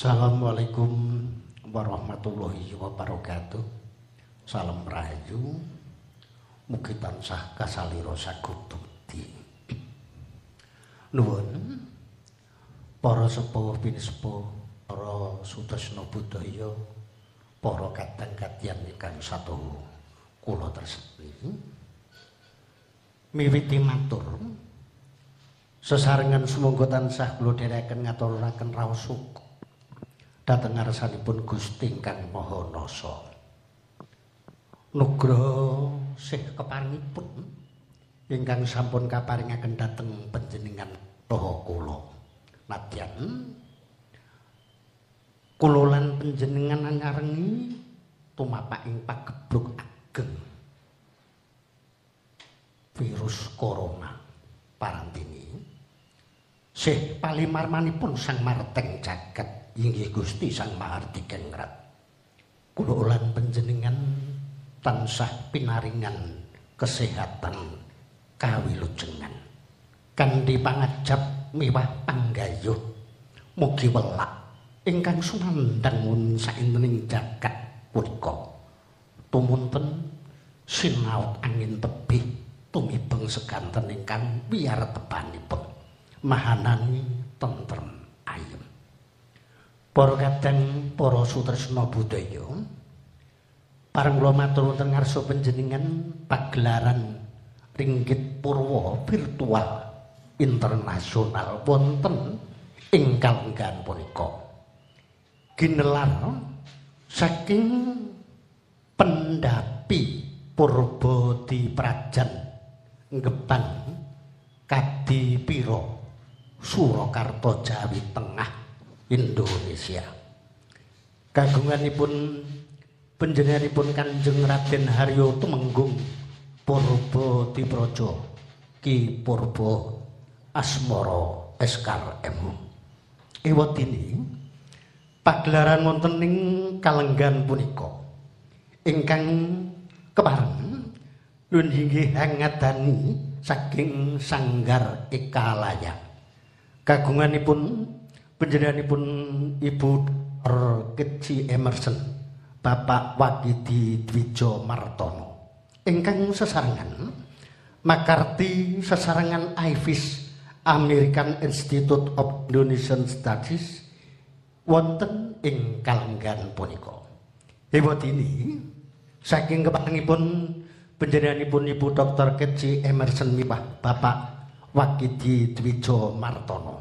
Assalamualaikum warahmatullahi wabarakatuh. Salam rahayu. Mugi tansah kasalira sagubukti. Nuwun para sepuh pinesepuh, para sutresna budaya, para kadang-kadyan ingkang satuhu kula tresni. Miwiti matur sesarengan sumangga tansah kula dherekaken ngaturaken raos syukur dhateng ngarsanipun Gusti ingkang Maha Nasa. Nugroho sih keparingipun ingkang sampun kaparingaken dhateng panjenengan saha kula. Nadyan kula lan panjenengan nyarengi tumapaking pagebluk ageng virus corona parantini sih palimarmanipun sang marteng jagat inggih Gusti Sang Maharti Kengrat. Kula ulan panjenengan tansah pinaringan kesehatan kawilujengan. Kanthi pangajab miwah panggayuh mugi welak ingkang sumandang mun saintening jagat punika. Tumunten sinaut angin tebih tumibeng seganten ingkang biar tepanipun mahanani tentrem. Para kadang para sutresna budaya. Pareng kula matur wonten ngarsa panjenengan pagelaran ringgit purwa virtual internasional. Wonten ing kalenggan punika. Ginelar saking pendapi purba di prajan ngepan kadi pira Surakarta Jawi Tengah Indonesia. Kagunganipun panjenenganipun Kanjeng Raden Haryo Tumenggung Purba Dipraja Ki Purba Asmara Eskar M. Ewadini pagelaran wonten ing kalenggan punika ingkang kepareng nun inggih hangatani saking sanggar Ekalaya. Kagunganipun panjenenganipun Ibu Keci Emerson Bapak Wagidi Dwijo Martono ingkang sesarengan makarti sesarengan IFIS American Institute of Indonesian Studies wonten ing kalenggan punika. Hewat ini saking kepanggipun panjenenganipun Ibu Dr. Keci Emerson Miwah Bapak Wagidi Dwijo Martono.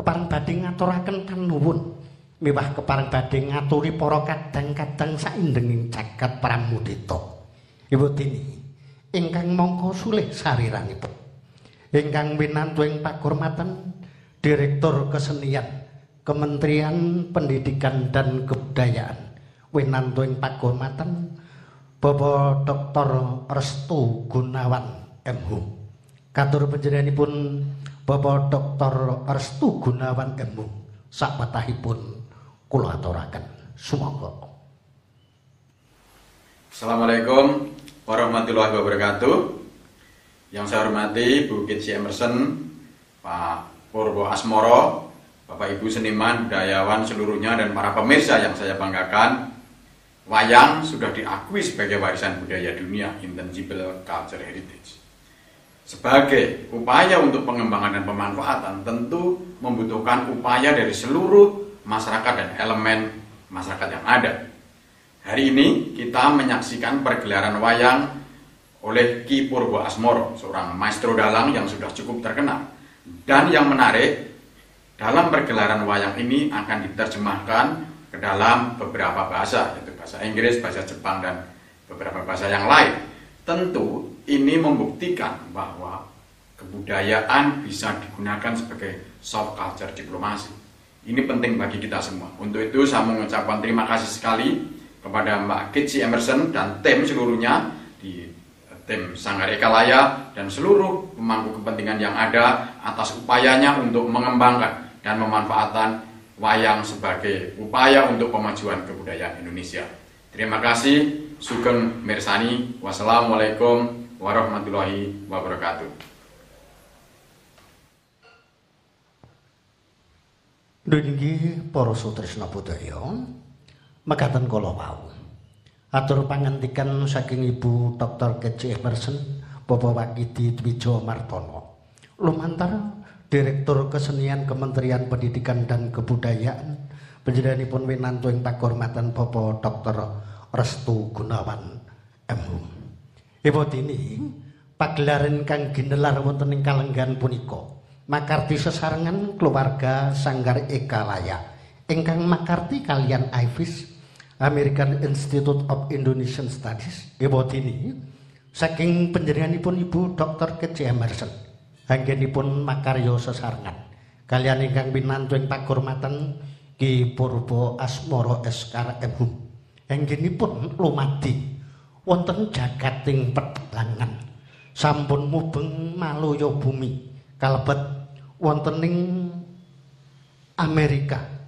Kepareng badhe ngaturaken panuwun miwah kepareng badhe ngaturi para kadang-kadang saindenging jagat pramudita. Ibu dini ingkang mongko sulih sariranipun ingkang winantu ing pakurmatan direktur kesenian Kementerian Pendidikan dan Kebudayaan winantu ing pakurmatan Bapak Dr. Restu Gunawan MH katur panjenenganipun Bapak Dr. Restu Gunawan Emu sakpatahipun kula aturaken. Sumangga. Assalamualaikum warahmatullahi wabarakatuh. Yang saya hormati Bu Kitsi Emerson, Pak Purwo Asmoro, Bapak Ibu seniman, budayawan seluruhnya dan para pemirsa yang saya banggakan. Wayang sudah diakui sebagai warisan budaya dunia Intangible Culture Heritage. Sebagai upaya untuk pengembangan dan pemanfaatan tentu membutuhkan upaya dari seluruh masyarakat dan elemen masyarakat yang ada. Hari ini kita menyaksikan pergelaran wayang oleh Ki Purwo Asmoro, seorang maestro dalang yang sudah cukup terkenal. Dan yang menarik, dalam pergelaran wayang ini akan diterjemahkan ke dalam beberapa bahasa, yaitu bahasa Inggris, bahasa Jepang, dan beberapa bahasa yang lain. Tentu ini membuktikan bahwa kebudayaan bisa digunakan sebagai soft culture diplomasi. Ini penting bagi kita semua. Untuk itu saya mengucapkan terima kasih sekali kepada Mbak Kitsi Emerson dan tim seluruhnya di tim Sanggar Ekalaya dan seluruh pemangku kepentingan yang ada atas upayanya untuk mengembangkan dan memanfaatkan wayang sebagai upaya untuk pemajuan kebudayaan Indonesia. Terima kasih. Sugeng Mirsani. Wassalamualaikum warahmatullahi wabarakatuh. Nggih para sutresna budaya mekaten kala wau. Atur pangandikan saking Ibu Dr. Kece Emerson Bapak Wakidi Dwijo Martono. Lumantar Direktur Kesenian Kementerian Pendidikan dan Kebudayaan panjenenganipun winantu ing pakurmatan Bapak Dr. Restu Gunawan MHum. Ibu dini pagelaran kang ginelar wonten ing kalenggan punika. makarti sesarengan keluarga Sanggar Eka Laya ingkang makarti kalian IFIS American Institute of Indonesian Studies ini saking penjerianipun Ibu Dr. Kece Emerson anggenipun makaryo sesarengan kalian ingkang binantu ing pakurmatan Ki Purbo Asmoro Eskar Emhum anggenipun lumadi wonten jagating pedalangan sampun mubeng maluyo bumi kalebet wonten ing Amerika.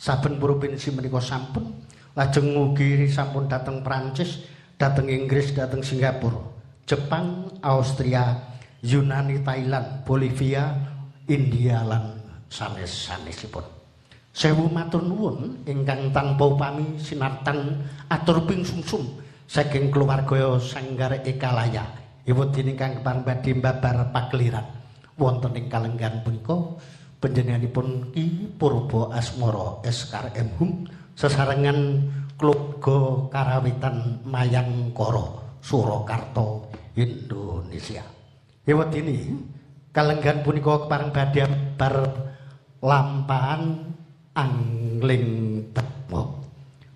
Saben provinsi menika sampun lajeng mugi sampun dateng Prancis dateng Inggris dateng Singapura Jepang Austria Yunani Thailand Bolivia India lan sanes-sanesipun sewu matur nuwun ingkang tanpa upami sinartan atur ping sumsum saking keluarga Sanggar Ekalaya ibu dini kang badhe babar pakliran wonten ing kalenggan punika panjenenganipun Ki Purba Asmara Eskar Emhum sesarengan keluarga karawitan Mayangkara Surakarta Indonesia. Ewedini kalenggan punika kepareng badhe bar lampahan angling temo.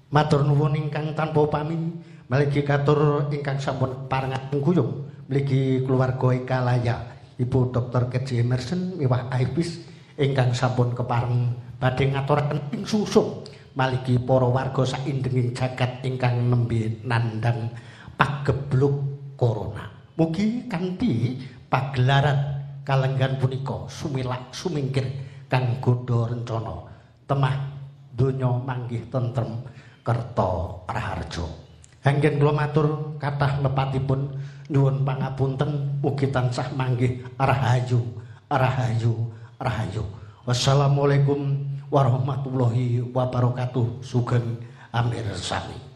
Matur nuwun ingkang tanpa pami malih katur ingkang sampun parengan guyung mligi keluarga Ikalaya. Ibu Dr. Keci Emerson miwah Aibis ingkang sampun kepareng badhe ngaturaken ing susuk maliki para warga saindenging jagat ingkang nembe nandang pagebluk corona. Mugi kanthi pagelaran kalenggan punika sumilak sumingkir kang godha rencana temah donya manggih tentrem kerta praharja. Anggen kula matur kathah lepatipun nyuwun pangapunten mugi tansah manggih rahayu rahayu rahayu. Wassalamualaikum warahmatullahi wabarakatuh. Sugeng amir sami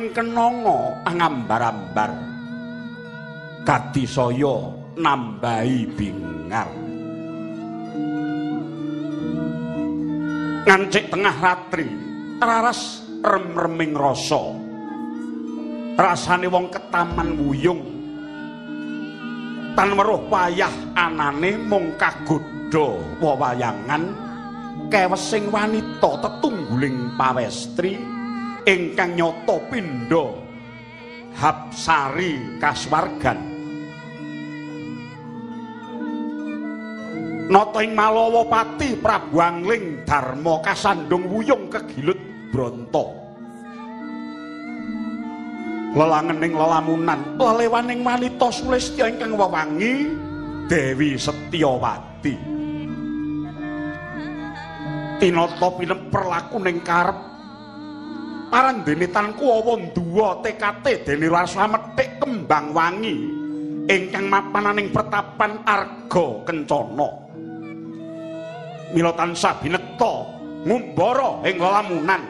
aruming kenanga angambar-ambar. Kadisaya nambahi bingar. Ngancik tengah ratri raras rem-reming rasa. Rasane wong ketaman wuyung. Tan weruh wayah anane mung kagodha wewayangan kewesing wanita tetungguling pawestri ingkang nyata pindha hapsari kaswargan. Nata ing malawapati prabu angling dharma kasandung wuyung kegilut bronto. Lelangening lelamunan lelewaning wanita sulistya ingkang wewangi Dewi Setyawati. Tinata pinemper lakuning karep parandene tanku awon duwa tekate dene rasa methik kembang wangi. Ingkang mapananing pertapan arga kencana. Mila tansah binekta ngumbara ing lelamunan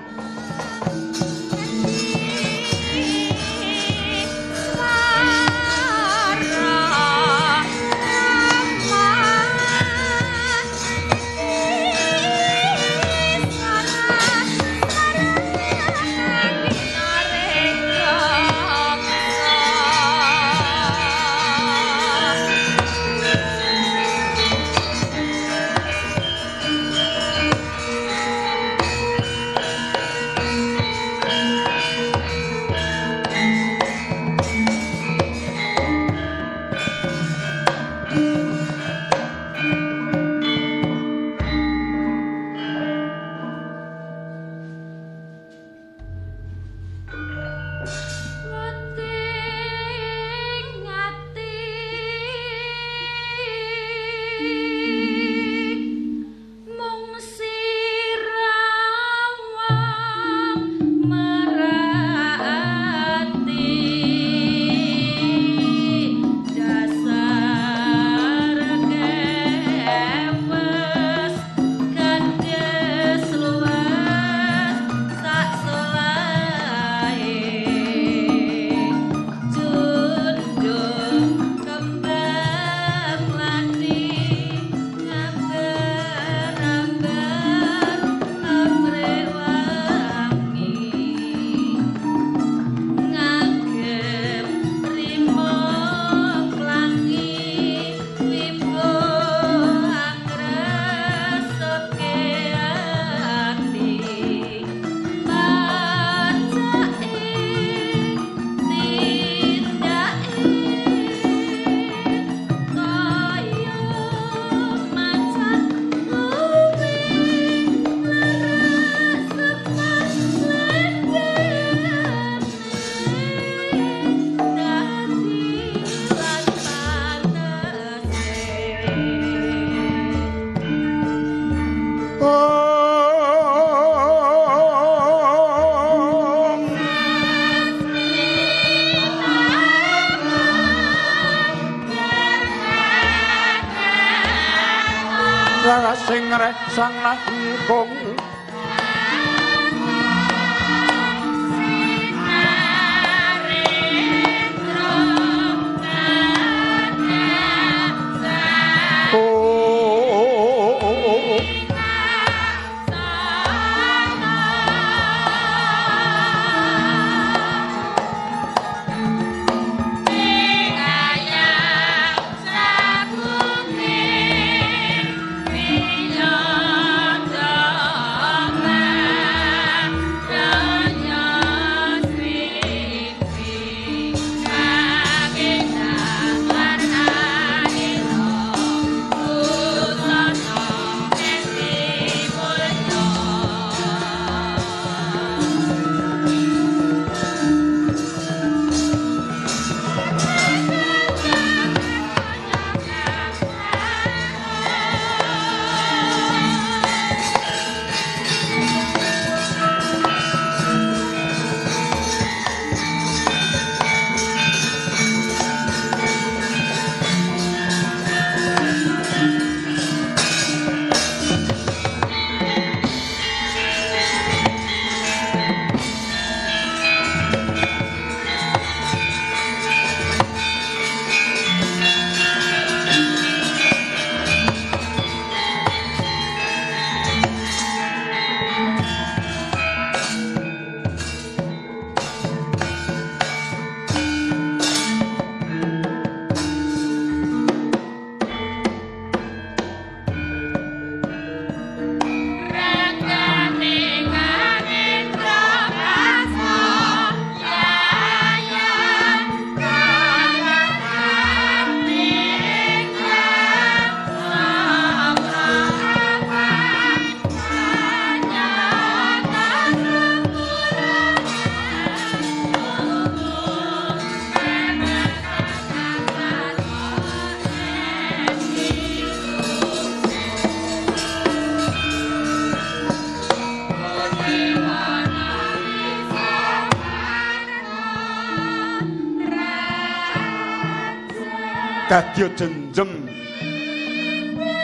Dadya jenjem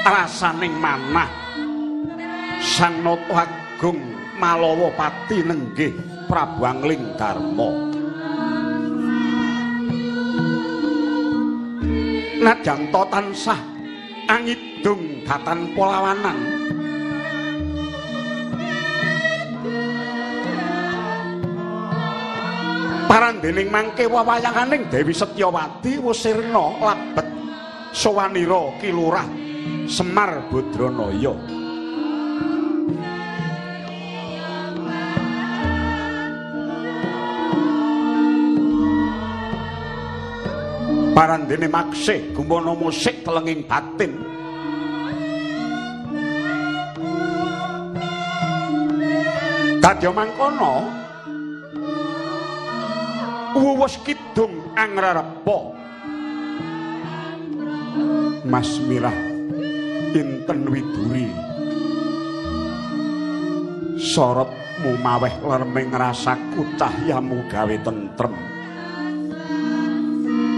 rasaning manah Sang Nata Agung Malawa Pati nenggih Prabu Angling Darma. Nadyan tansah angidung datan polawanan. Parandening mangke wawayanganing Dewi Setyawati wis sirna labet sowanira kilurah Semar Badranaya. Parandene maksih gumana musik telenging batin. Kadya mangkono wuwus kidung angrarepa Mas Mirah inten widuri? Sorotmu maweh lerming rasaku cahyamu gawe tentrem.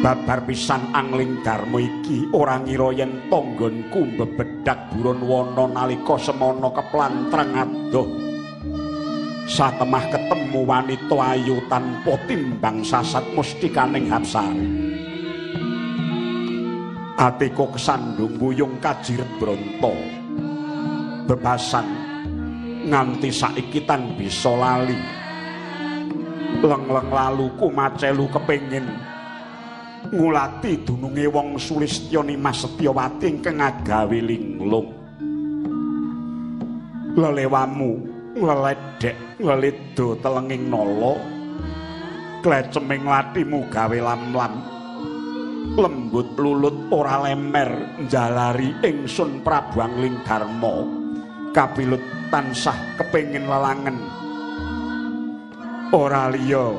Babar pisan angling darma iki ora ngira yen tanggonku bebedak buron wana nalika semana keplantreng adoh. Satemah ketemu wanita ayu tanpa timbang sasat mustikaning hapsari atiku kesandung buyung kajiret bronto. Bebasan nganti saiki tan bisa lali. Leng-leng lalu ku macelu kepengin ngulati dununge wong sulistya Nimas Setyawati ingkang agawe linglung. Lelewamu ngledek ngledo telenging nala kleceming latimu gawe lam-lam lembut lulut ora lemer njalari ingsun Prabu Angling Darma kapilut tansah kepengin lelangen ora liya.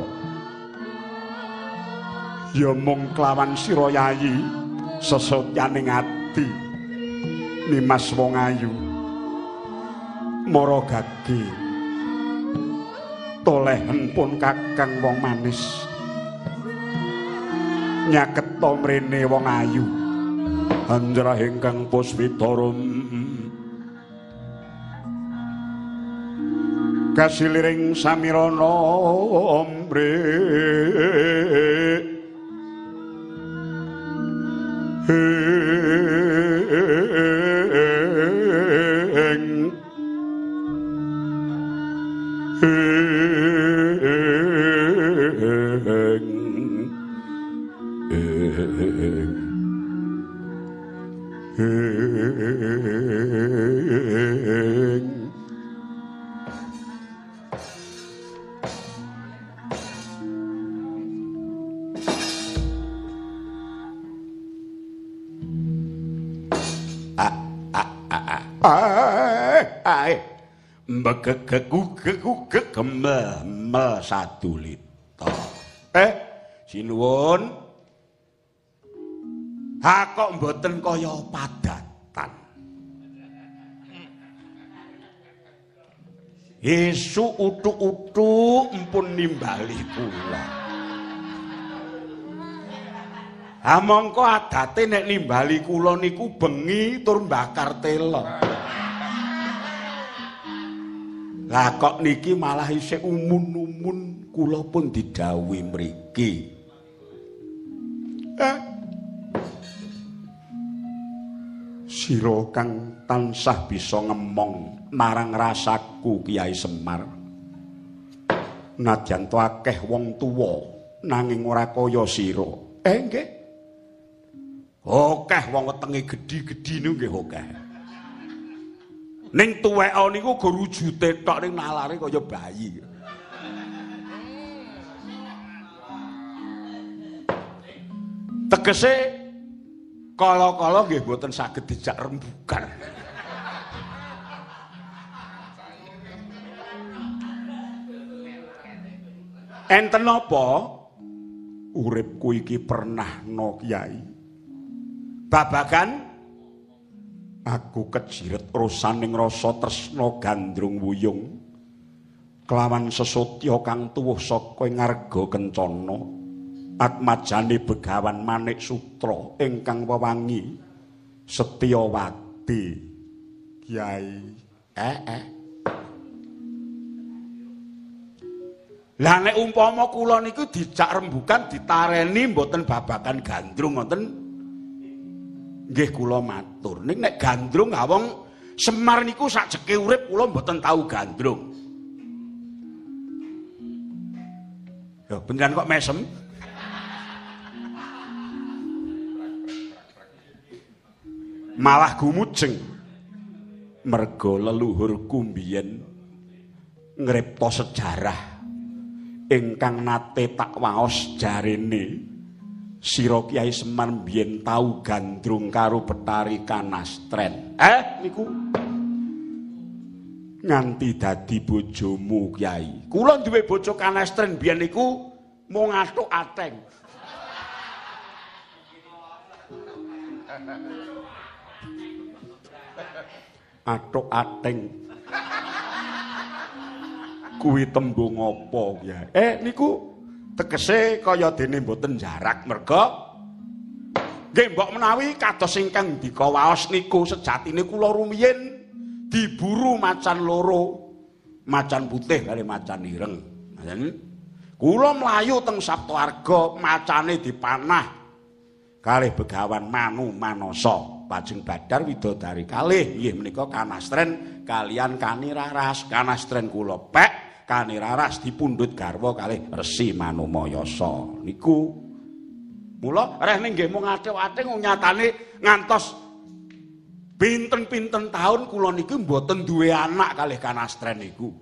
Ya mung kelawan sira yayi sesotyaning ati. Nimas wong ayu. Mara gage. Tolehen pun kakang wong manis nyaketa mrene wong ayu. Anjra ingkang puspitarum kasiliring samirana ombre mbegegegugegugeg gemel sadulita eh sinuwun ha kok mboten kaya padatan Yesu utuk-utuk empun nimbali kula. Ha mongko adate nek nimbali kula niku bengi tur mbakar telon. Lah kok niki malah isih umun-umun kula pun didhawuhi mriki. Eh. Sira kang tansah bisa ngemong marang rasaku Kiai Semar. Nadyan to akeh wong tuwa nanging ora kaya sira. Eh nggih. Akeh wong wetenge gedhi-gedhi niku nggih akeh. Ning tuweka niku go rujute tok ning nalare kaya bayi. Tegese kala-kala nggih mboten saged dijak rembukan. Enten apa? Uripku iki pernah no Kyai. Babagan aku kejiret rosaning rasa tresna gandrung wuyung. Kelawan sesotya kang tuwuh saka ngarga kencana. Atmajane begawan manik sutra ingkang wewangi. Setyawati kiai. Eh eh. Lah nek umpama kula niku dijak rembukan ditareni mboten babakan gandrung ngoten nggih kula matur. Ning nek gandrung awong Semar niku sak jeke urip kula mboten tau gandrung. Yo beneran kok mesem? Malah gumujeng. Mergo leluhur kumbiyen ngripta sejarah ingkang nate tak waos jarene sira Kyai Semar biyen tau gandrung karo Betari Kanastren. Eh niku nganti dadi bojomu Kyai. Kula duwe bojo Kanastren biyen niku mung atuk ateng. Atuk ateng. kuwi tembung apa ya eh niku tegese kaya dene mboten jarak merga. Nggih mbok menawi kados ingkang dikawaos niku sejatine kula rumiyin diburu macan loro macan putih kali macan ireng. Ngoten kula mlayu teng Sabtuarga macane dipanah kalih begawan manu manosa pajeng badar widodari kalih. Nggih menika kanastren kalian kaniraras kanastren kula pek kaniraras dipundhut garwa kalih Resi Manomayasa niku mula reh ning nggih mung athik-athik nyatane ngantos pinten-pinten taun kula niki mboten duwe anak kalih kanastren niku.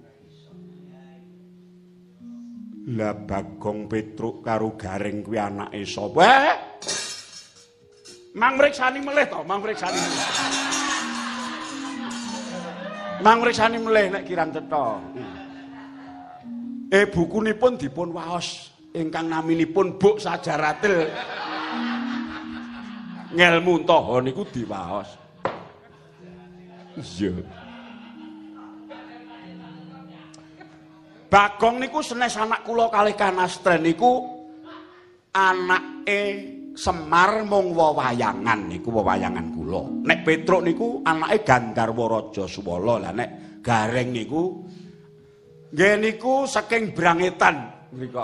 Lah Bagong Petruk karo Gareng kuwi anake sapa? Mang mriksani melih to? Mang mriksani Mang mriksani melih nek kirang cetha Eh bukunipun dipun waos ingkang naminipun Buk Sajaratil. Ngelmu Taha niku diwaos. Iya. Bagong niku senes anak kula kalih Kanastren niku anake Semar mung wewayangan niku wewayangan kula. Nek Petruk niku anake Gandarwa Raja Suwala. Lah nek Gareng niku Nggih niku saking Brangetan mriku.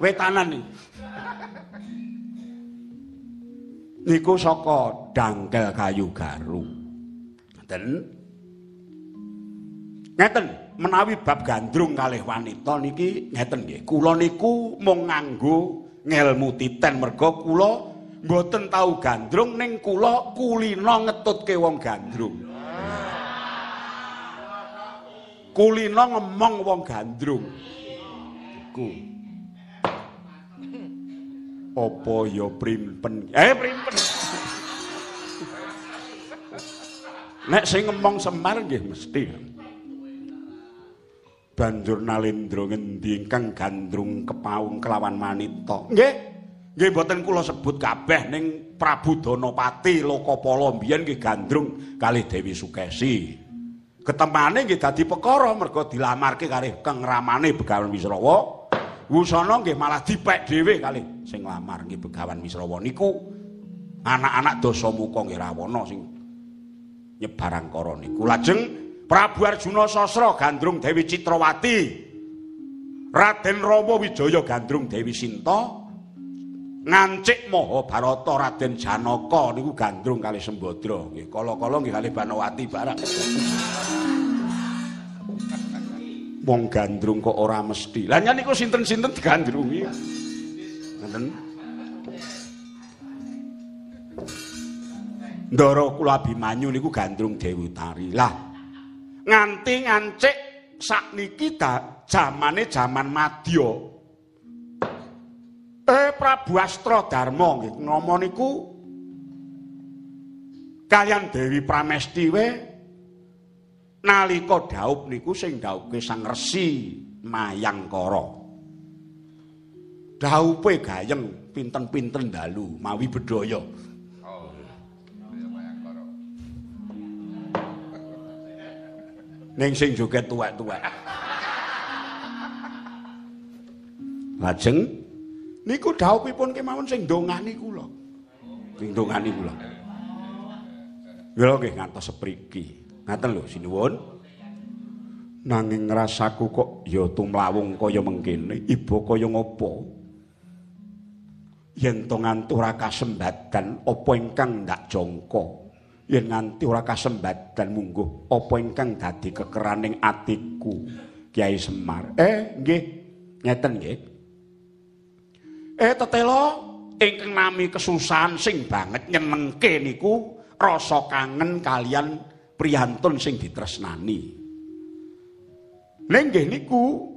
Wetanan niku. Niku saka Dangkel Kayu Garu. Ngeten. Ngeten, menawi bab gandrung kalih wanita niki ngeten nggih. Kula niku mung nganggo ngelmu titen merga kula mboten tau gandrung ning kula kulina ngetutke wong gandrung. Kulino ngemong wong gandrung. Iku. Apa ya primpen? Eh primpen. Nek sing ngemong semar nggih mesti. Banjur nalendra ngendi ingkang gandrung kepaung kelawan manita. Nggih. Nggih mboten kula sebut kabeh ning Prabu Danapati Lokapala. Mbiyen nggih gandrung kalih Dewi Sukesi ketemane nggih dadi perkara mergo dilamarke kali Kang Ramane Begawan Wisrawa. Wusana nggih malah dipek dhewe kali sing lamar nggih Begawan Wisrawa niku anak-anak Dasamuka nggih Rawana sing nyebarang kara niku. Lajeng Prabu Arjuna Sasra gandrung Dewi Citrawati. Raden Rama Wijaya gandrung Dewi Sinta. ngancik Maha Barata Raden Janaka niku gandrung kali Sembadra nggih kala-kala nggih kali Banawati barang wong gandrung kok ora mesti. Lah niku sinten-sinten digandrungi. Ngoten. Ndara kula Abimanyu niku gandrung Dewi Tari lah nganti ngancik sakniki jamane jaman madya. Eh Prabu Astra Darma nggih ngomong niku kalian Dewi Pramesti we nalika daup niku sing dauke Sang Resi Mayangkara. Daupe gayeng pinten-pinten dalu mawi bedaya. Ning sing joget tuwek-tuwek. Lajeng Niku dawuhipun kemawon sing ndongani kula. Ndongani kula. Lha nggih ngantos sepriki. Ngaten lho sinuwun. Nanging rasaku kok ya tumlawung kaya mengkene, ibu kaya ngopo? Yen to nganti ora kasembadan apa ingkang ndak jangka? Yen nganti ora kasembadan mungguh apa ingkang dadi kekeraning atiku? Kiai Semar. Eh, nggih. Ngeten nggih. Eh tetelo ingkang nami kesusahan sing banget nyenengke niku rasa kangen kalian priyantun sing ditresnani. Lenggih niku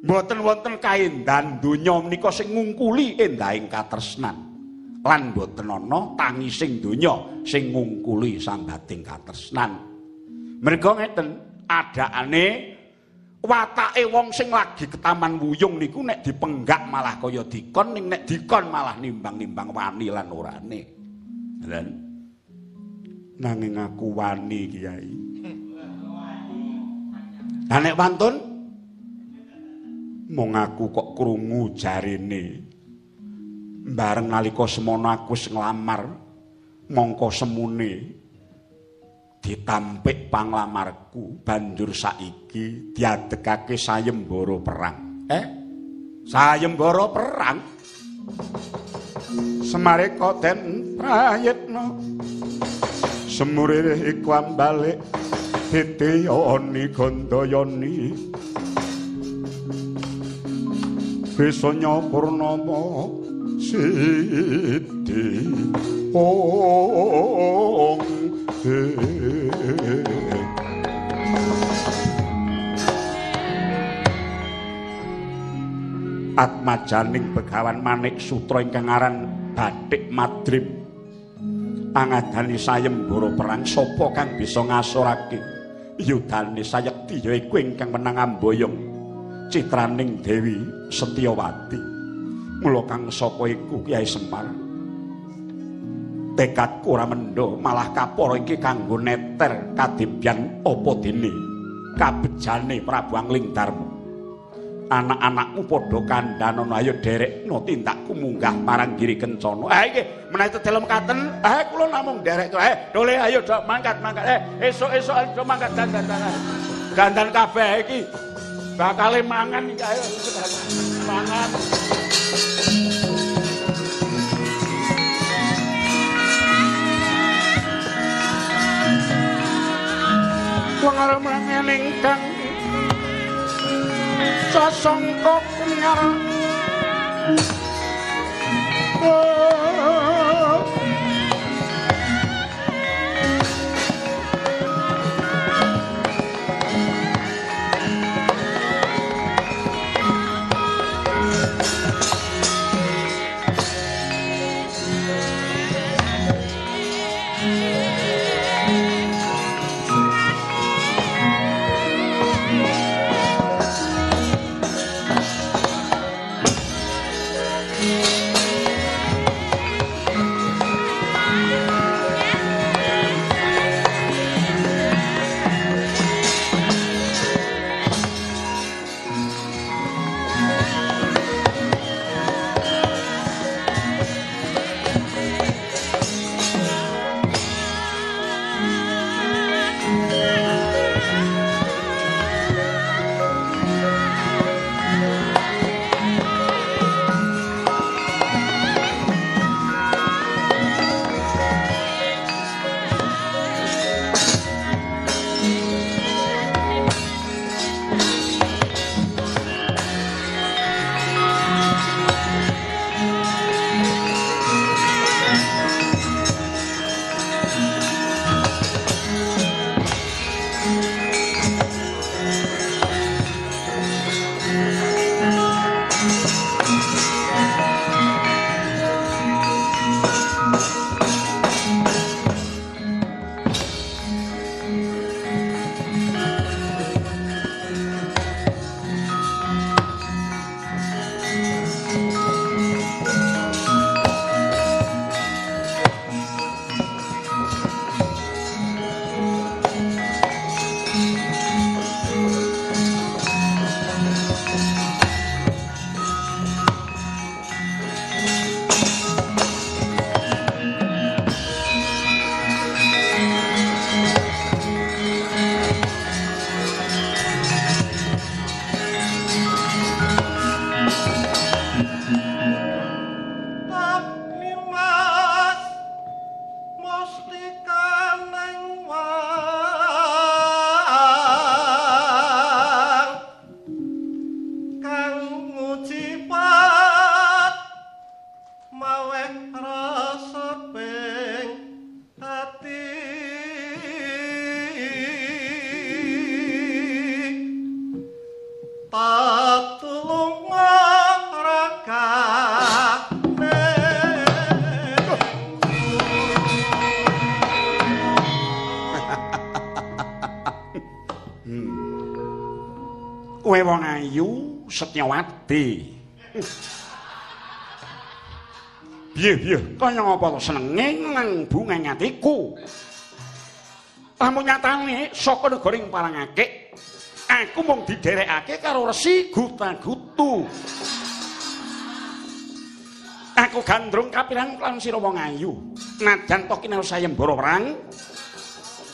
mboten wonten kaendan donya menika sing ngungkuli endahing katresnan. Lan mboten ana tangising donya sing ngungkuli sambating katresnan. Merga ngeten, adakane watake wong sing lagi ketaman wuyung niku nek dipenggak malah kaya dikon ning nek dikon malah nimbang-nimbang wani lan orane. Dan nanging aku wani kiai. Lah nek wantun mung aku kok krungu jarene. Bareng nalika semono aku wis nglamar mongko semune ditampik panglamarku banjur saiki diadekake sayembara perang. Eh? Sayembara perang? Semare koten prayetno. Semurire iku ambalik. Titiyoni Gandayani Besanya Purnama Siti. Ong Atmajaning Begawan Manik Sutra ingkang aran Batik Madrim Angadani sayembara perang sapa kang bisa ngasorake yudane sayekti ya iku ingkang menang amboyong. Citraning Dewi Setyawati mula kang sapa iku Kyai Semar. Tekadku ora mendo malah kaporo iki kanggo neter kadibyan apa dene? Kabejane Prabu Angling Darma anak-anakmu padha kandhanono. Ayo derekno tindakku munggah marang giri kencana. Ha iki menawi dalam katen ha kula namung derek eh dole ayo do mangkat mangkat. Eh esuk-esuk ayo mangkat dandan dandan. Kabeh iki. Bakal mangan iki ayo. Mangan. Wong arep ingkang sasangka kunyar Setyawati. Piye piye, kaya ngapa to senenge nang bunga atiku. Lamun nyatane saka negoring parangake, aku mung diderekake karo Resi Guta-gutu. Aku gandrung kapirang lan sira wong ayu. Najan to kinau sayembara perang,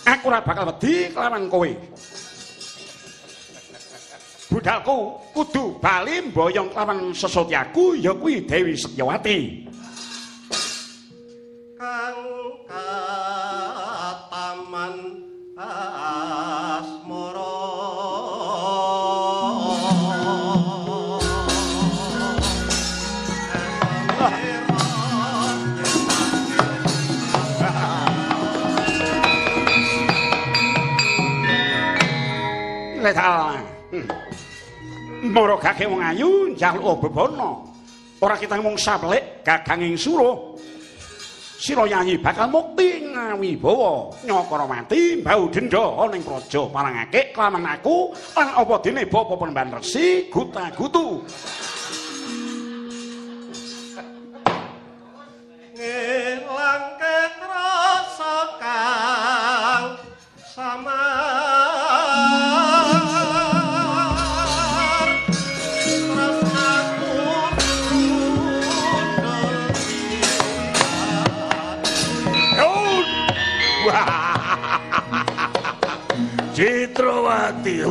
aku ora bakal wedi kelawan kowe. Budalku kudu bali mboyong kelawan sesotyaku ya kuwi Dewi Setyawati. kang kataman asmara Letal. Moro kakek wong ayu njaluk bebono. Ora kita ngomong sablek gaganging suruh. Sira nyanyi bakal mukti ngawi bawa nyakara mati bau denda ning praja parangake kelaman aku lan apa dene bapa penemban resi guta-gutu. ngilangke rasa kang samar Citrawati.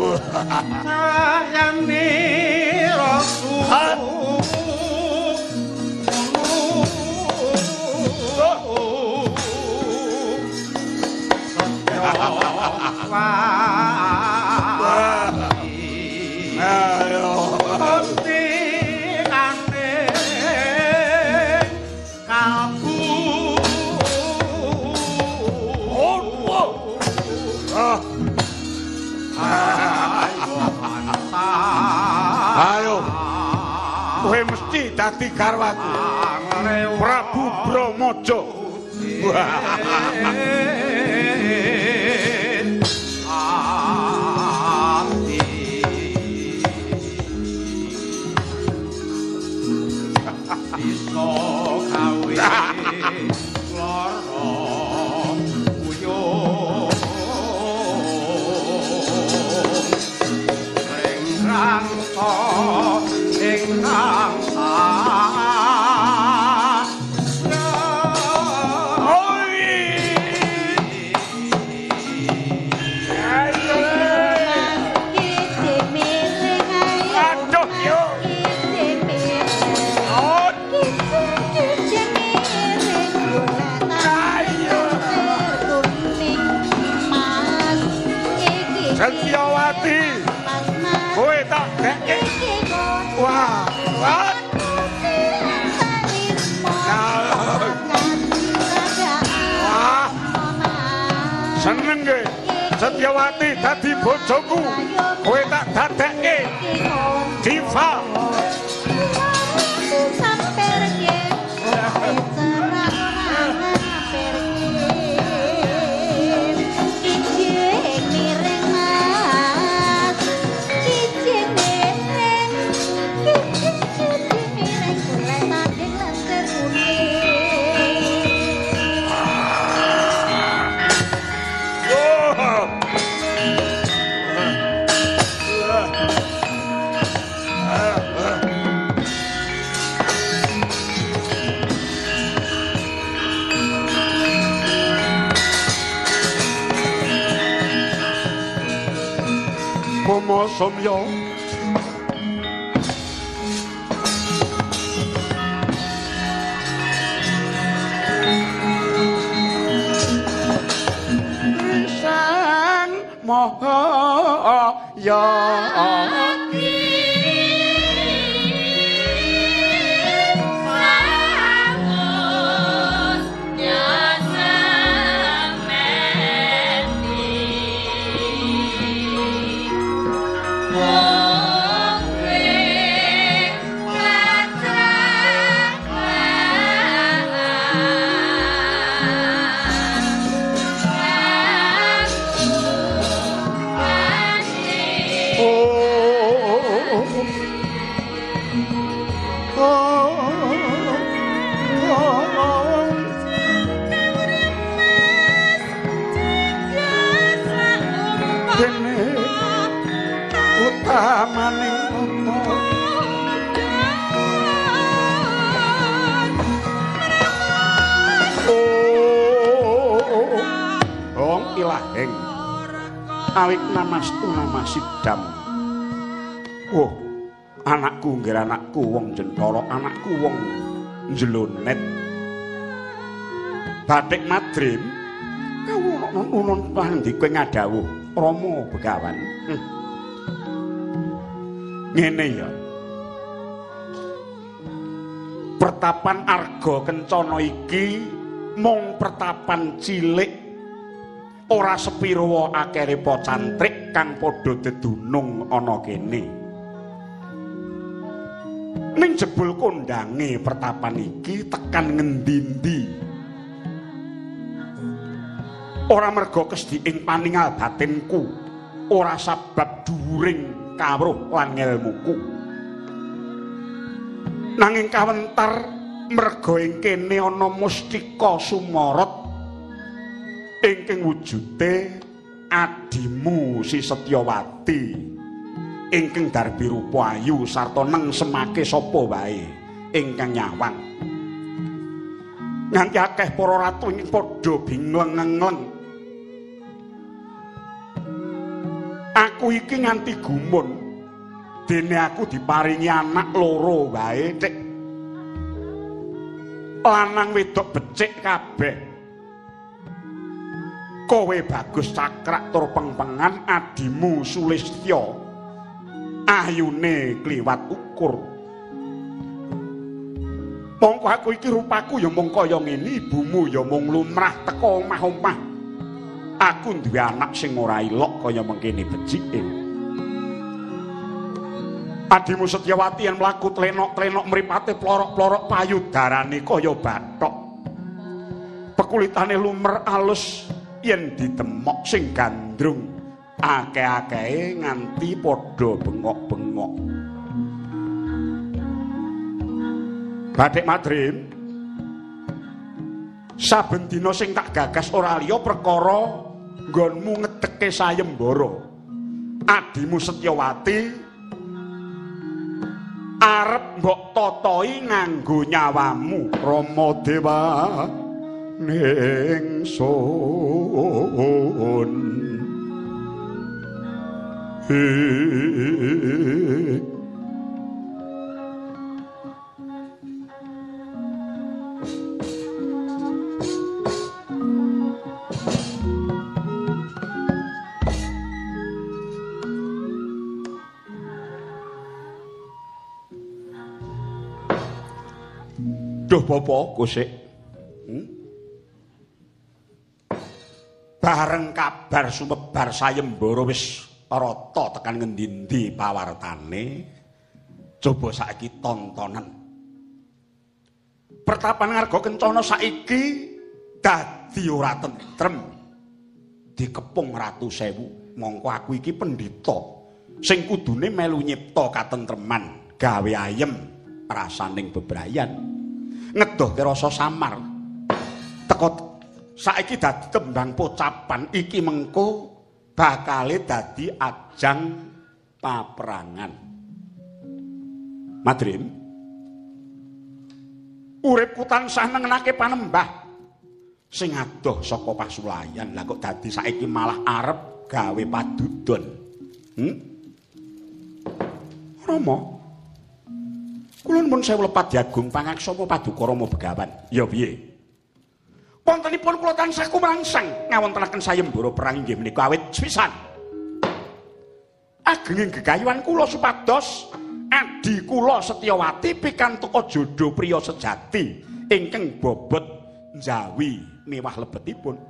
sayane rasu Ayo. Oh. Ayo. Kowe mesti dadi garwaku. Prabu Brahmaja. Anakku wong jelonet batik madrim nunun pandi kowe ngadawuh Rama Begawan. Hm. ngene ya. Pertapan arga kencana iki mung pertapan cilik. Ora sepiro akeh cantrik kang padha dedunung ana kene. Ning jebul kondange pertapan iki tekan ngendi-endi? Ora merga kesdi ing paningal batinku ora sabab dhuwuring kawruh lan ngelmuku. Nanging kawentar merga ing kene ana mustika sumorot ingkang wujute adimu si Setyawati. Ingkang darbi rupa ayu sarta neng semake sapa wae ingkang nyawang nganti akeh para ratu padha bingleng-ngleng aku iki nganti gumun. Dene aku diparingi anak loro wae cek lanang wedok becik kabeh. Kowe bagus cakrak tur pengpengan adimu sulistya ayune kliwat ukur mongko aku iki rupaku ya mung kaya ngene ibumu ya mung lumrah teka omah-omah aku duwe anak sing ora ilok kaya mengkene becike Adimu Setyawati yang melaku telenok-telenok meripate plorok-plorok payudarane kaya batok. Pekulitane lumer alus yen ditemok sing gandrung akeh-akehe nganti padha bengok-bengok. Batik Madrim Saben dina sing tak gagas ora liya perkara nggonmu ngedeke sayembara. Adimu Setyawati arep mbok totoi nganggo nyawamu Rama Dewa ning sun Duh bapa Gusik. Hmm? Bareng kabar sumebar sayembara wis rata tekan ngendi-endi pawartane. Coba saiki tontonan. Pertapan ngarga kencana saiki dadi ora tentrem. Dikepung ratu sewu. Mongko aku iki pendhita sing kudune melu nyipta katentreman, gawe ayem rasaning bebrayan. Ngedohke rasa samar. Teko saiki dadi tembang pocapan iki mengko bakale dadi ajang paperangan. Madrim. Uripku tansah nengenake panembah sing adoh saka pasulayan. Lah kok dadi saiki malah arep gawe padudon. Hm? Rama, Kulon pun saya lepat jagung pangak sopo paduka Rama Begawan. Ya piye? Wontenipun kula tansah kumrangsang ngawontenaken sayembara perang inggih menika awit sepisan. Agenging gegayuhan kula supados adi kula Setyawati pikantuk jodoh priya sejati ingkang bobot njawi mewah lebetipun.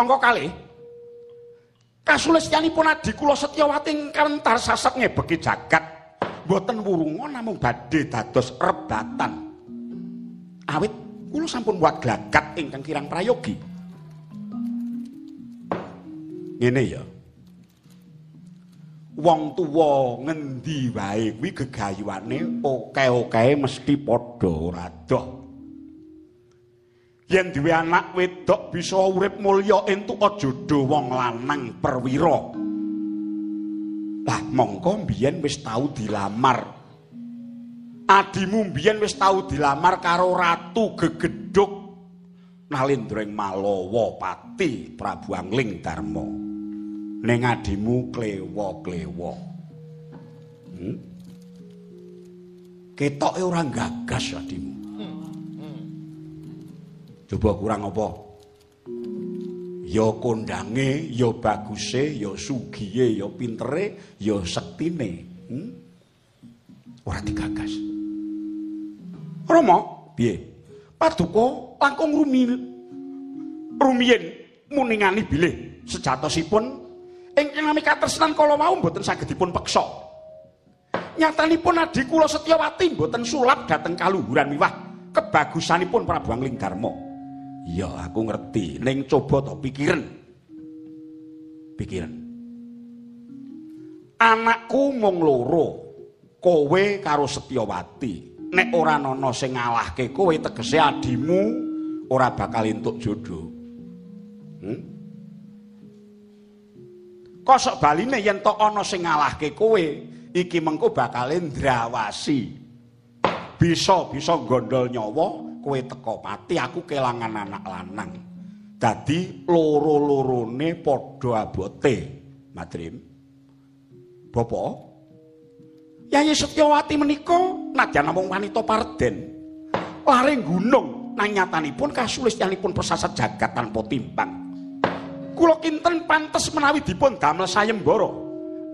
Angka kalih Kasulistyanipun adi kula Setyawati ingkang kawentar sasek ngebeki jagat boten wurunga namung badhe dados rebatan. Awit kula sampun buat glagat ingkang kirang prayogi. Ngene ya. Wong tuwa ngendi wae kuwi gegayuhane oke-oke mesti padha ora doh. Yen duwe anak wedok bisa urip mulya entuk jodho wong lanang perwira. Lah mongko mbiyen wis tau dilamar. Adimu mbiyen wis tau dilamar karo ratu gegeduk Nalindra ing Malawa Pati Prabu Angling Darma. Ning adimu klewa-klewa. Hmm? Ketoke ora gagas adimu. Coba kurang apa? Ya kondange, ya baguse, ya sugiye, ya pintere, ya sektine. Hmm? Ora digagas. Rama, piye? Paduka langkung rumi rumiyin muningani bilih sejatosipun ingkang nami katresnan kala wau mboten saged dipun peksa. Nyatanipun adi kula Setyawati mboten sulap dhateng kaluhuran miwah kebagusanipun Prabu Angling Darma. Ya, aku ngerti, ning coba to pikiren. Pikiren. Anakku mung loro, kowe karo Setyawati. nek ora ana sing ngalahke kowe tegese adimu ora bakal entuk jodoh. Hmm? Kosok baline yen tok ana sing ngalahke kowe, iki mengko bakal ndrawasi. Bisa bisa gondol nyawa kowe teko mati aku kelangan anak lanang. Dadi loro-lorone padha abote, Madrim. Bapak, Yayi Setyawati menika nadyan namung wanita parden. Lare gunung nang nyatanipun kasulistyanipun pesasat jagat tanpa timbang. Kula kinten pantes menawi dipun damel sayembara.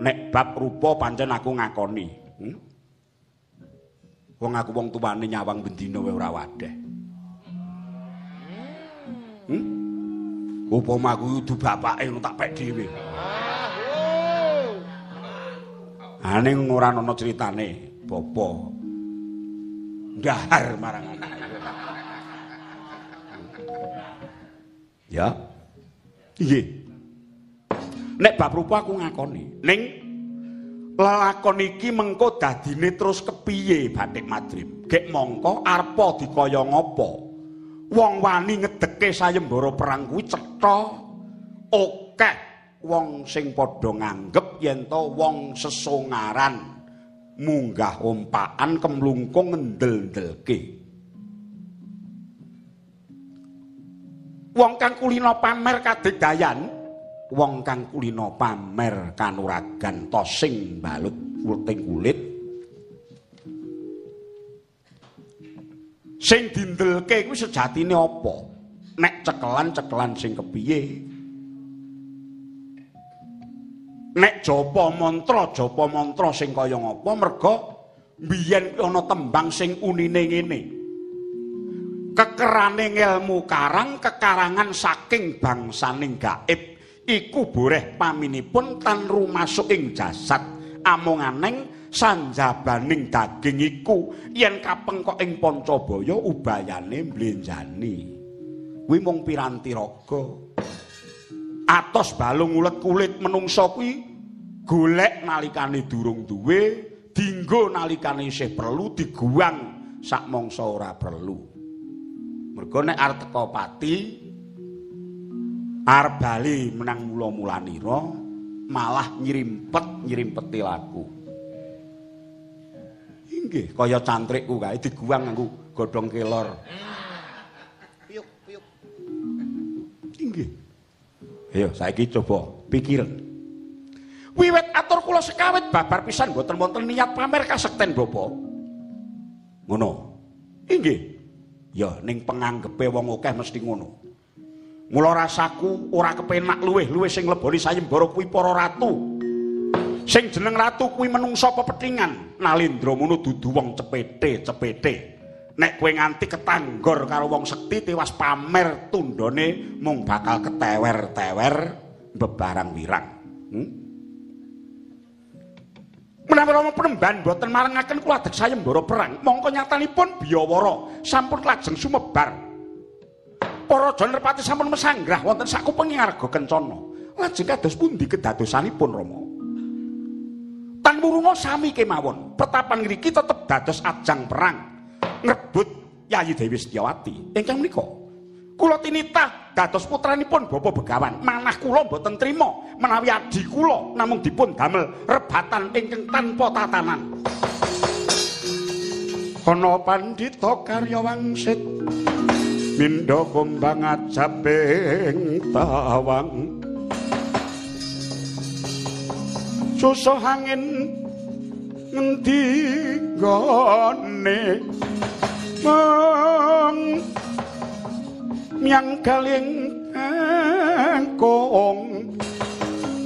Nek bab rupa pancen aku ngakoni. Hmm? Wong aku wong tuwane nyawang bendina wae ora wadah. Hmm? Upama aku kudu bapake tak pek dhewe. Aning ora ana critane, bapa. Ndahar marang anak. Ya. Iye. Nek bab rupa aku ngakoni, ning lelakon iki mengko dadine terus kepiye Batik Madrim? Gek mongko arpa dikaya ngapa? Wong wani ngedeke sayembara perang kuwi cetha. Akeh wong sing padha nganggep yen to wong sesongaran. Munggah ompakan kemlungkung ngendel-ndelke. Wong kang kulina pamer kadigdayan wong kang kulina pamer kanuragan tosing balut wuting kulit sing dindelke kuwi sejatine apa? Nek cekelan-cekelan sing kepiye? Nek japa mantra japa mantra sing kaya ngapa merga biyen ana tembang sing unine ngene. Kekerane ilmu karang kekarangan saking bangsaning gaib iku boreh paminipun tan rumasuk ing jasad amung aneng sanjabaning daging iku yen kapengkok ing pancabaya ubayane mblenjani kuwi mung piranti raga. Atos balung ulet kulit menungsa kuwi golek nalikane durung duwe dinggo nalikane isih perlu diguang sak mangsa ora perlu. Mergo nek arep teko pati arep bali menang mula-mulanira malah nyrimpet nyrimpeti laku inggih kaya cantrikku kae diguang nganggo godhong kelor piuk piuk inggih Ayo saiki coba pikiran. Wiwit atur kula sekawit babar pisan mboten wonten niat pamer kasekten Bapak. Ngono. Inggih. Ya ning penganggepe wong akeh mesti ngono. Mula rasaku ora kepenak luweh-luweh sing leboni sayembara kuwi para ratu. Sing jeneng ratu kuwi menungsa pepethingan. Nalindra mono dudu wong cepete-cepete. nek kowe nganti ketanggor karo wong sekti tewas pamer tundone mung bakal ketewer-tewer bebarang wirang. Hmm? Menawi Rama Penemban boten marangaken kula dek sayembara perang, mongko nyatanipun Biyawara sampun lajeng sumebar. Para Janrepati sampun mesanggrah wonten sakupenging arga kencana. Lajeng kados pundi kedadosanipun Rama? Tan murunga sami kemawon, petapan ngriki tetep dados ajang perang. ngrebut Yayi Dewi Setyawati. Ingkang menika kula tinitah dados putranipun Bapa Begawan. Manah kula mboten trima menawi adi kula namung dipun damel rebatan ingkang tanpa tatanan. Ana pandhita karya wangsit Mindo kumbang ajabing tawang Susah angin ngendi gone? Mang Miang kaling kong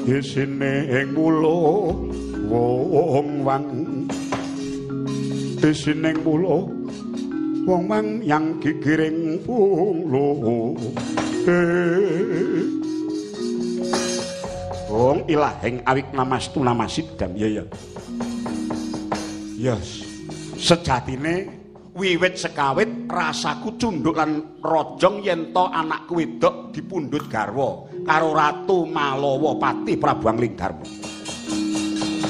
Isine ing mulo wong wang. Isine ing mulo wong mang yang gigiring punglo wong ilahing awik namastu namasidam ya ya. Yes. Sejatine wiwit sekawit rasaku cunduk lan rojong yen to anakku wedok dipundhut garwa karo ratu Malawa Pati Prabu Angling Darma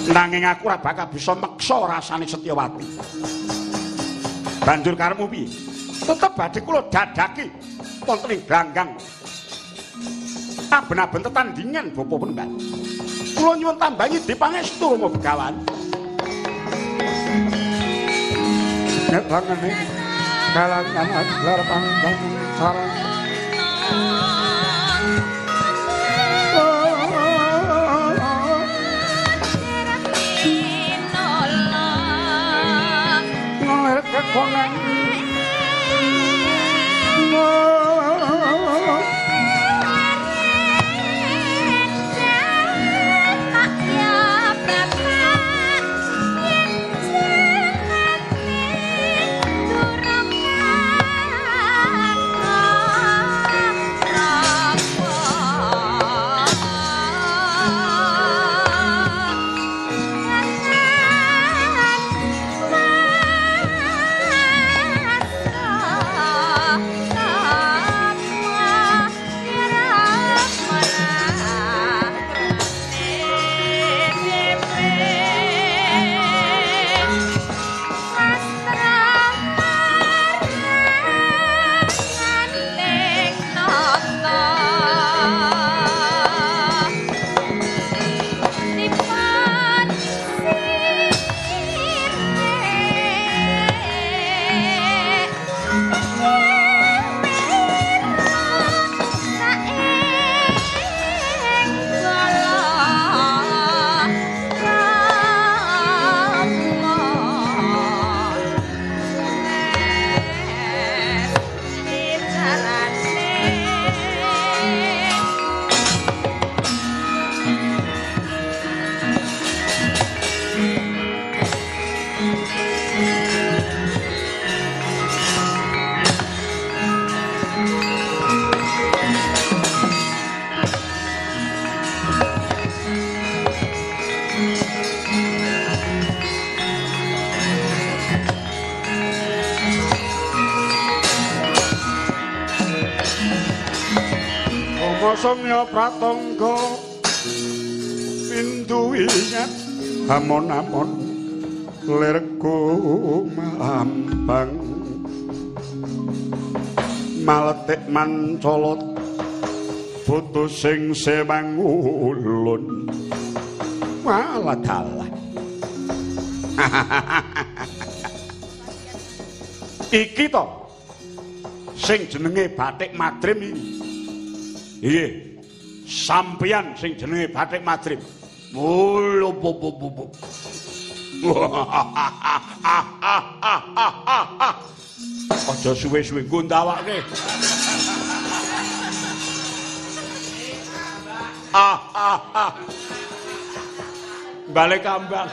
nanging aku ora bakal bisa meksa rasane Setyawati. Banjur karemu piye? Tetep badhe kula dadaki wonten ing aben-aben tetandingan bapa penembak kula nyuwun tambahi dipangestu Rama Begawan nek langane kalangan aglar panggang sarang kekonan Somya pratangga. Pintu ingat amon-amon lirku mampang maletik mancolot putus sing sewang ulun. Waladalah iki to sing jenenge batik madrim iki Iye. Sampeyan sing jenenge Batik Madrim. Aja suwe-suwe gondawake. Ah. Balik kambang.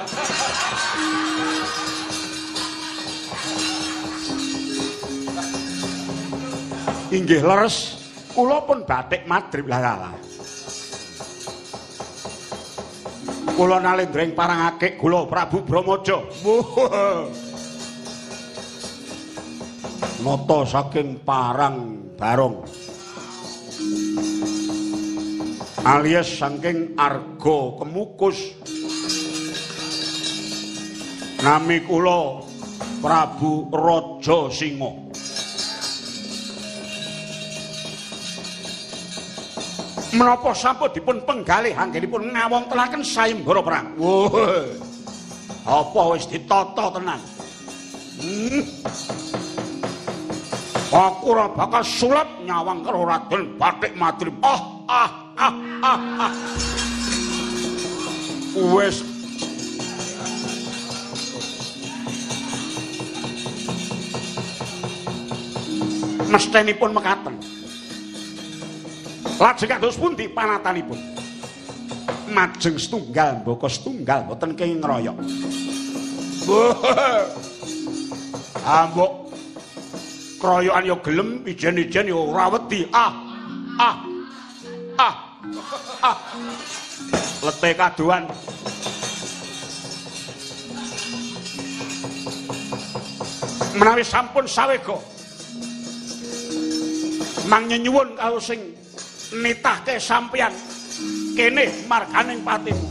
Inggih leres. Kula pun batik madrib lah kula nalendreng parangake kula Prabu Brahmaja. Nata saking parang barong alias saking arga kemukus. Nami kula Prabu Raja Singa menapa sampun dipun penggalih anggenipun ngawontelaken sayembara perang. Wah. Apa wis ditata tenan? Hmm. Aku ora bakal sulap nyawang karo Raden Bathik Madrim. Ah ah ah ah. ah. Wes mestenipun mekaten. Lajeng kados pundi panatanipun? Majeng setunggal mboko setunggal boten kenging ngroyok. Ambok kroyokan ya gelem ijen-ijen ya ora wedi. Ah. Ah. Ah. Ah. Lete kaduan. Menawi sampun sawega. Mang nyuwun karo sing nitahke sampeyan kene marganing patimu.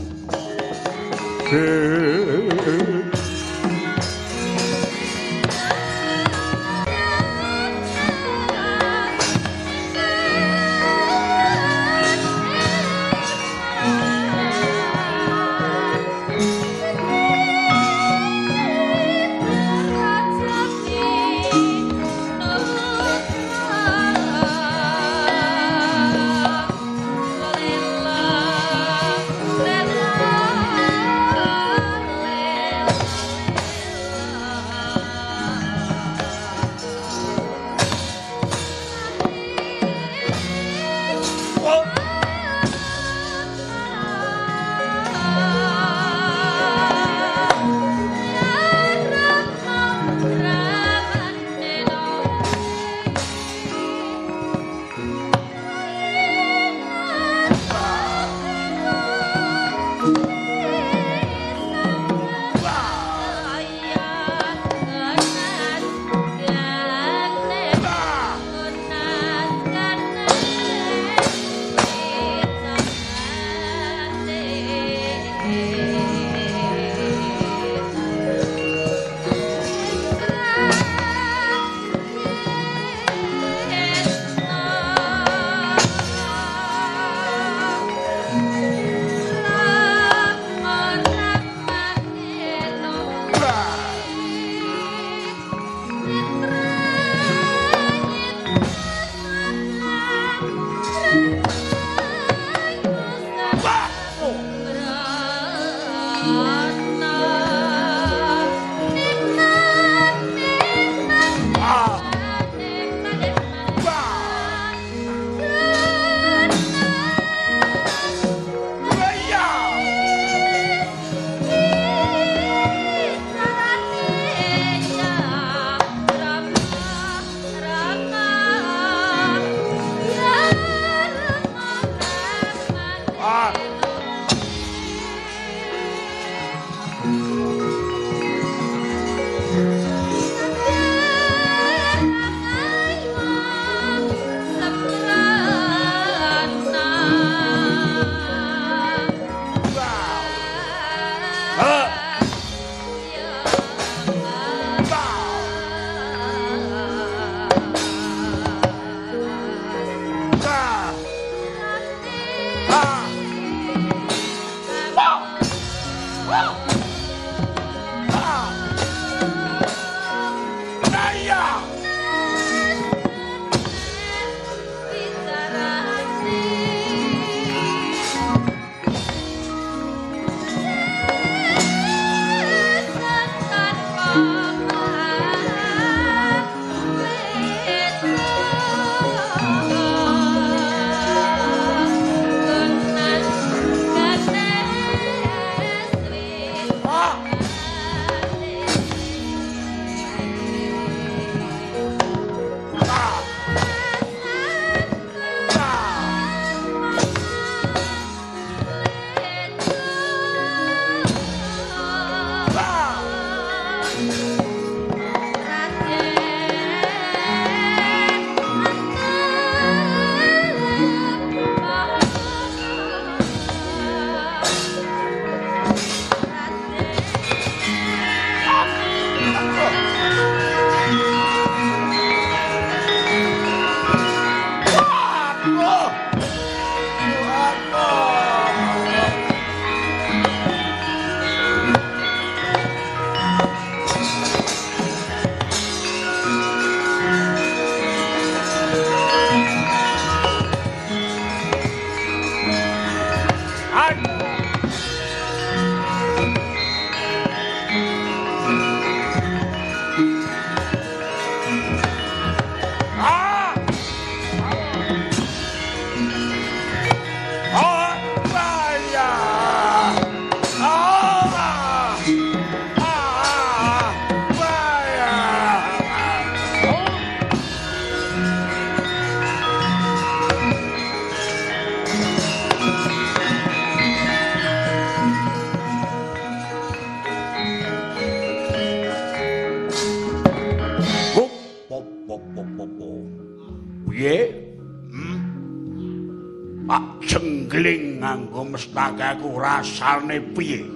Nganggo mestakaku rasane piye?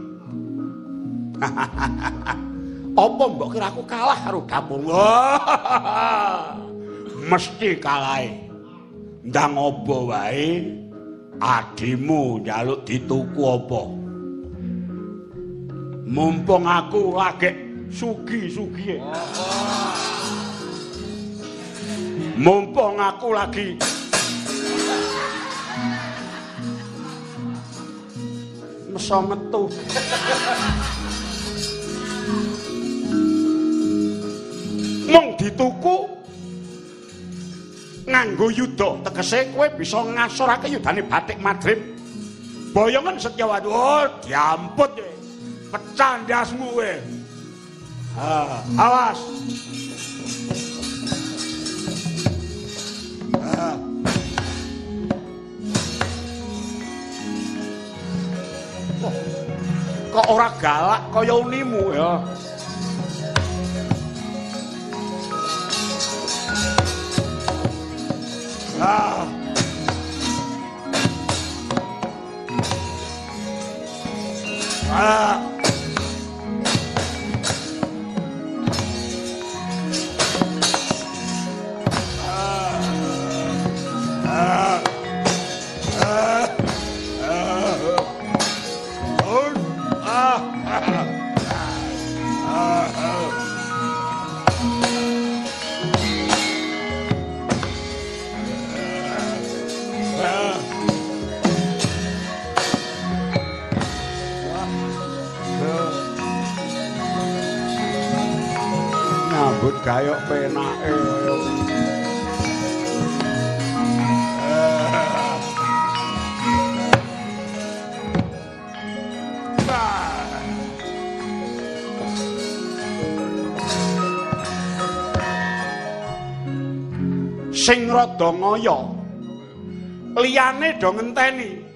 Apa mbok kira aku kalah karo dapur? Mesti kalahe. Ndang apa wae adimu njaluk dituku apa? Mumpung aku lagi sugi-sugi. Mumpung aku lagi meso metu. Mung dituku nganggo yuda tegese kowe bisa ngasorake yudane batik madrib. Boyongan Setyawati, oh diamput ya. Pecah ndasmu kowe. Ha, awas. Kok ora galak kaya unimu ya. Ah. Ah. Gayok penake. Ah. Sing rada ngaya liyane do ngenteni.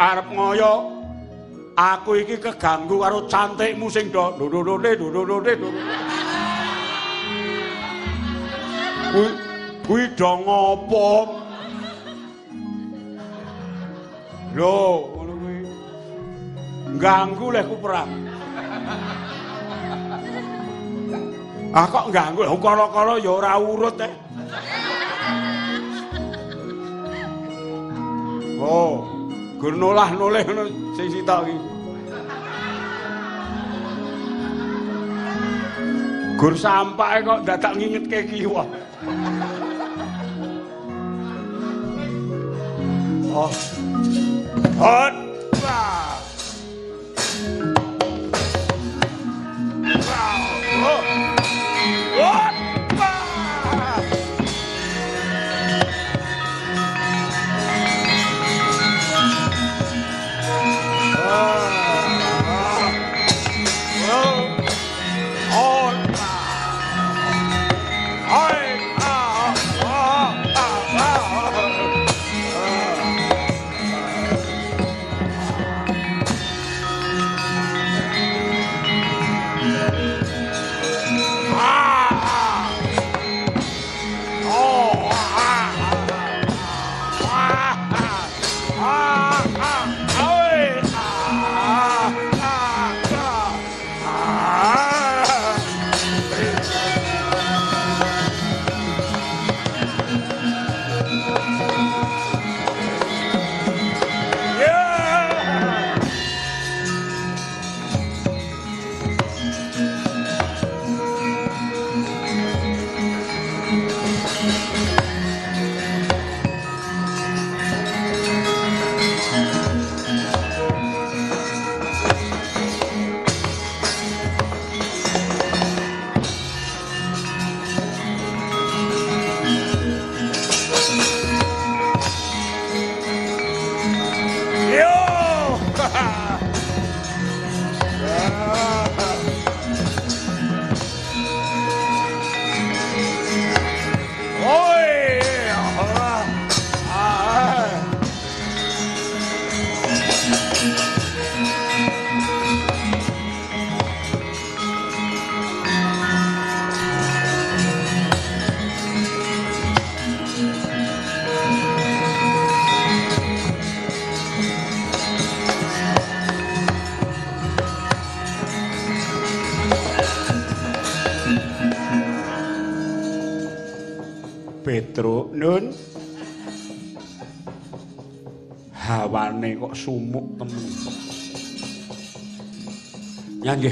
Arep ngaya aku iki keganggu karo cantikmu sing do dododode dododode Kuwi kuwi do ngopo? Lho, ngono kuwi. Ganggu leh ku perang. Ah kok ganggu? Lah kala-kala ya ora urut eh. Oh, gur nolah-noleh ngono sing sitok iki. Gur sampake kok dadak ngingetke kiwa. Oh. Hot.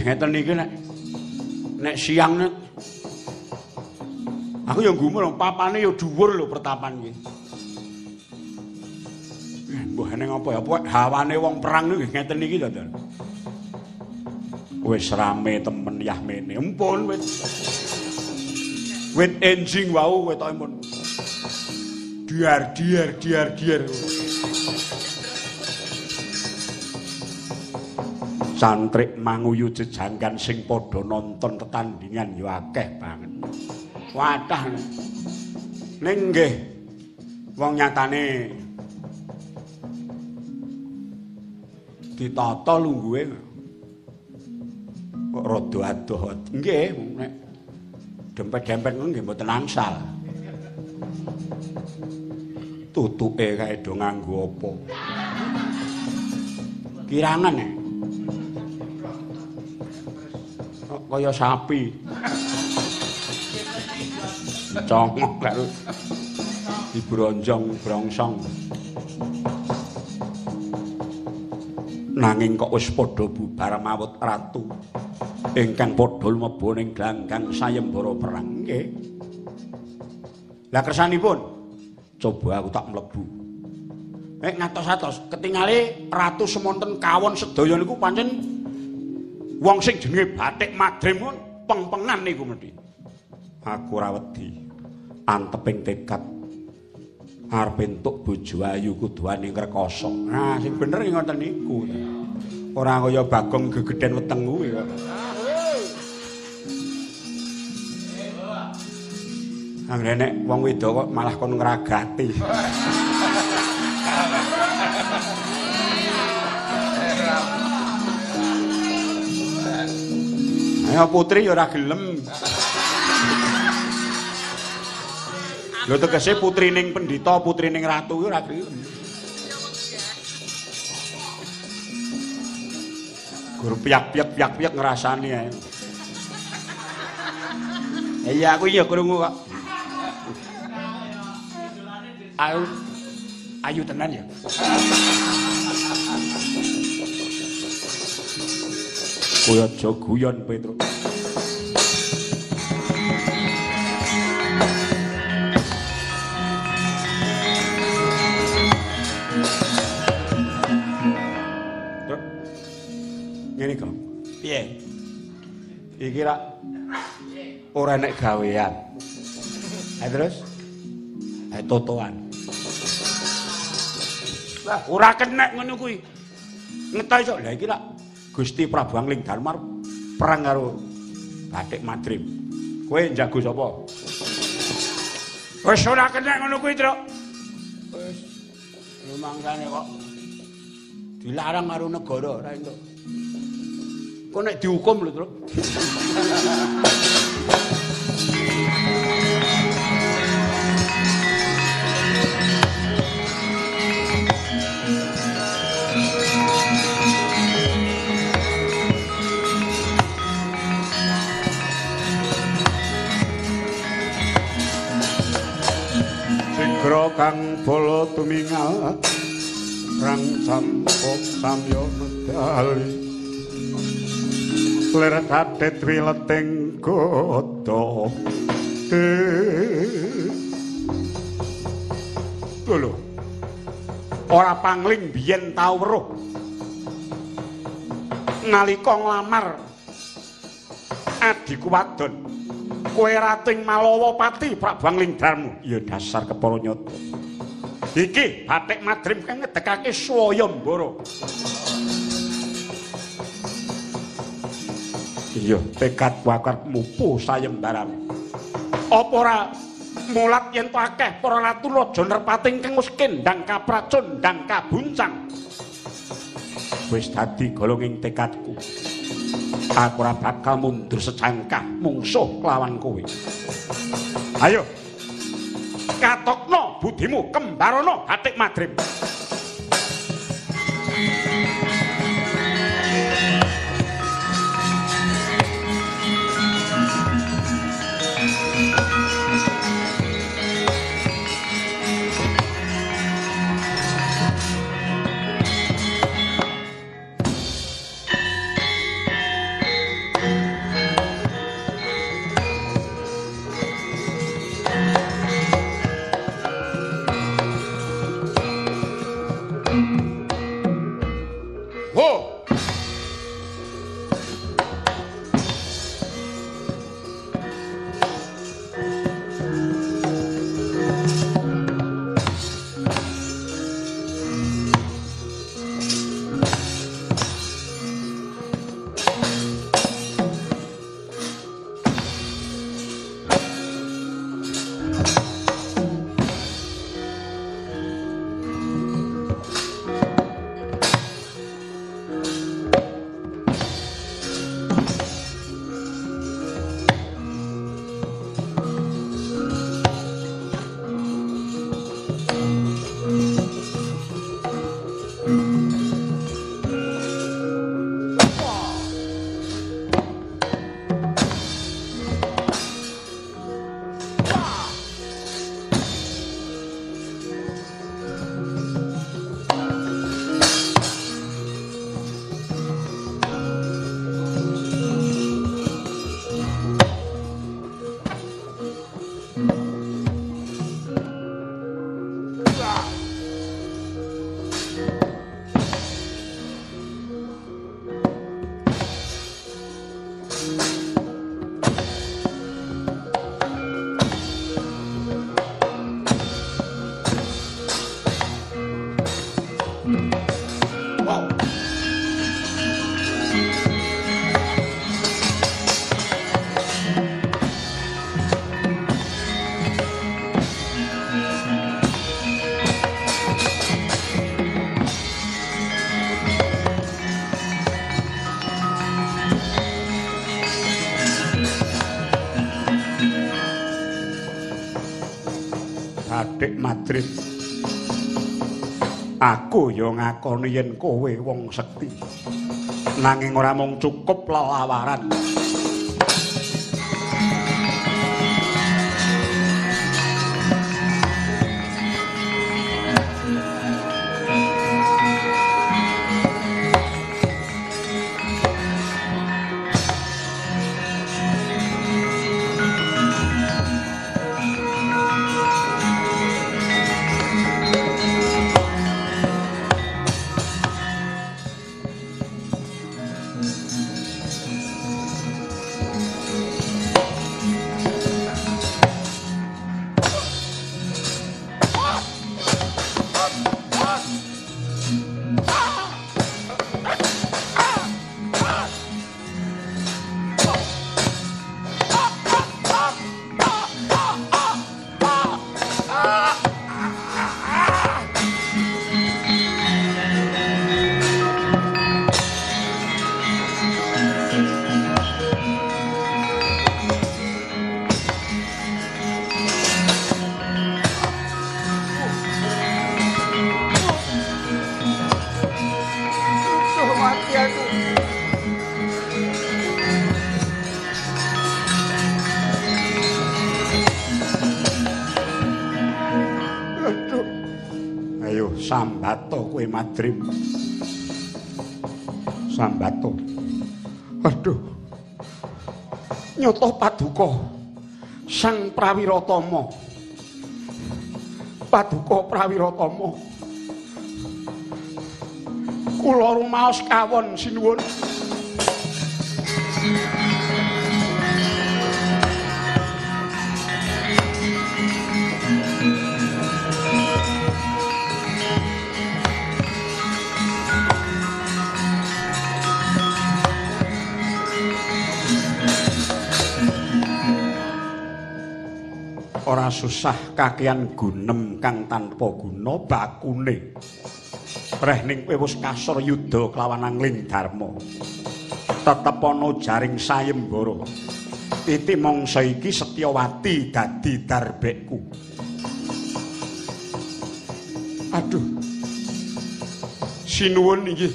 Nggih ngeten niki nek nek siang nek. Aku ya gumul papane ya dhuwur lho pertapan iki. Mbah ning apa ya? Pokoke hawane wong perang niku nggih ngeten niki to wis rame temen yah mene. Empun wit. Wit enjing wau wetoke mun. Diar diar diar diar santrik manguyu jejanggan sing padha nonton tetandingan ya akeh banget. Wadah. Ning nggih wong nyatane ditata lungguhe. Kok rada adoh. Nggih nek dempet-dempet ngono nggih mboten angsal. Tutuke kae do nganggo apa? Kirangan ya kaya sapi. Congok karo dibronjong brongsong. Nanging kok wis padha bubar mawut ratu. Ingkang padha mlebu ning glanggang sayembara perang nggih. Lah kersanipun? Coba aku tak mlebu. Nek ngatos-atos ketingale ratu semonten kawon sedaya niku pancen wong sing jenenge Batik Madrim pun peng-pengan niku mesti. Aku ora wedi. Anteping tekad. Arep entuk bojo ayu kudu ning rekoso nah sing bener ngoten niku. Ora kaya bagong gegeden weteng kuwi kok Anggere nek wong wedok kok malah kon ngragati. Ayo putri ya ora gelem. Lho tegese putrining pendhita, putrining ratu ki ora gelem. Gur piyak-piyak piyak-piyak ngrasani ae. Iya aku iya krungu kok. Ayo ayu tenan ya. Kowe aja guyon Petruk. Truk. Ngene kok. Piye? Iki rak ora nek gawean. Ha terus? Ha totoan. Lah ora kenek ngono kuwi. Ngetah iso. Lah iki Gusti Prabu Angling Darmar perang karo Batik Madrim. Kowe jago sapa? Wis ora kenek ngono kuwi, Truk. Wis lumangsane kok dilarang karo negara ora entuk. Kok nek dihukum lho, Truk. Kang bala tumingal rang campuk samya medali. Ler kadet wileting goto lho ora pangling biyen tau weruh. Nalika nglamar adiku wadon kowe rating Malawa Pati Prabu Angling Darmu ya dasar kepala nyoto iki Batik Madrim kang ngedekake Swayambara iya tekad wakar mupu sayembaran apa ora mulat yen to akeh para ratu raja nerpating kang wis kendang kapracun kabuncang? Wis dadi golonging tekadku aku ora bakal mundur secangkah mungsuh kelawan kowe. Ayo. Katokno budimu kembarono batik madrib Madrid. Aku ya ngakoni yen kowe wong sekti. Nanging ora mung cukup lelawaran. Madrim. Sambato. Aduh. Nyoto paduka Sang Prawiratama. Paduka Prawiratama. Kula rumaos kawon sinuwun. Susah kakean gunem kang tanpa guna bakune. Reh ning kowe wis kasor yuda kelawan angling dharma. Tetep ana jaring sayembara. Titi mangsa iki Setyawati dadi darbekku. Aduh. Sinuwun inggih.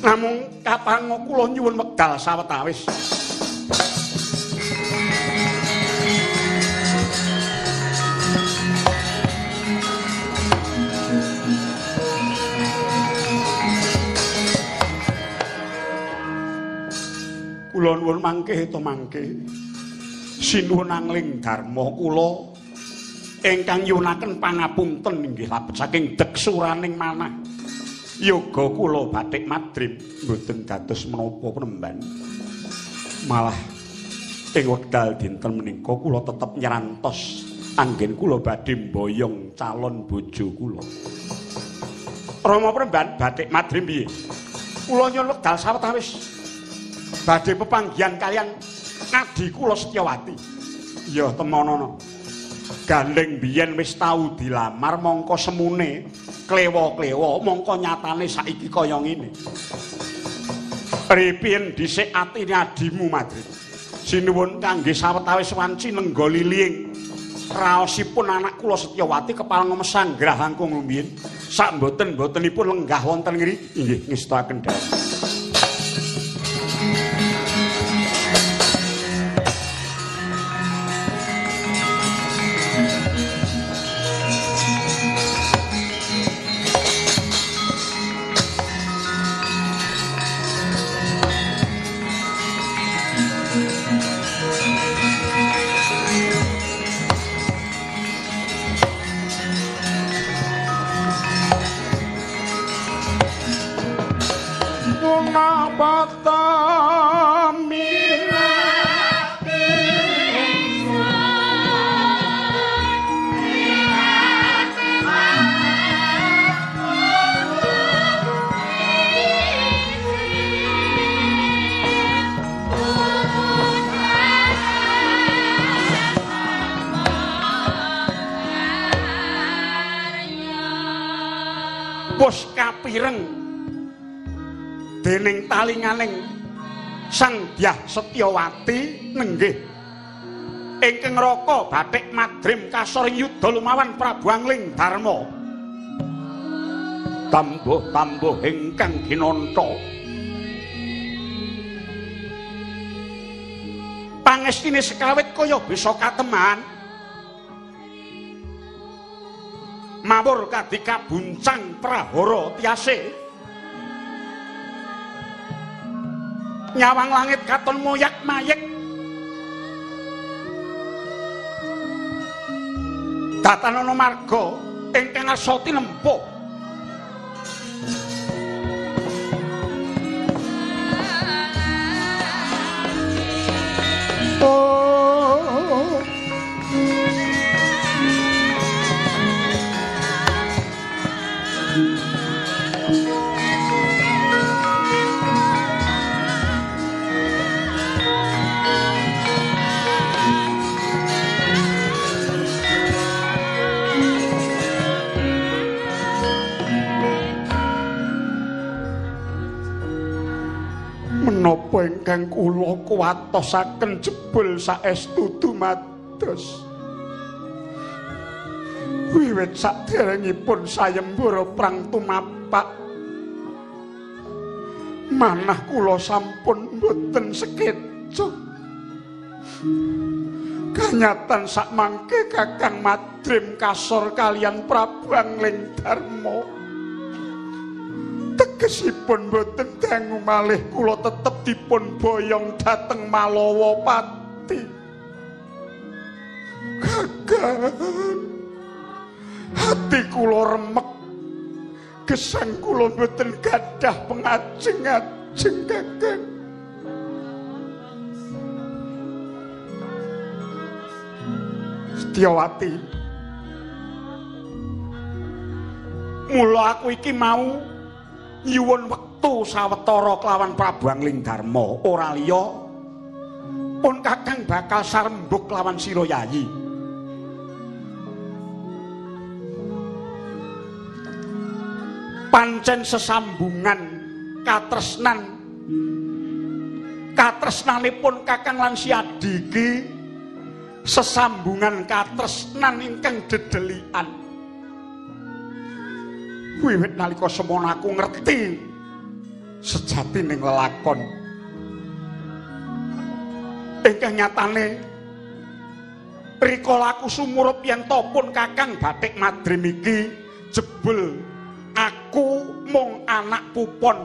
Namung kapango kula nyuwun wekdal sawetawis. Kula nuwun mangke to mangke. Sinuwun angling dharma kula ingkang yunaken pangapunten inggih labet saking deksuraning manah. Yoga kula batik madrim mboten dados menapa penemban. Malah ing wekdal dinten menika kula tetep nyerantos anggen kula badhe mboyong calon bojo kula. Rama penemban batik madrim piye? Kula nyuwun wekdal sawetawis badhe pepanggihan kalian ngadi kula Setyawati. Ya temonono. Gandeng biyen wis tau dilamar mongko semune klewa-klewa mongko nyatane saiki kaya ngene. Pripien dhisik atine adimu Madrid. Sinuwun kangge sawetawis wanci nenggoli liing raosipun anak kula Setyawati kepala ngemesang grah langkung lumiyin sak mboten-mbotenipun lenggah wonten ngri inggih ngestakaken dawuh. Dening talinganing Sang Dyah Setyawati nenggih. Ingkang raka batik madrim kasor yuda lumawan Prabu Angling Darma tambuh-tambuh ingkang ginanta pangestine sekawit kaya bisa kateman. Mawur kadika buncang prahara tiase nyawang langit katon moyak mayek. Datanana marga ingkang asa tinempuh Oh menapa ingkang kula kuwatosaken jebul saestu dumados. Wiwit saderengipun sayembara prang tumapak. Manah kula sampun boten sekeca kanyatan sak mangke kakang madrim kasor kalian Prabu Angling Darma tegesipun boten dangu malih kula tetep dipun boyong dhateng Malawa Pati kakang hati kula remek. Gesang kula boten gadah pengajeng-ajeng kakang. Setyawati. Mula aku iki mau nyuwun wektu sawetara kelawan Prabu Angling Darma ora liya pun Kakang bakal sarembuk kelawan Sira Yayi. Pancen sesambungan katresnan katresnanipun Kakang lan Siadi iki sesambungan katresnan ingkang dedelian. Wiwit nalika semono aku ngerti sejatining lelakon ingkang nyatane rikala aku sumurup yen pun kakang batik madrim iki jebul aku mung anak pupon.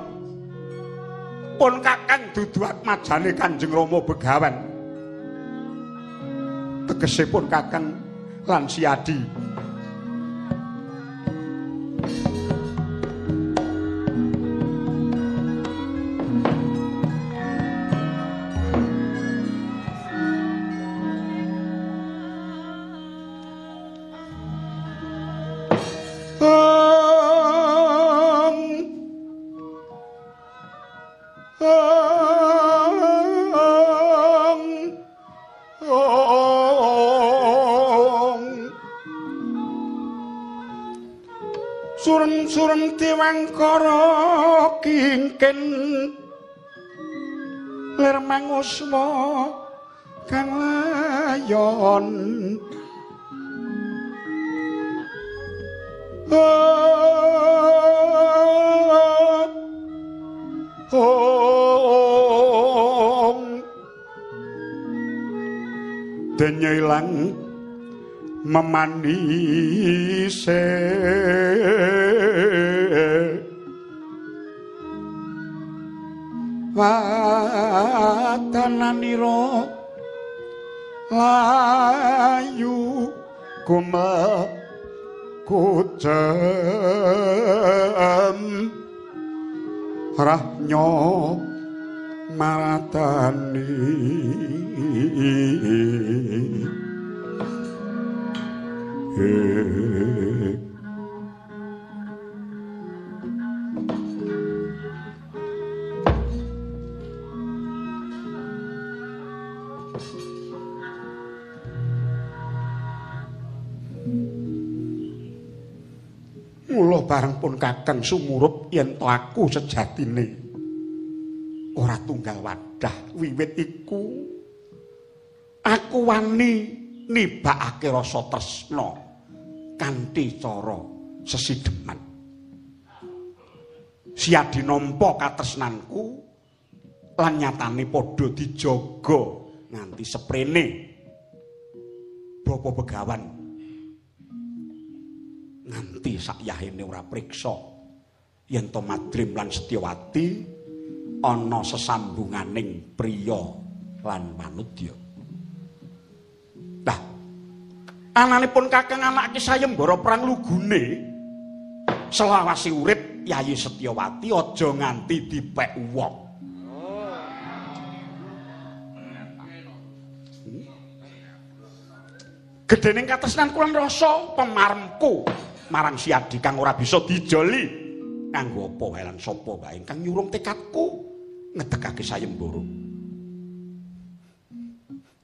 Pun kakang dudu atmajane kanjeng Rama Begawan. Tegesipun kakang lan siadi diwangkara kingken. Lir mangusma kang layon. Oh, oh, denya ilang memanise naniro layu gumel kucem rahnya maratani. Eh. Kakang sumurup yen to aku sejatine ora tunggal wadah wiwit iku aku wani nibakake rasa tresna kanthi cara sesideman. Siadi nampa katresnanku lan nyatane padha dijaga nganti seprene. Bapa begawan nganti sakyahene ora priksa yen to Madrim lan Setyawati ana sesambunganing priya lan manudya. Lah, ananipun Kakang anak ki sayembara perang lugune selawasi urip Yayi Setyawati aja nganti dipek wong. Gedening katresnan kula rasa pemaremku marang Siadi kang ora bisa dijoli. Kanggo apa wae lan sapa wae ingkang nyurung tekadku ngedekake sayembara.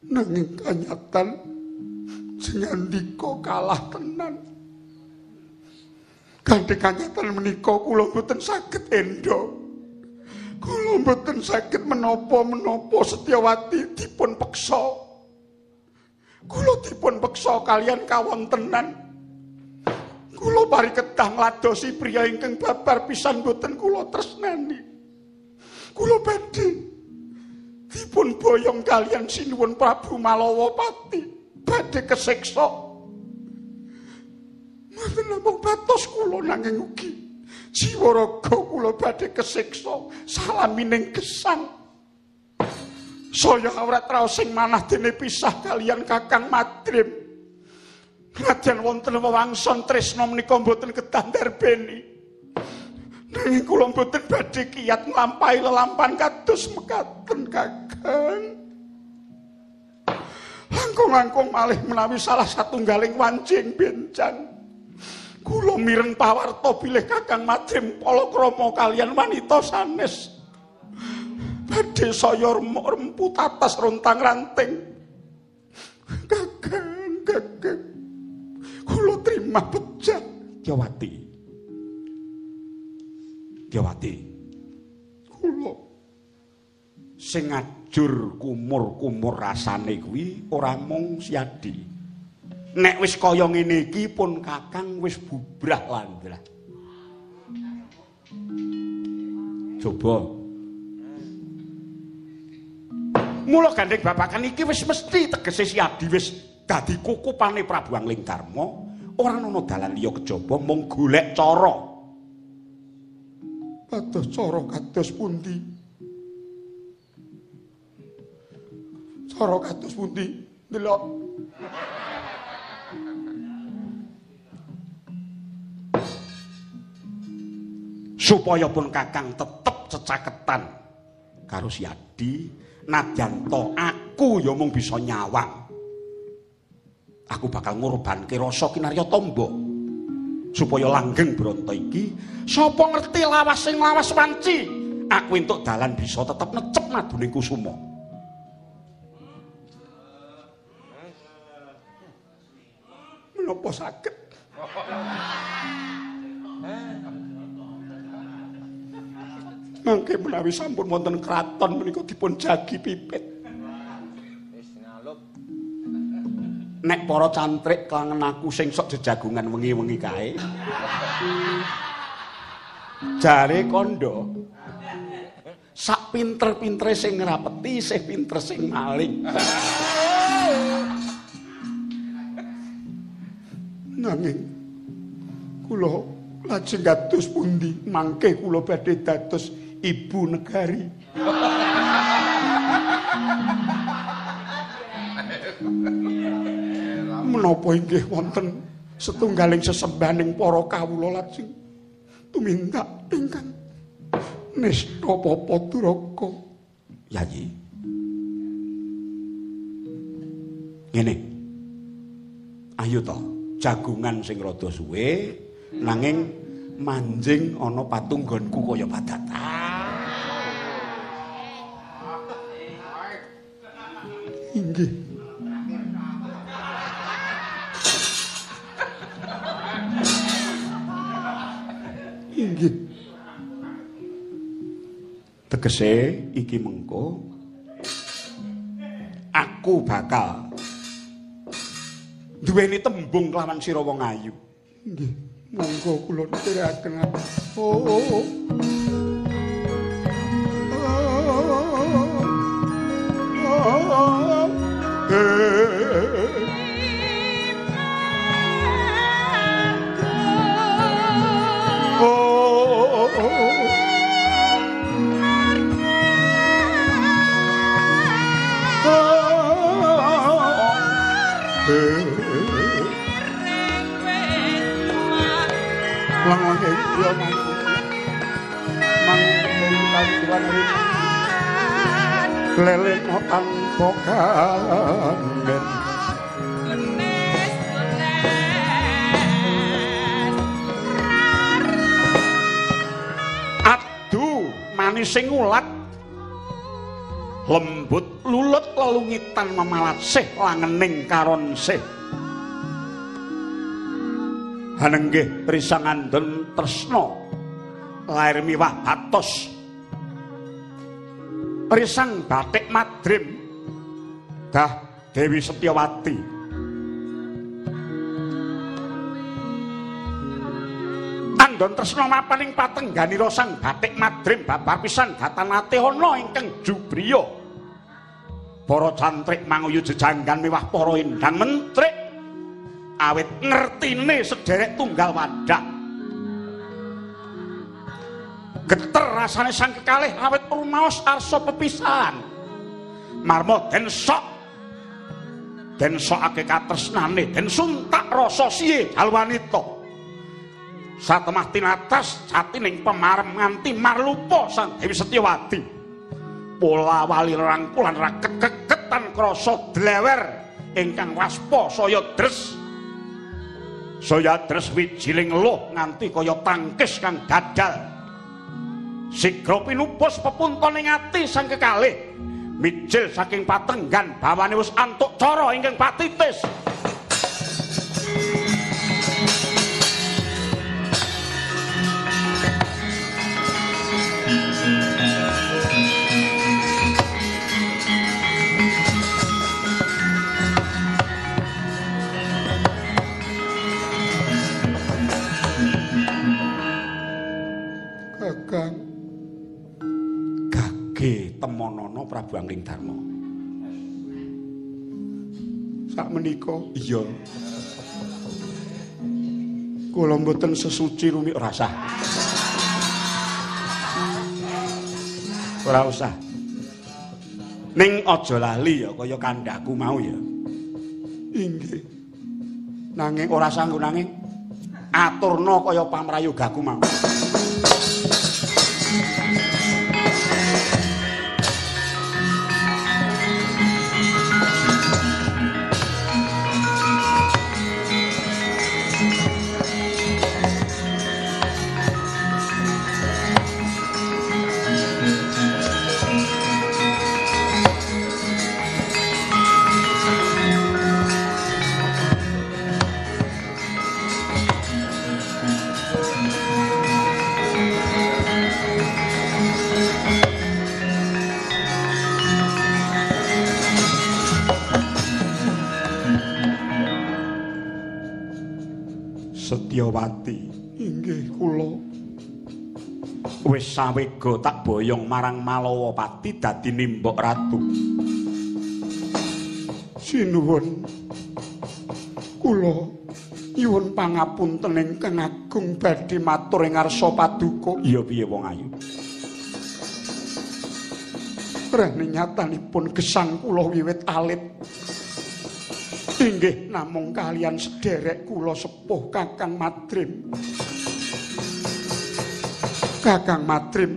Nanging kanyatan sing andika kalah tenan. Kanthi kanyatan menika kula boten saged endo. Kula boten saged menapa-menapa Setyawati dipun peksa. Kula dipun peksa kalian kawontenan. Kula bari kedah ngladosi priya ingkang babar pisan boten kula tresnani. Kula badhe dipun boyong kalian sinuwun Prabu Malawapati badhe kesiksa. Mboten namung batos kula nanging ugi jiwa raga kula badhe kesiksa salamining gesang. Saya awrat raos sing manah dene pisah kalian Kakang Madrim. Nadyan wonten wewangson tresna menika mboten kedah ndarbeni. Nanging kula mboten badhe kiyat nglampahi lelampahan kados mekaten Kakang. Langkung-langkung malih menawi salah satunggaling wancing bencang. Kula mireng pawarta bilih Kakang Madrim Palakrama kalian wanita sanes. Badhe saya remuk-remput atas rontang-ranting. Kakang, kakang. Kula terima pejat. Jawati. Kula sing ngajur kumur-kumur rasane kuwi ora mung siadi. Nek wis kaya ngene iki pun Kakang wis bubrah landra. Coba. Mula gandeng babakan iki wis mesti tegese siadi wis dadi kukupane Prabu Anglingkarma, ora ana dalan liya kejaba mung golek cara. Pados cara kados pundi? Cara kados pundi? Delok. supaya pun kakang tetep cecaketan karo si Adi nadyan aku ya mung bisa nyawang aku bakal ngorbanke rasa kinarya tombo supaya langgeng bronto iki sapa ngerti lawas sing lawas wanci? Aku entuk dalan bisa tetep necep madune kusuma. Menapa saged? Mangke menawi sampun wonten kraton menika dipun jagi pipit. Nek para cantrik kangen aku sing sok jejagungan wengi-wengi kae. Jare kondo. Sak pinter-pintere sing ngrapeti, sing pinter sing maling. Nanging kula lajeng dados pundi mangke kula badhe dados ibu negari. Menapa inggih wonten setunggaling sesembaning para kawula lajeng tumindak ingkang nista papa duraka. Yayi. Ngene. Ayo to, jagungan sing rada suwe nanging manjing ana patunggonku kaya padatan. Inggih. Inggih. Tegese iki mengko aku bakal duweni tembung kelawan sira wong ayu. Nggih, monggo kula nderekaken. Oh. oh, oh. Leleng tanpa kangen adu manis sing ulat. Lembut lulut lelungitan memalat sih langening karon sih hanenggih risangan dan tresno lahir miwah batos risang batik madrim. Dah Dewi Setiawati andon tresno mapaning patenggani rosang batik madrim. Babar pisan datanate ana ingkang jubriya. Para cantrik manguyu jejanggan mewah para indang mentrik awit ngertine sederek tunggal wadah. Geter rasane sang kekalih awet rumaos arsa pepisahan. Marmo den sok den sokake katresnane den suntak rasa siye jalwanita satemah tinatas jatining pemarem nganti marlupa sang Dewi Setyawati. Pola wali rangkulan ra kekeketan krasa dlewer ingkang waspa saya dres saya dres wijiling luh nganti kaya tangkis kang dadal Sigra pinupus pepuntoning ati sang kekalih. Mijil saking patenggan bawane wis antuk cara ingkang patitis. Temonana Prabu Angling Darma. Sak menika iya. Kula mboten sesuci rumik rasa. Ora usah. Ning aja lali ya kaya kandhaku mau ya. Inggih. Nanging ora sanggup nanging aturna kaya pamrayogaku mau. Setyawati. Inggih kula. Wis sawega tak boyong marang Malawapati dadi nimbok ratu. Sinuwun. Kula nyuwun pangapunten ingkang agung badhe matur ing ngarsa paduka. Iya piye wong ayu. Rene nyatanipun gesang kula wiwit alit. Inggih namung kalian sederek kula sepuh Kakang Madrim. Kakang Madrim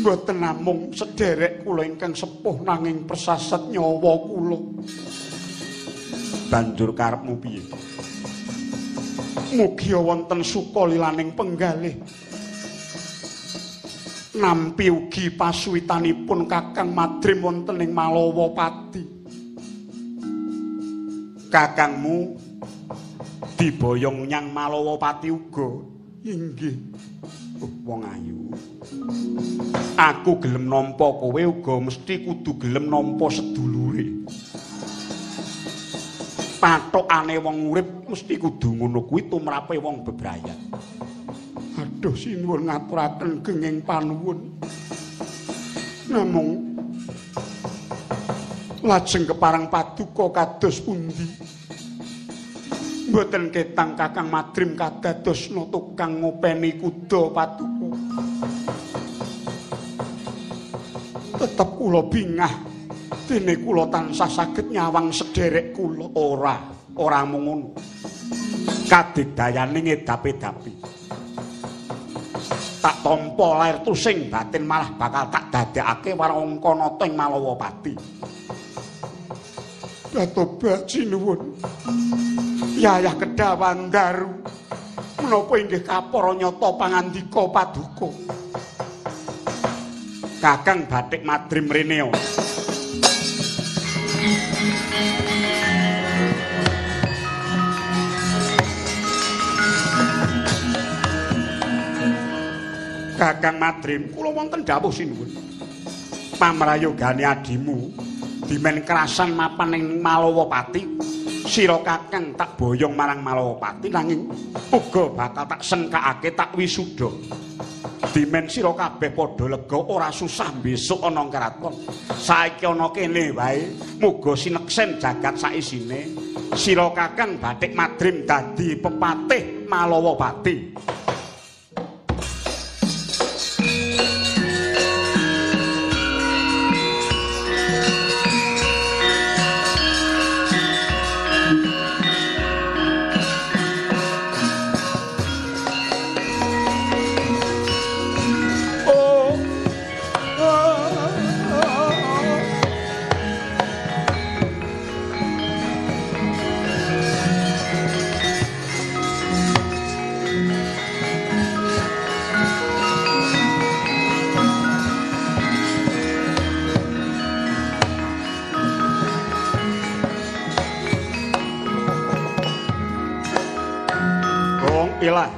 mboten namung sederek kula ingkang sepuh nanging persasat nyawa kula. Banjur karepmu piye? Mugi wonten suka lilaning penggalih. Nampi ugi pasuwitanipun Kakang Madrim wonten ing Malawapati. Kakangmu diboyong nyang Malawapati uga. Inggih. Oh, wong ayu. Aku gelem nampa kowe uga mesti kudu gelem nampa sedulure. Patokane wong urip mesti kudu ngono kuwi tumrape wong bebrayat. Aduh sinuwun ngaturaken genging panuwun. Namung lajeng keparang paduka kados pundi? Mboten ketang Kakang Madrim kadadosna tukang ngopeni kuda paduka. Tetep kula bingah dene kula tansah saged nyawang sederek kula ora, ora mung ngono. Kadigdayane ngedapi-dapi. Tak tampa lair tusing batin malah bakal tak dadekake warangka nata ing Malawapati. Datoba jinuwun. Yayah Kedawan Daru. Menapa inggih kapara nyata pangandika paduka? Kakang Batik Madrim Reneo. Kakang Madrim, kula wonten dawuh sinuwun. Pamrayogane adimu dimen kerasan mapan ing Malawapati. Sira Kakang tak boyong marang Malawapati nanging uga bakal tak sengkakake tak wisuda. Dimen sira kabeh padha lega ora susah besok ana kraton. Saiki ana kene wae, muga sineksen jagat saisine. Sira Kakang Batik Madrim dadi pepatih Malawapati.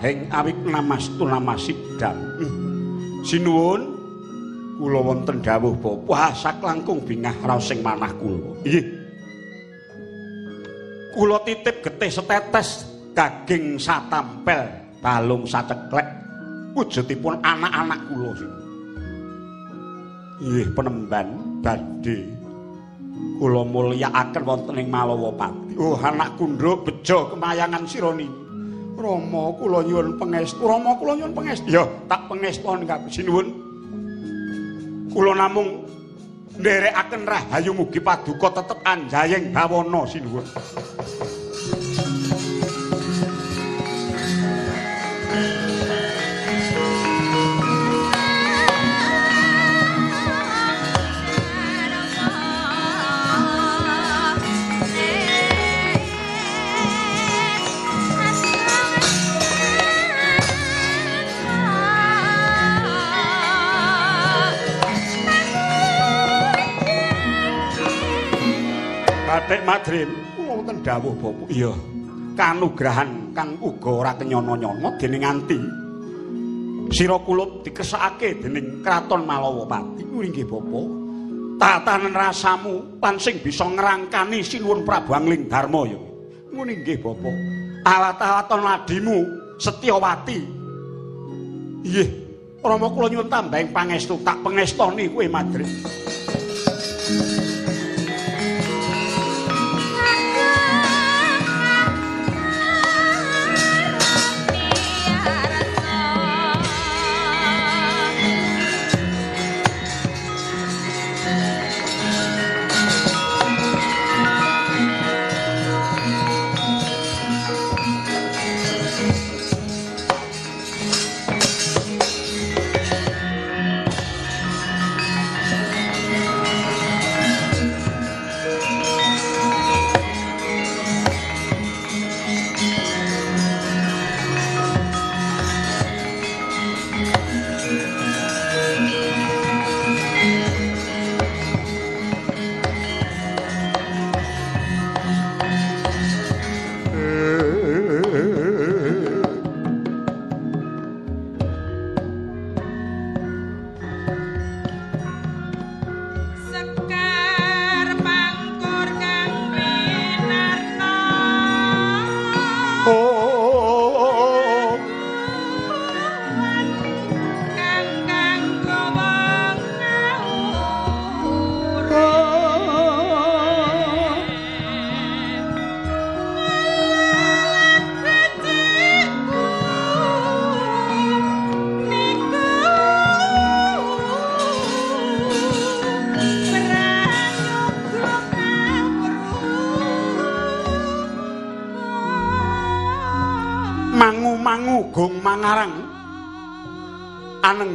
Ilahing awik namastu namasidam. Sinuwun kula wonten dawuh Bapak sak langkung bingah raos sing manah kula. Nggih. Kula titip getih setetes daging satampel balung saceklek wujudipun anak-anak kula. Nggih penemban badhe kula mulyakaken wonten ing Malawapati. Oh anak kunduk bejo kemayangan sira niki. Rama kula nyuwun pangestu. Rama kula nyuwun pangestu. Ya, tak pangeston kabeh sinuwun. Kula namung nderekaken rahayu mugi paduka tetep anjayeng bawana sinuwun. Batik Madrim, wonten dawuh Bapak. Iya. Kanugrahan kang uga ora kenyono-nyono dening nganti sira kula dikesakake dening Kraton Malawapati. Nggih Bapak. Tatanen rasamu pansing bisa ngrangkani sinuwun Prabu Angling Darma ya. Ngono nggih Bapak. Awat-awaton adimu Setyawati. Nggih. Rama kula nyuwun tambahing pangestu tak pengestoni kowe Madrim.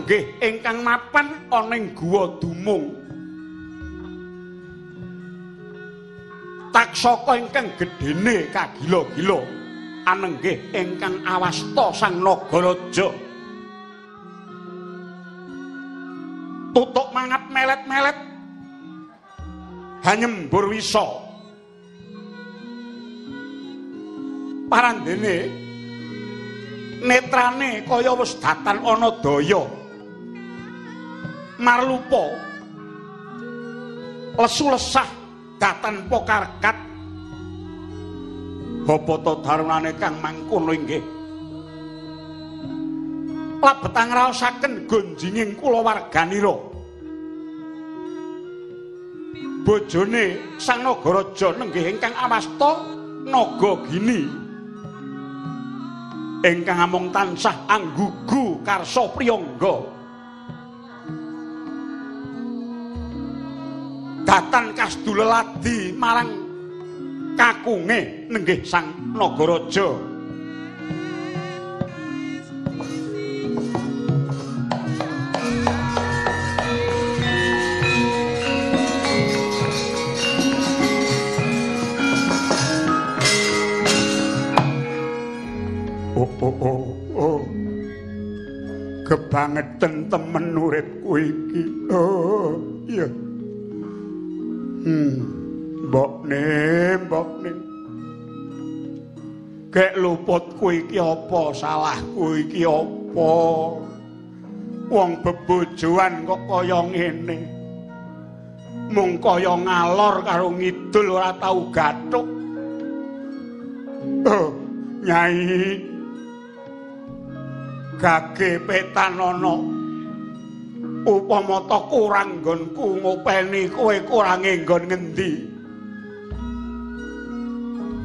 Anenggih ingkang mapan ana ing guwa dumung. Taksaka ingkang gedene kagila-gila. Anenggih ingkang awasta sang nagaraja. Tutuk mangat melet-melet. Hanyembur wisa. Parandene netrane kaya wis datan ana daya marlupa. Lesu lesah datan pokarkat bapa to darunane kang mangkono inggih. Labetang raosaken gonjinging kula warganira. Bojone sang nagaraja nenggih ingkang awasta naga gini. Ingkang amung tansah anggugu karsa priyangga datan kasduleladi marang kakunge nenggih sang nagaraja. Oh oh oh oh. Kebangetan temen uripku iki. Oh Kek luput kuwi iki apa? Salahku iki apa? Wong bebojoan kok kaya ngene. Mung kaya ngalor karo ngidul ora tau gathuk. Oh, Nyai. Gage petanono. upama ta kurang nggonku ngopeni kowe kurang nggon ngendi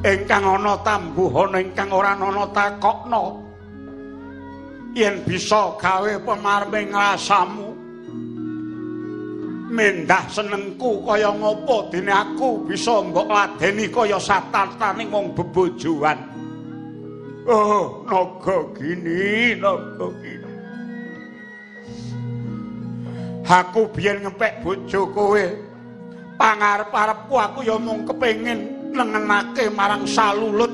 ingkang ana tambuhana ingkang ora ana takokno. Yen bisa gawe pemarming rasamu mendah senengku kaya ngopo dene aku bisa mbok ladeni kaya satartaning wong bebojoan. Oh naga gini naga gini. Aku biyen ngempek bojo kowe. Pangarep-arepku aku ya mung kepengin nengenake marang salulut.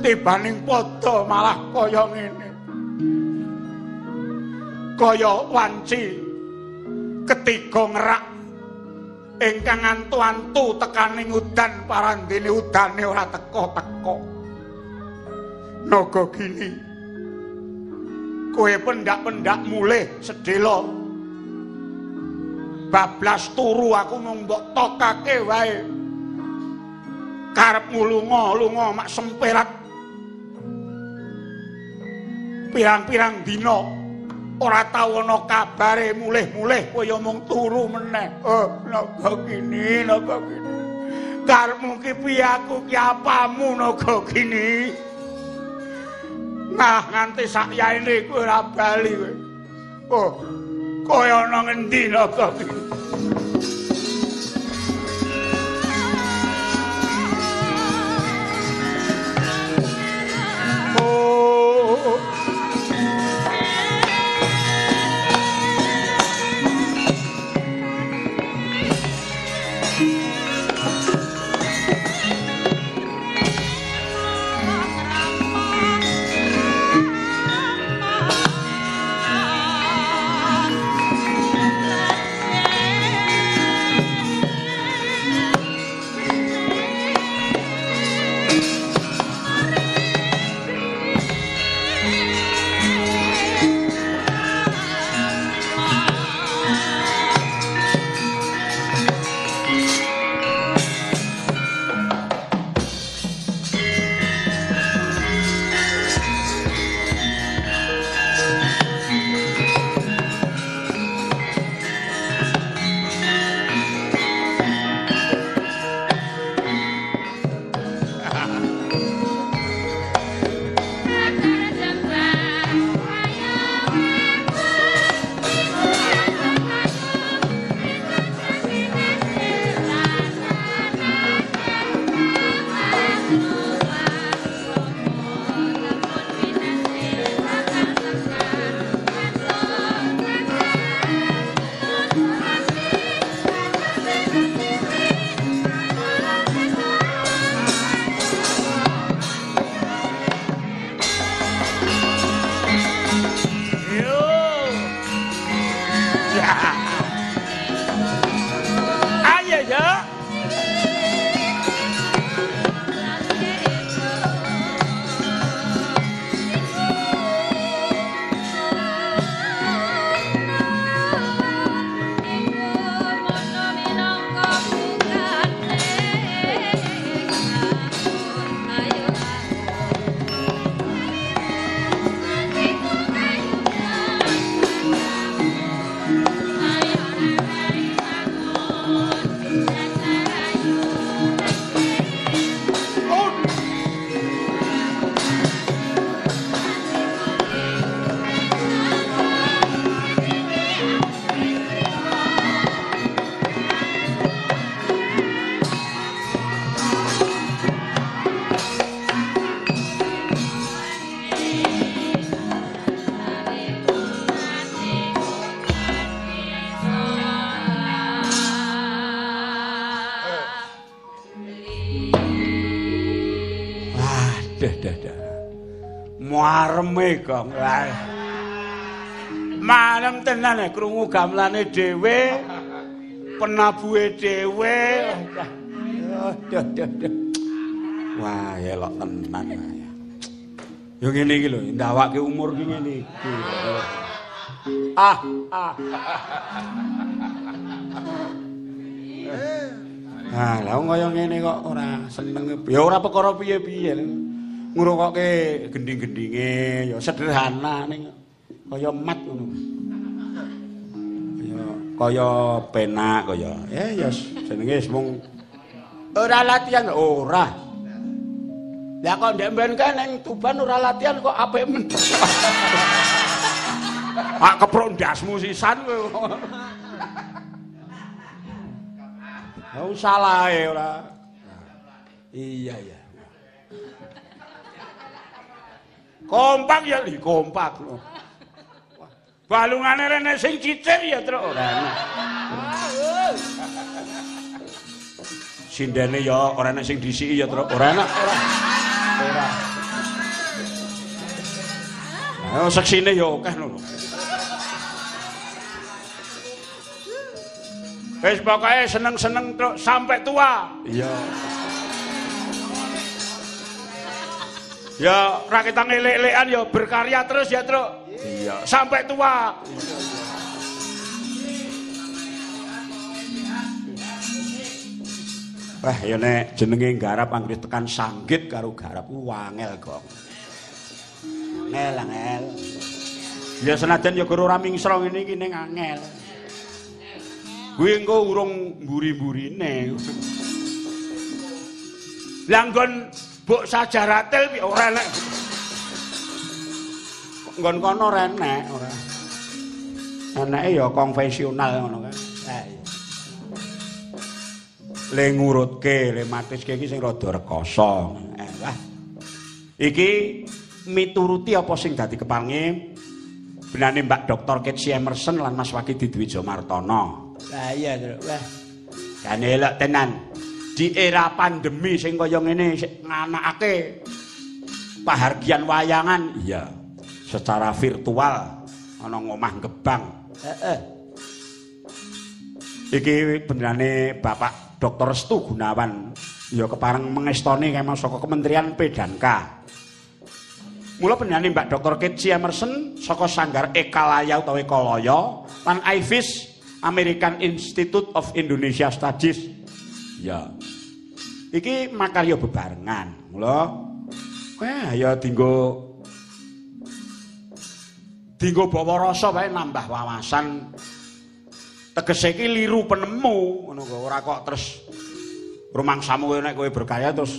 Tibaning padha malah kaya ngene. Kaya wanci ketiga ngerak. Ingkang antu-antu tekaning udan parandene udane ora teko-teko naga gini kowe pendak-pendak mulih sedelo bablas turu aku mung mbok tokake wae karepmu lunga-lunga mak semperat pirang-pirang dina ora tau ana kabare mulih-mulih kowe mung turu meneh oh naga kini naga kini karepmu ki piye aku ki apamu naga kini Nah, nganti sak yaene kowe ora bali kowe. Oh, kaya ana ngendi naga iki? Kok. Marem tenan krungu gamelane dhewe. Penabuhe dhewe. Wah, elok tenan ya. Yo ngene iki lho, ndawake umur ki ngene iki. Ah, ah. Ah, lah wong kaya ngene kok ora seneng. Ya ora perkara piye-piye. Ngrungokke gending-gendinge ya sederhana ning kaya mat ngono. Kaya kaya penak kaya. Eh ya jenenge mung ora latihan ora. Lah kok ndek mben kae ning Tuban ora latihan kok apik men. Ah keprok ndasmu sisan kowe. Oh salah e ora. Iya iya. Kompak ya li kompak. Balungane rene sing cicir ya truk ora. Sindene ya ora enak sing disiki ya truk ora enak ora. Ora. Nah, seksine ya akeh ngono. Wis pokoke seneng-seneng truk sampai tua. Iya. Ya, ra kita ngelek-elekan ya berkarya terus ya, Truk. Iya, sampai tua. Wah, ya nek jenenge garap anggere tekan sanggit karo garap ku wangel kok. Angel, angel. Ya senajan ya guru ora mingsro ngene iki ning angel. Kuwi engko urung mburi-mburine. Langgon buk sajaratil piye ora enek. Nggon kono ora enek ora. Eneke ya konvensional ngono kan. Iya. Le ngurutke, le matiske iki sing rada rekoso. Eh, wah. Iki mituruti apa sing dadi kepange benane Mbak Dr. Ketsi Emerson lan Mas Waki Didwijo Martono. Lah iya, Truk. Wah. Kan elok tenan. Di era pandemi sing kaya ngene nganakake pahargian wayangan, iya. Secara virtual ana ngomah Gebang. Heeh. Iki benerane Bapak Dr. Restu Gunawan ya kepareng mengestoni kemah saka Kementerian P dan K. Mula benerane Mbak Dr. Ketsi Emerson saka Sanggar Ekalaya utawa Ekalaya lan IFIS American Institute of Indonesia Studies. Ya. Iki makarya bebarengan. Mula wah ya dinggo dinggo bawa rasa wae nambah wawasan. Tegese iki liru penemu ngono kok ora kok terus rumangsamu kowe nek kowe berkaya terus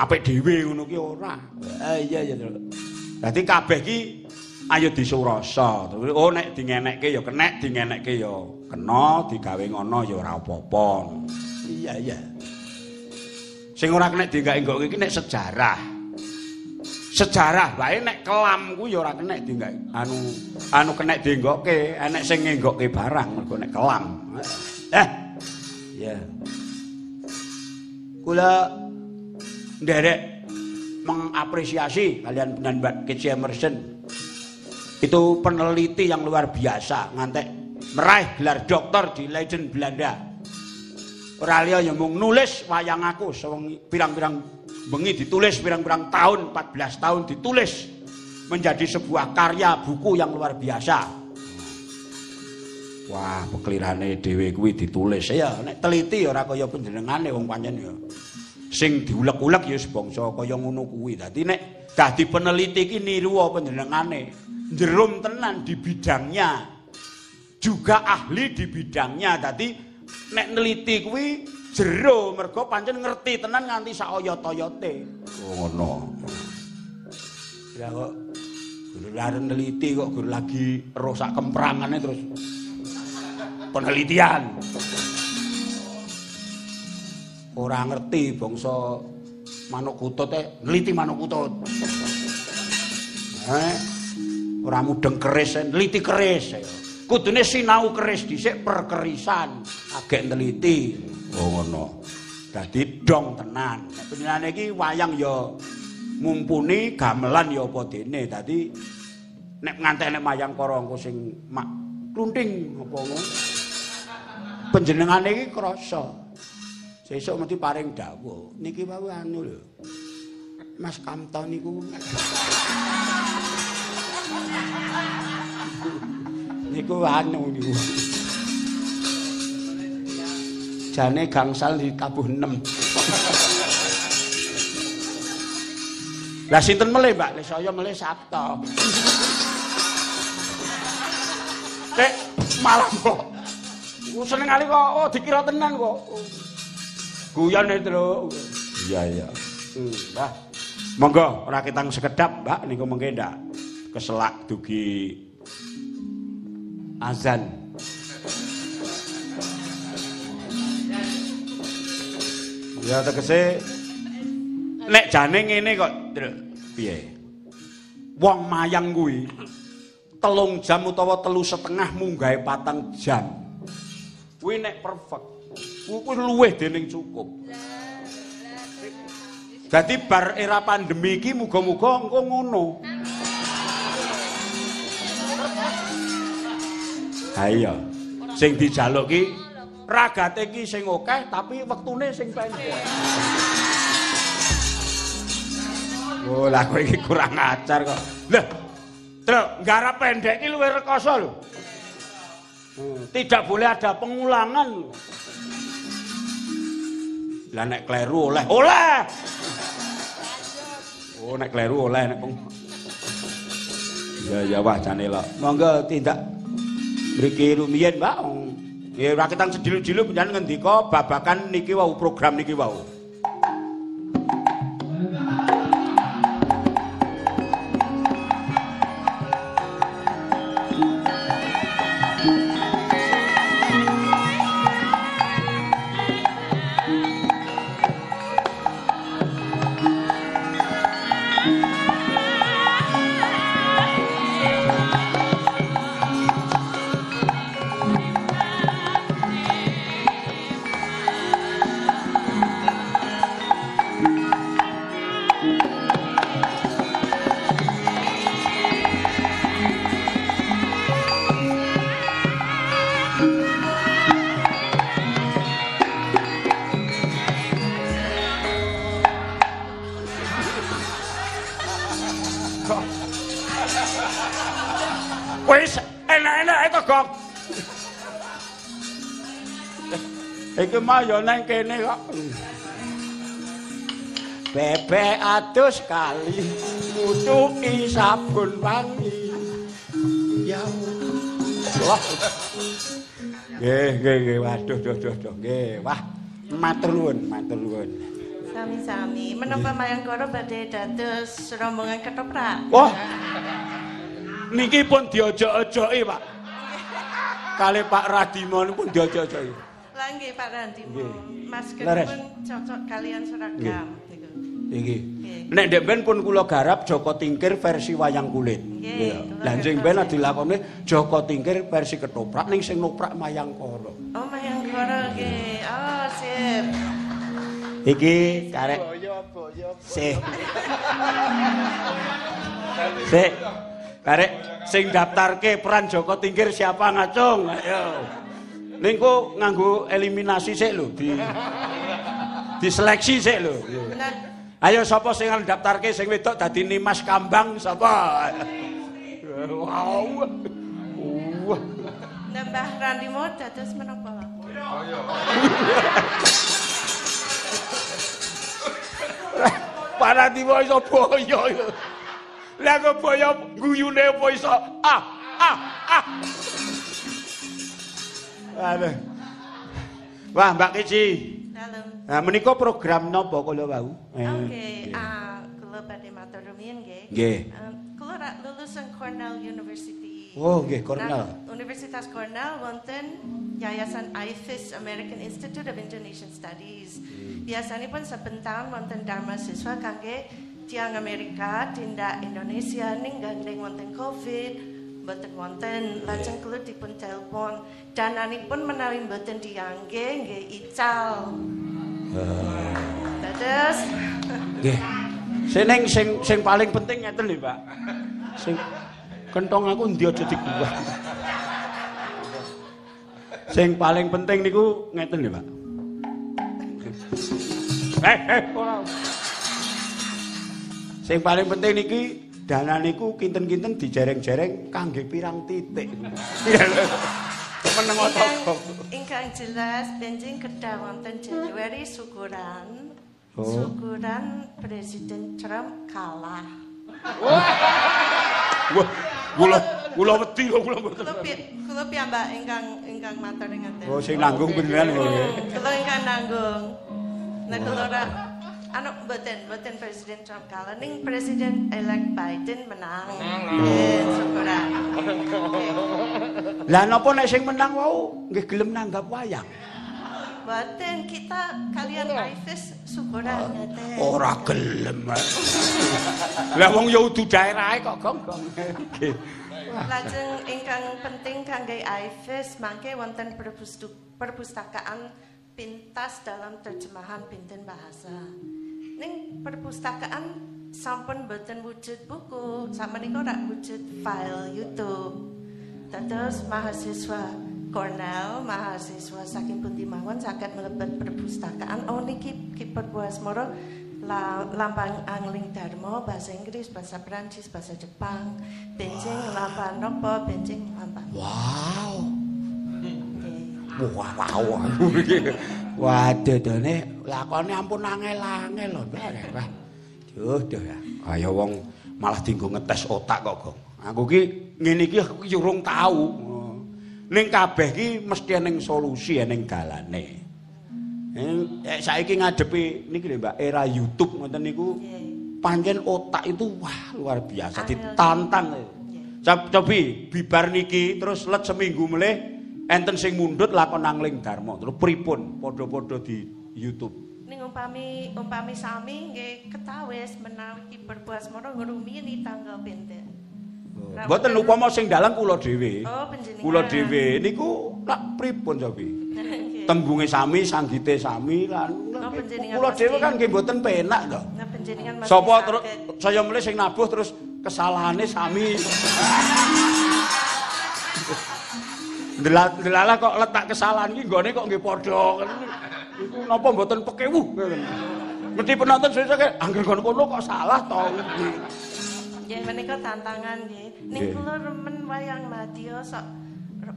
apik dhewe ngono ki ora. Ah iya iya. Dadi kabeh ki ayo disurasa. Oh nek dingenekke ya kenek, dingenekke ya kena, digawe ngono ya ora apa-apa. Iya iya. Sing ora kenek digawe iki nek sejarah. Sejarah wae nek kelam ku ya ora kenek digawe. Anu anu kenek dienggokke, enek sing ngenggokke barang mergo nek kelam. Eh. Iya. Kula nderek mengapresiasi kalian benar Mbak Keci Emerson itu peneliti yang luar biasa ngantek meraih gelar doktor di Leiden Belanda ora liya ya nulis wayang aku seweng pirang-pirang bengi ditulis pirang-pirang tahun 14 tahun ditulis menjadi sebuah karya buku yang luar biasa wah peklirane dhewe kuwi ditulis ya nek teliti ora kaya panjenengane wong pancen ya sing diulek-ulek ya sebangsa kaya ngono kuwi. Dadi nek dadi peneliti iki niru panjenengane, jerum tenan di bidangnya. Juga ahli di bidangnya. Dadi nek neliti kuwi jero mergo pancen ngerti tenan nganti sak oyot-oyote. Oh ngono. Ya kok guru lare neliti kok guru lagi roh sak kemprangane terus penelitian. ora ngerti bangsa manuk kutut e nliti manuk kutut. Eh, ora mudeng keris, nliti keris. Kudune sinau keris dhisik perkerisan, agek nliti. Oh ngono. Dadi dong tenan. Penjenengan iki wayang ya mumpuni gamelan ya apa dene. Dadi nek ngantene mayang para engko sing mak klunting apa ngono. Panjenengane iki krasa. Sesuk mesti paring dawuh. Niki wae anu lho. Mas Kamto niku niku anu niku. Jane gangsal di tabuh 6. Lah sinten melih, Mbak? Nek saya melih Sabto. Nek malah kok Ku seneng kali kok oh, dikira tenan kok. Guyon itu lho. Iya iya. Hmm, Mbah. Monggo ora ketang sekedap, Mbak, niku mengke ndak keselak dugi azan. Ya tegese nek jane ngene kok. Piye? Wong mayang kuwi telung jam utawa telu setengah munggahe patang jam. Kuwi nek perfect, kuwi luwih dening cukup. Jadi bar era pandemi iki muga-muga engko ngono. Ha iya. Sing dijaluk ki ragate ki sing akeh tapi wektune sing pendek. Oh, lah kowe iki kurang ajar kok. Lah, Truk, garap pendek iki luwih rekoso lho. Hmm, Tidak boleh ada pengulangan. Lah nek kleru oleh, oleh. Oh, nek kleru oleh nek. Ya ya wah jane lho. Monggo tindak mriki rumiyin, Mbak. Ya ora ketang sedilu-dilu panjenengan ngendika babakan niki wau program niki wau. Mah ya nang kene kok. Bebek atus kali mutuki sabun wangi. Ya Allah. Nggih, nggih, nggih. Waduh, duh, duh, duh. Nggih, wah. Matur nuwun, matur nuwun. Sami-sami. Menapa Mayangkara badhe dados rombongan ketoprak? Wah. Niki pun diojok-ojoki, Pak. Kali Pak Radimo niku pun diojok-ojoki. Lah nggih Pak. Nggih. Masker pun cocok kalian seragam. Nggih. Nek ndek ben pun kula garap Joko Tingkir versi wayang kulit. Nggih, Lah sing ben nggih. dilakoni Joko Tingkir versi ketoprak ning sing noprak Mayangkara. Oh Mayangkara nggih. Oh sip. Iki karek Sih. Sih. Karek sing daftarke peran Joko Tingkir siapa ngacung? Ayo. Ningku nganggo eliminasi sik lho di diseleksi sik lho. Ayo sapa sing arep daftarke sing wedok dadi Nimas Kambang sapa? Wow. Wah. Nambah Randimo dados menapa? Para tiba iso boyo. Lah kok boyo guyune apa iso? Ah, ah, ah. Wah, Mbak Kici. Dalem. Nah, menika program napa kula wau? Eh, Oke, ah kula badhe matur rumiyin nggih. Nggih. Um, kula lulusan Cornell University. Oh, nggih, Cornell. Nah, Universitas Cornell wonten Yayasan IFIS American Institute of Indonesian Studies. Hmm. Biasanipun saben taun wonten dharma siswa kangge tiang Amerika tindak Indonesia ning gandeng wonten Covid. Mboten wonten lajeng kula dipun telepon dananipun menawi mboten diangge nggih ical. Ah. Dados Nggih. Seneng sing sing paling penting ngeten lho, Pak. Sing kentong aku ndi aja dibuang. Sing paling penting niku ngeten lho, Pak. Eh, eh, ora. Sing paling penting niki dana niku kinten-kinten dijereng-jereng kangge pirang titik. Meneng Ingkang, otot. ingkang jelas benjing kedah wonten Januari syukuran. Oh. Syukuran Presiden Trump kalah. Wah, kula kula wedi kok kula mboten. Kula pi- kula piyambak ingkang ingkang matur ngaten. Oh, sing nanggung beneran kok. Hmm, Kula ingkang nanggung. Nah kula ora anu mboten mboten Presiden Trump kalah ning Presiden elect Biden menang. Nggih, syukuran. Lah napa nek sing menang wau nggih gelem nanggap wayang? Mboten kita kalian Ives syukuran ngaten. Ora gelem. Lah wong ya udu daerahe kok gong-gong. Nggih. Lajeng ingkang penting kangge Ives mangke wonten perpustu- perpustakaan pintas dalam terjemahan pinten bahasa. Ning perpustakaan sampun boten wujud buku, sakmenika ora wujud file YouTube. Terus mahasiswa Cornell, mahasiswa saking pundi mawon saged mlebet perpustakaan. Oh niki Kiper Buasmoro la, lambang Angling Dharma bahasa Inggris, bahasa Prancis, bahasa Jepang. Benjing lambang nopo, benjing lambang. Wow. Wah, wow. Wah, dedene lakone ampun angel-angel lho. Wah. Duh, duh ya. Kaya wong malah dienggo ngetes otak kok, Gong. Aku ki ngene iki aku ki urung tau. Ning kabeh ki mesti ning solusi ning dalane. Eh, saiki ngadepi niki lho, Mbak, era YouTube ngoten niku pancen otak itu wah luar biasa ditantang. Nggih. Cob- Cobi bibar niki terus let seminggu melih enten sing mundhut lakon angling dharma terus pripun padha-padha di YouTube. Ning umpami umpami sami nggih ketawis menawi Kiper Buasmoro ngrumiyini tanggal pinten. Ra Mboten wonten- upama sing dalang kula dhewe. Oh, panjenengan. Kula dhewe niku lak pripun? Nggih. Tembunge sami, sanggite sami lan Oh, kula dhewe kan nggih mboten penak to. Nah panjenengan mesti Sapa terus saya mulai sing nabuh terus kesalahane sami. Delal- Delalah kok letak kesalahan iki nggone kok nggih padha. Iku napa mboten pekewuh ngoten. Mesti penonton sesuk angger kono kok salah to. Nggih menika tantangan nggih. Ning kula remen wayang madya sok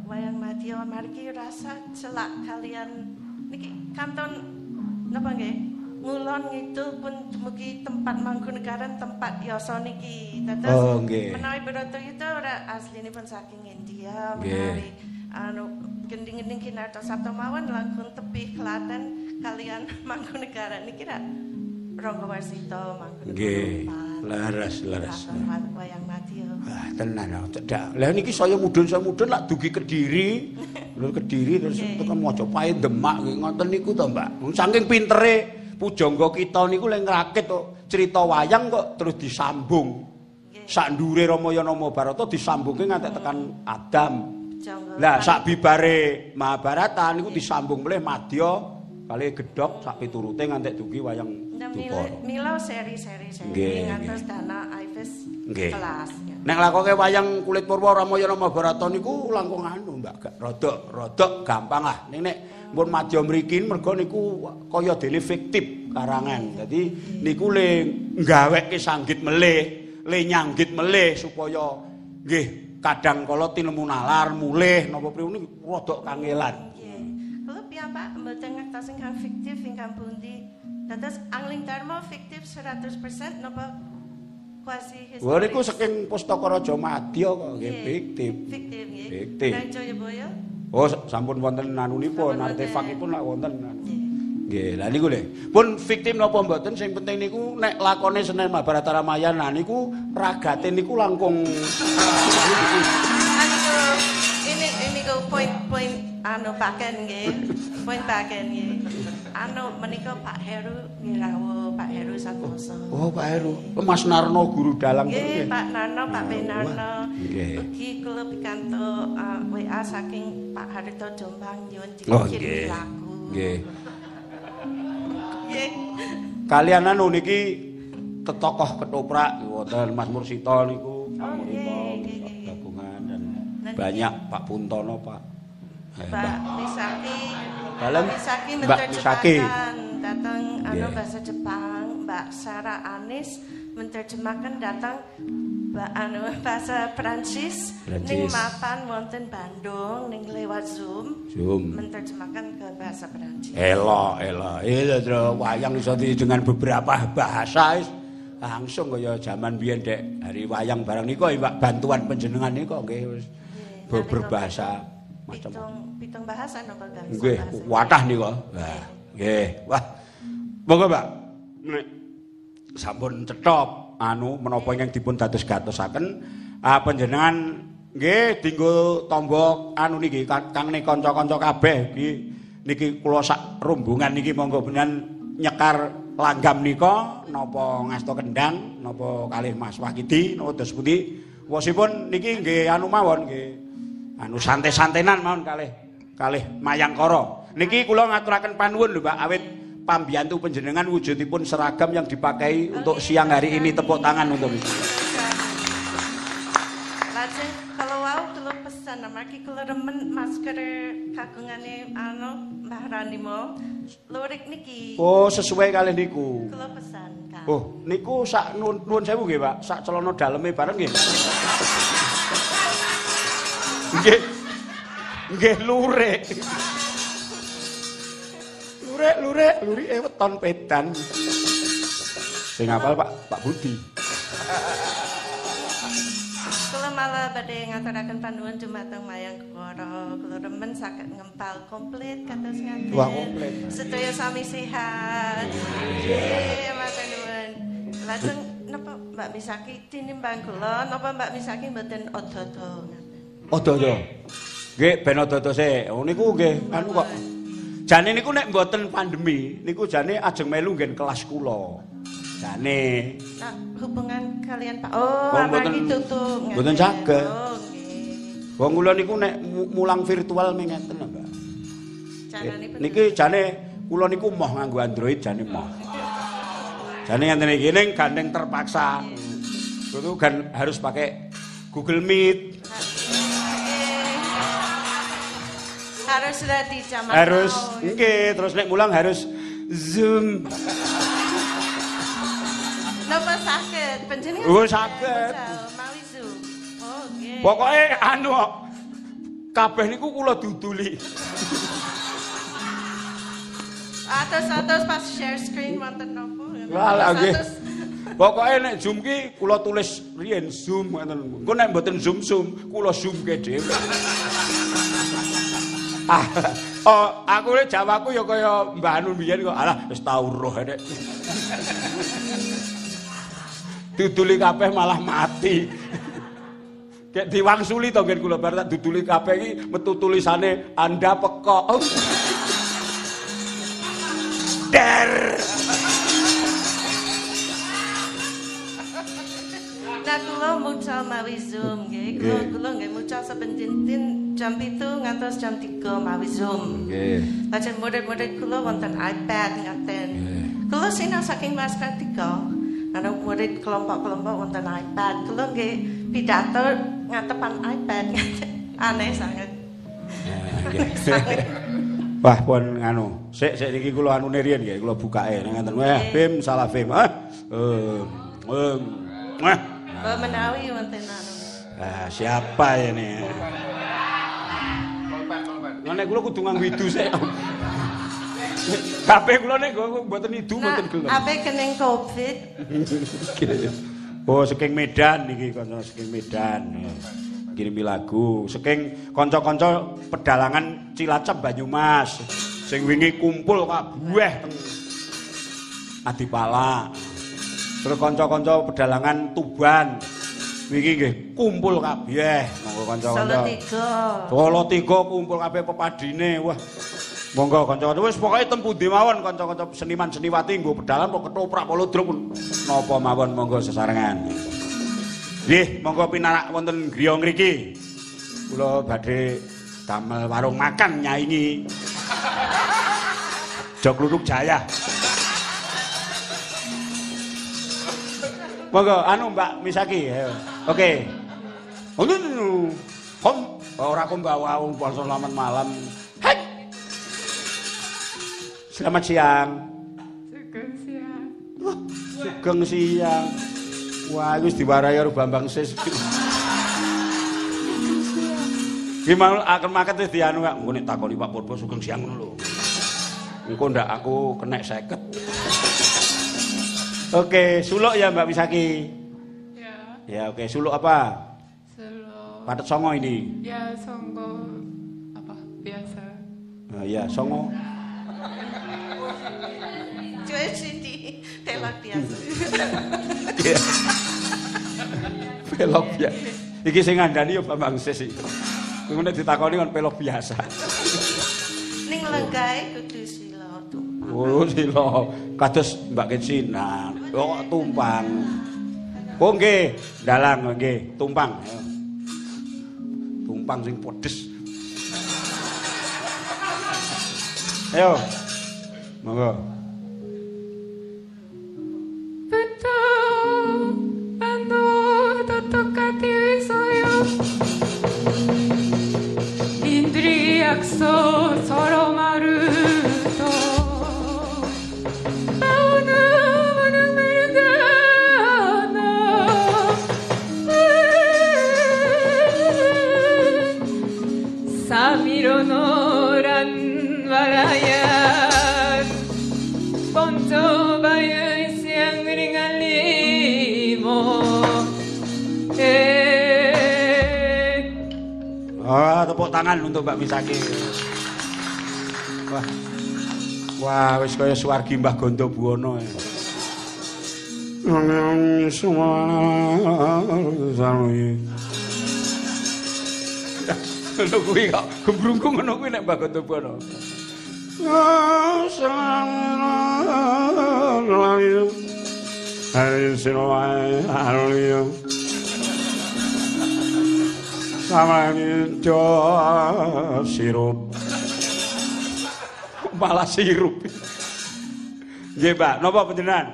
wayang madya margi rasa celak kalian niki kanton napa nggih? Ngulon ngidul pun mugi tempat mangkunegaran tempat yasa niki. Dados Oh, nggih. menawi Broto itu ora aslinipun saking India, menawi anu gending-gending kinarto sabto mawon langkung tebih Klaten kalian Mangkunegaran niki ra Ronggo Warsito. Nggih. Laras, laras. Wayang madya. Wah, tenan ya, cedak. Lah niki saya mudhun saya mudhun lak dugi Kediri. Terus Kediri terus Nggih. tekan Mojopahit Demak nggih ngoten niku to, Mbak. Saking pintere pujangga kita niku lek ngrakit kok cerita wayang kok terus disambung. Sak ndure Ramayana Mahabharata disambungke nganti tekan Adam. Lah sak bibare Mahabharata niku disambung melih Madya kali Gedhok sak piturute nganti dugi wayang Dupara. Milo, seri-seri seri ngantos dana Ives kelas. Nek lakoke wayang kulit purwa Ramayana Mahabharata niku langkung anu Mbak, rodok rodok gampang lah. Ning nek mun madya mriki mergo niku kaya dene fiktif karangan. Dadi niku le nggaweke sanggit melih, le nyanggit melih supaya nggih kadang kala tinemu nalar mulih napa pripun rodok kangelan. Nggih. Kalau piyambak mboten ngertos ingkang fiktif ingkang pundi. Dados Angling Dharma fiktif 100% napa kuasi historis? Wah niku saking pustaka Raja Madya kok nggih fiktif. Fiktif nggih. Fiktif. Nang Jayabaya? Oh sampun wonten anunipun, artefakipun lak wonten. Nggih. Nggih, lha niku lho. Pun fiktif napa mboten sing penting niku nek lakone Senen Mahabharata Ramayana niku ragate niku langkung ini ini go point point anu paken nggih. Point paken nggih. Anu menika Pak Heru ngirawuh Pak Heru Santoso. Oh, Pak Heru. Mas Narno guru dalang Nggih. Pak Narno, Pak Benarno. Nggih. Ugi kula pikantuk uh, WA saking Pak Harito Jombang nyuwun Oh, dikirim nggih. Kalian anu niki tokoh ketoprak wonten Mas Mursito niku. Oh, gabungan dan banyak Pak Puntono Pak. Eh, Mbak. Misaki, Dalam Mbak Misaki Mbak Misaki. datang anu bahasa Jepang, Mbak Sarah Anis menerjemahkan datang anu bahasa Prancis, Prancis. ning mapan wonten Bandung ning lewat Zoom Zoom. menerjemahkan ke bahasa Prancis. Elo, elo. Iya, Tru. wayang iso dengan beberapa bahasa langsung kaya zaman biyen Dek. Hari wayang barang niku Pak bantuan panjenengan niku nggih wis berbahasa macam. pitung bahasa napa gang? Nggih, watah niku. Wah, nggih. Wah. Monggo, Pak. Nek sampun cetop anu menapa ingkang dipun dados gatosaken ah panjenengan nggih dinggo tombo anu niki kang nih kanca-kanca kabeh iki niki kula sak rombongan niki monggo benan nyekar langgam nika napa ngasta kendang napa kalih Mas Wakidi napa dos pundi. Wasipun niki nggih anu mawon nggih anu santai-santenan mawon kalih kalih mayangkara. Niki kula ngaturaken panuwun lho Pak awit pambiyantu panjenengan wujudipun seragam yang dipakai untuk siang hari ini tepuk tangan untuk itu. Lajeng kalau wau kula pesan amargi kula remen masker kagungane anu Mbah Ranimo lurik niki Oh, sesuai kali niku. kula pesan Kak. Oh, niku sak nuwun sewu nggih, Pak. Sak celana daleme bareng nggih. Nggih. Nggih lurik. Lurik, lurik, lurike weton pedan. Sing apal Pak Pak Budi. Kula malah badhe ngaturaken panuwun dumateng Mayang Koro. Kula remen saged ngempal komplit kados ngaten. Wah, komplit. Sedaya sami sehat. Nggih, matur nuwun. Lajeng napa Mbak Misaki tinimbang kula napa Mbak Misaki mboten odo-odo ngaten. Odo-odo. Nggih, ben odo-odo sik. Oh niku nggih anu kok. Jane niku nek mboten pandemi, niku jane ajeng melu nggen kelas kula. Jane Nah, hubungan kalian Pak. Oh, Oh, mboten- tutup. mboten saged. Oh, nggih. Wong kula niku nek mu- mulang virtual mengeten Mbak. Carane Niki jane kula niku moh nganggo Android jane moh. Jane ngenten iki ning gandeng terpaksa. Itu kan harus pakai Google Meet, harus ready zaman harus nggih, terus nek mulang harus Zoom. Napa sakit? Panjenengan Oh, saged. Mawi Zoom. Oh, nggih. Pokoke anu kok, kabeh niku kula duduli. Atus-atus pas share screen wonten napa? Walah nggih. Pokoke nek Zoom ki kula tulis riyen Zoom ngoten. Engko nek mboten Zoom Zoom, kula Zoom ke dhewe. Ah, oh, aku ne jawaku ya kaya Mbah Anu biyen kok. Alah, wis tau roh nek. Duduli kabeh malah mati. Kayak diwangsuli to ngen kula bar tak duduli kabeh iki metu tulisane Anda pekok. Der. Kula mucal mawi Zoom nggih. Kula kula nggih mucal saben dinten jam 7 ngantos jam 3 mawi Zoom. Nggih. Lajeng murid-murid kula wonten iPad ngaten. Kula sinau saking Mas Kartika. Ana murid kelompok-kelompok wonten iPad. Kula nggih pidato ngatepan iPad. Aneh sangat. Wah, pun anu. Sik sik iki kula anune riyen nggih, kula bukake nang ngoten. Wah, Bim salah Bim. Ah. Eh. Mbak menawi wonten anu. Ah, siapa ini? Nek kula kudu nganggo idu sik. Kabeh kula nek mboten idu Nah, mboten gelem. ape kening Covid? Oh, saking Medan niki kanca saking Medan. Kirimi lagu saking kanca-kanca pedalangan Cilacap Banyumas sing wingi kumpul kabeh teng Adipala. Terus kanca-kanca pedalangan Tuban wingi nggih kumpul kabeh monggo Solo kanca-kanca. tiga. Solo tiga kumpul kabeh pepadine. Wah. Monggo kanca-kanca wis pokoke teng pundi mawon kanca-kanca seniman seniwati nggo pedalan kok ketoprak kolodruk napa mawon monggo sesarengan. Nggih, monggo pinarak wonten griya ngriki. Kula badhe damel warung makan nyaingi Jog Luruk Jaya. Monggo anu Mbak Misaki. Oke. Oh. Kom, ora kom bawa poso selamat malam. Hai. Selamat siang. Sugeng siang. Sugeng siang. Wah, wis diwarai karo Bambang Sis. Gimana akan makan terus dianu kak? Engko nek takoni Pak Purbo sugeng siang lho. Engko ndak aku kena seket. Oke, suluk ya Mbak Misaki. Ya, Ya oke, suluk apa? selo. Patet songo ini. Ya, songgo apa biasa. Nah, ya, songo. Cuy sini telak biasa. Pelok ya. Iki sing ngandani ya Bambang Sis iki. Engko nek ditakoni kon pelok biasa. Ning lenggae kudu tuh. Oh, sila kados Mbak Kecina. Oh, tumpang. Oh nggih, dalang nggih, tumpang. Tumpang sing pedes. Ayo. Monggo. Tangan untuk Mbak Misaki. Wah. Wah, wis kaya suwargi Mbah Gondo Buwono. ya. Lho kuwi kok gembrungku ngono kuwi nek Mbah Gondo Buwono. Hari sinowai haruliyo sama jo sirup. Malah sirup. Nggih Mbak. Napa panjenengan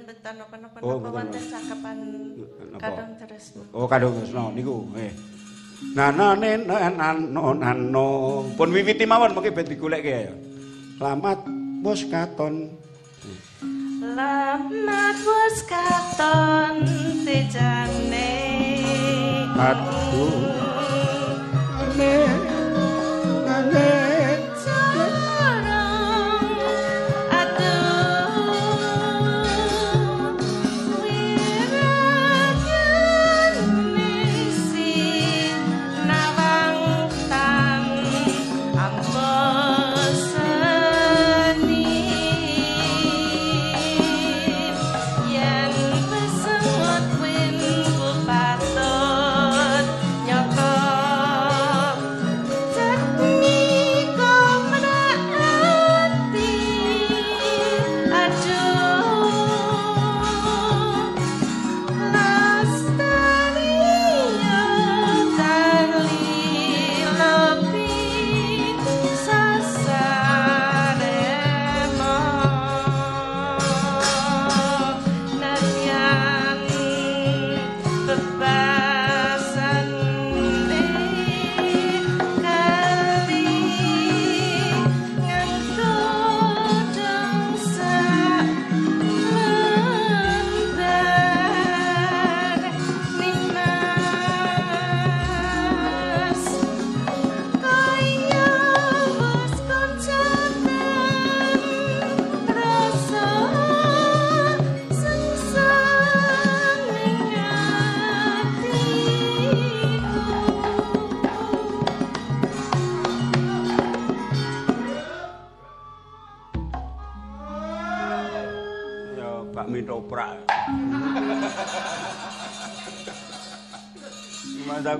mboten napa-napa Oh, napa? Wonten kadang terus. oh kadung Tresno niku. Nggih nanane nano nano. Pun wiwiti mawon mengki ben digoleke ya. Selamat bos katon Lamat wis katon tejane. aduh ane ane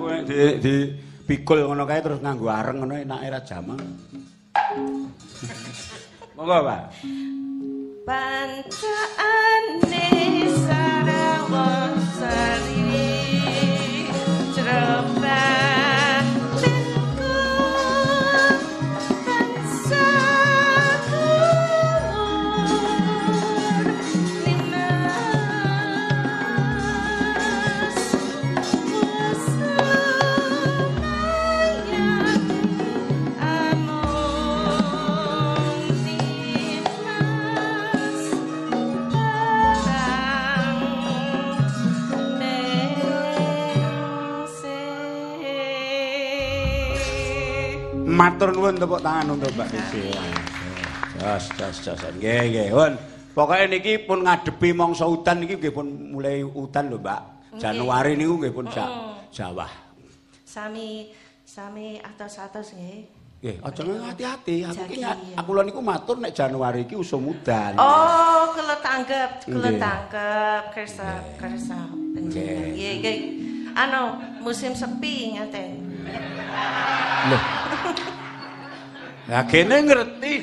aku di, di pikul ngono kae terus nganggo areng ngono enake ra jamang. Monggo, Pak. Pancaane sarawasari jrobat linku Matur nuwun tepuk tangan untuk Mbak Isi. Jos, jos, jos. Nggih, nggih. Pun pokoke niki pun ngadepi mangsa udan niki nggih pun mulai udan lho, Mbak. Januari niku nggih pun ja Jawa. Sami sami atos-atos nggih. Nggih, aja hati-hati. Aku ki Jagi, ya. aku lho niku matur nek Januari iki usum udan. Oh, kula tanggep, kula Nggih. tanggep kersa kersa. Nggih, nggih. Anu, musim sepi ngaten. Loh. Lah kene ngerti.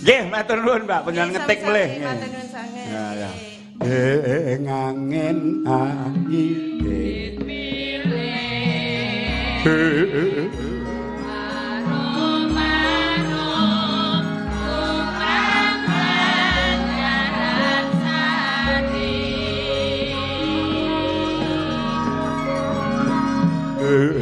Nggih, matur nuwun, Mbak. Panjenengan ngetik melih. Nggih. matur nuwun sanget. Ya, ya. Nggih. Ing angin angin rumeng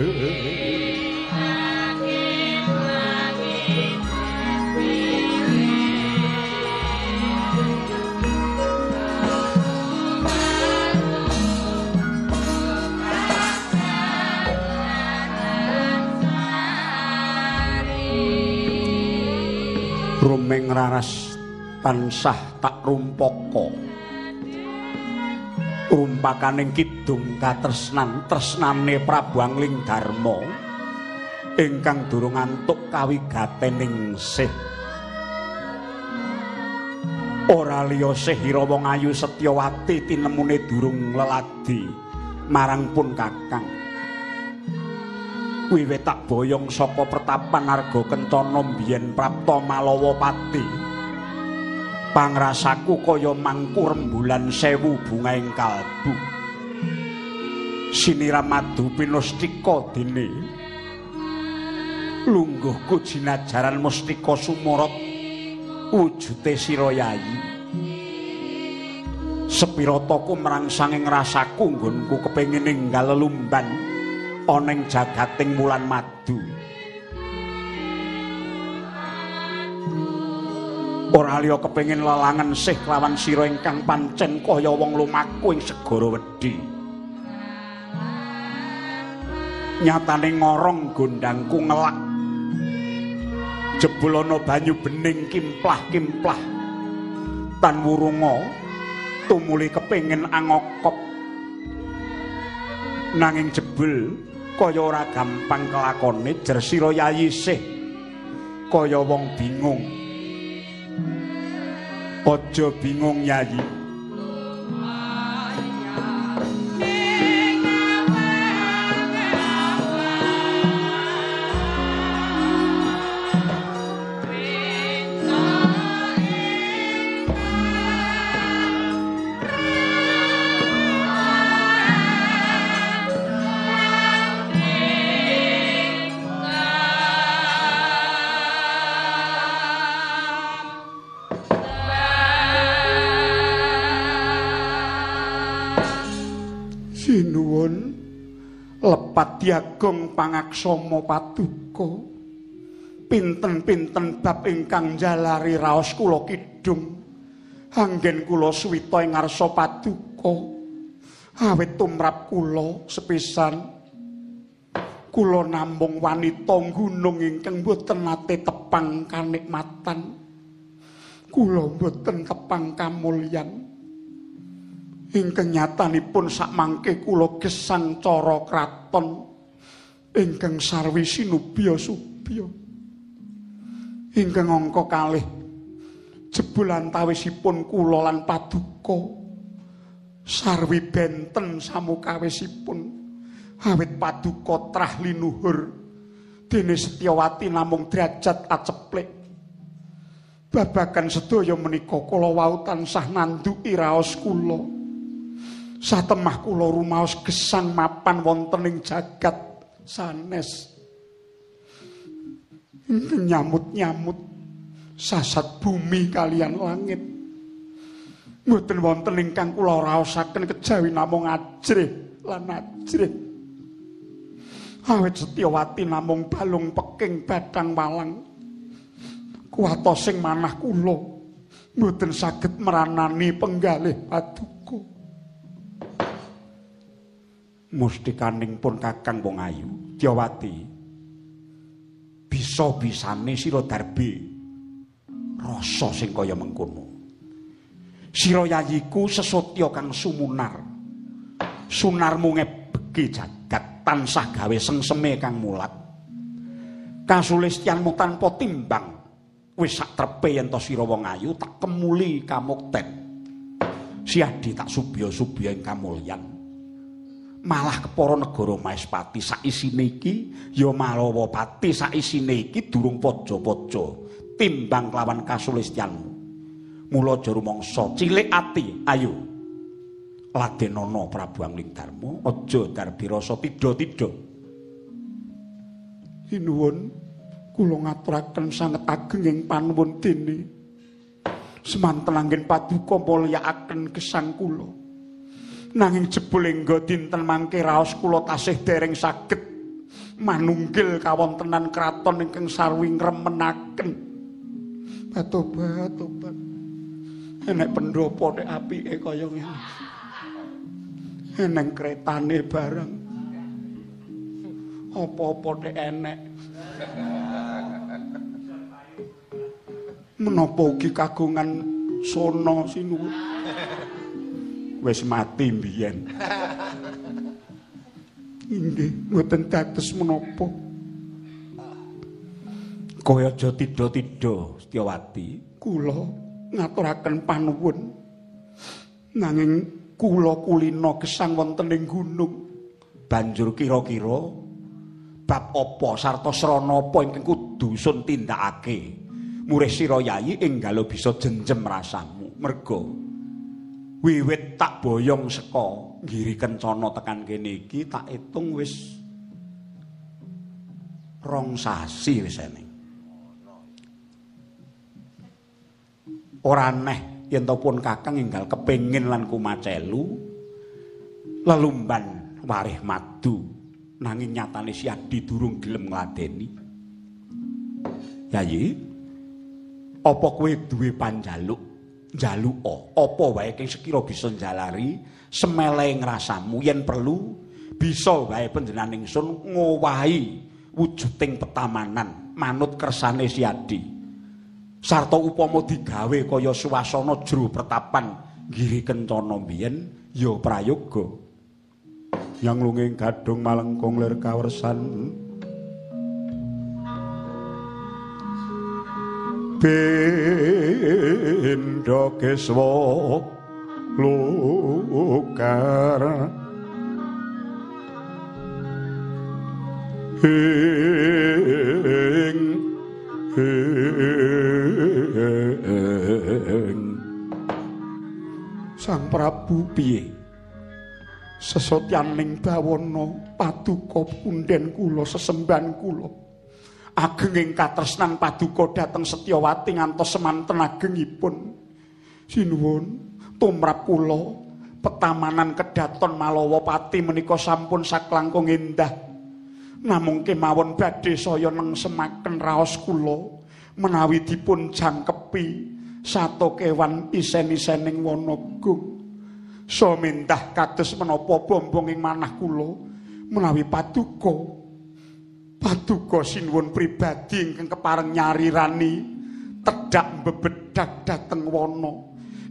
raras tansah tak rumpaka rumpakaning kidung katresnan tresnane Prabu Angling Darma ingkang durung antuk kawigatening sih. Ora liya sih Irawa Ngayu Setyawati tinemune durung leladi. Marang pun kakang. Wiwit tak boyong saka pertapan arga kencana biyen prapta malawa pati pangrasaku kaya mangku rembulan sewu bungaing kalbu. Siniram madu pinustika dene. Lungguhku jinajaran mustika sumorot wujute sira yayi. Sepirataku merangsanging rasaku nggonku kepengin ninggal lelumban oneng jagating mulan madu ora liya kepengin lelangan sih lawan sira ingkang pancen kaya wong lumaku ing segara wedi. Nyatane ngorong gondangku ngelak. Jebul ana banyu bening kimplah-kimplah. Tan wurunga tumuli kepengin angokop. Nanging jebul kaya ora gampang kelakone jer sira yayi sih. Kaya wong bingung aja bingung yayi diagong pangaksama paduka. Pinten-pinten bab ingkang jalari raos kula kidung. Anggen kula suwita ing ngarsa paduka. Awit tumrap kula sepisan. Kula namung wanita gunung ingkang boten nate tepang kanikmatan. Kula boten tepang kamulyan. Ingkang nyatanipun sakmangke kula gesang cara kraton ingkang sarwi sinubya subya ingkang angka kalih jebul antawisipun kula lan paduka. Sarwi benten samukawisipun awit paduka trah linuhur. Dene Setyawati namung derajat aceplik babagan sedaya menika kula wau tansah nanduki raos kula. Satemah kula rumaos gesang mapan wonten ing jagat sanes. Nyamut-nyamut sasat bumi kalian langit. Mboten wonten ingkang kula raosaken kejawi namung ajrih lan ajrih. Awit Setyawati namung balung peking badang walang kuwatos sing manah kula mboten saged meranani penggalih paduka Mustikaning pun Kakang Wong Ayu, Dyawati. Bisa-bisane sira darbe rasa sing kaya mengkono. Sira yayiku sesotya kang sumunar. Sunarmu ngebeki jagat tansah gawe sengseme kang mulat. Kasulistianmu tanpa timbang wis sak trepe yen to sira wong ayu tak kemuli kamukten. Siadi tak subya-subya ing kamulyan. Malah kepara negara Maespati sak isine iki ya Malawapati sak isine iki durung paja-paja timbang kelawan kasulistianmu. Mula aja rumangsa cilik ati, ayo. Ladenana Prabu Angling Darma, aja darbi rasa tida-tida. Inuwun kula ngaturaken sanget ageng ing panuwun dene. Semanten anggen paduka mulyakaken gesang kula. Nanging jebul engga dinten mangke raos kula tasih dereng saged manunggil kawontenan kraton ingkang sarwi ngremenaken. Batobat, tobat. Enek pendopo nek apike kaya ngene. Eneng kretane bareng. Apa-apa nek enek. menapa ugi kagungan sono sinuwun wis mati mbiyen. Inggih mboten dados menapa? Kaya aja tida-tida Setyawati kula ngaturaken panuwun. Nanging kula kulina gesang wonten ing gunung. Banjur kira-kira bab apa sarta srana apa ingkang kudu sun tindakake? Murih sira yayi enggalo bisa jenjem rasamu. Mergo wiwit tak boyong seka ngiri kencana tekan kene iki tak itung wis rong sasi wis eneng. Ora aneh yen pun kakang enggal kepengin lan kumacelu lelumban warih madu nanging nyatane siadi durung gelem ngladeni. Yayi apa kowe duwe panjaluk njaluka apa wae kang sekira bisa njalari? Semele ngrasamu yen perlu bisa wae panjenengan ingsun ngowahi wujuding petamanan manut kersane siadi sarta upama digawe kaya suasana jero pertapan ngiri kencana biyen ya prayoga. Yang lunging gadung malengkung lir kawersan bendo keswa lukar. Ing ing Sang Prabu piye? Sesotyaning bawana paduka punden kula sesemban kula ageng ing katresnan paduka dhateng Setyawati ngantos semanten agengipun. Sinuwun tumrap kula petamanan kedaton Malawapati menika sampun saklangkung endah. Namung kemawon badhe saya nengsemaken raos kula menawi dipun jangkepi sato kewan isen-isening wanagung so mindah kados menapa bombong ing manah kula menawi paduka paduka sinuwun pribadi ingkang kepareng nyarirani tedak bebedak dhateng wana.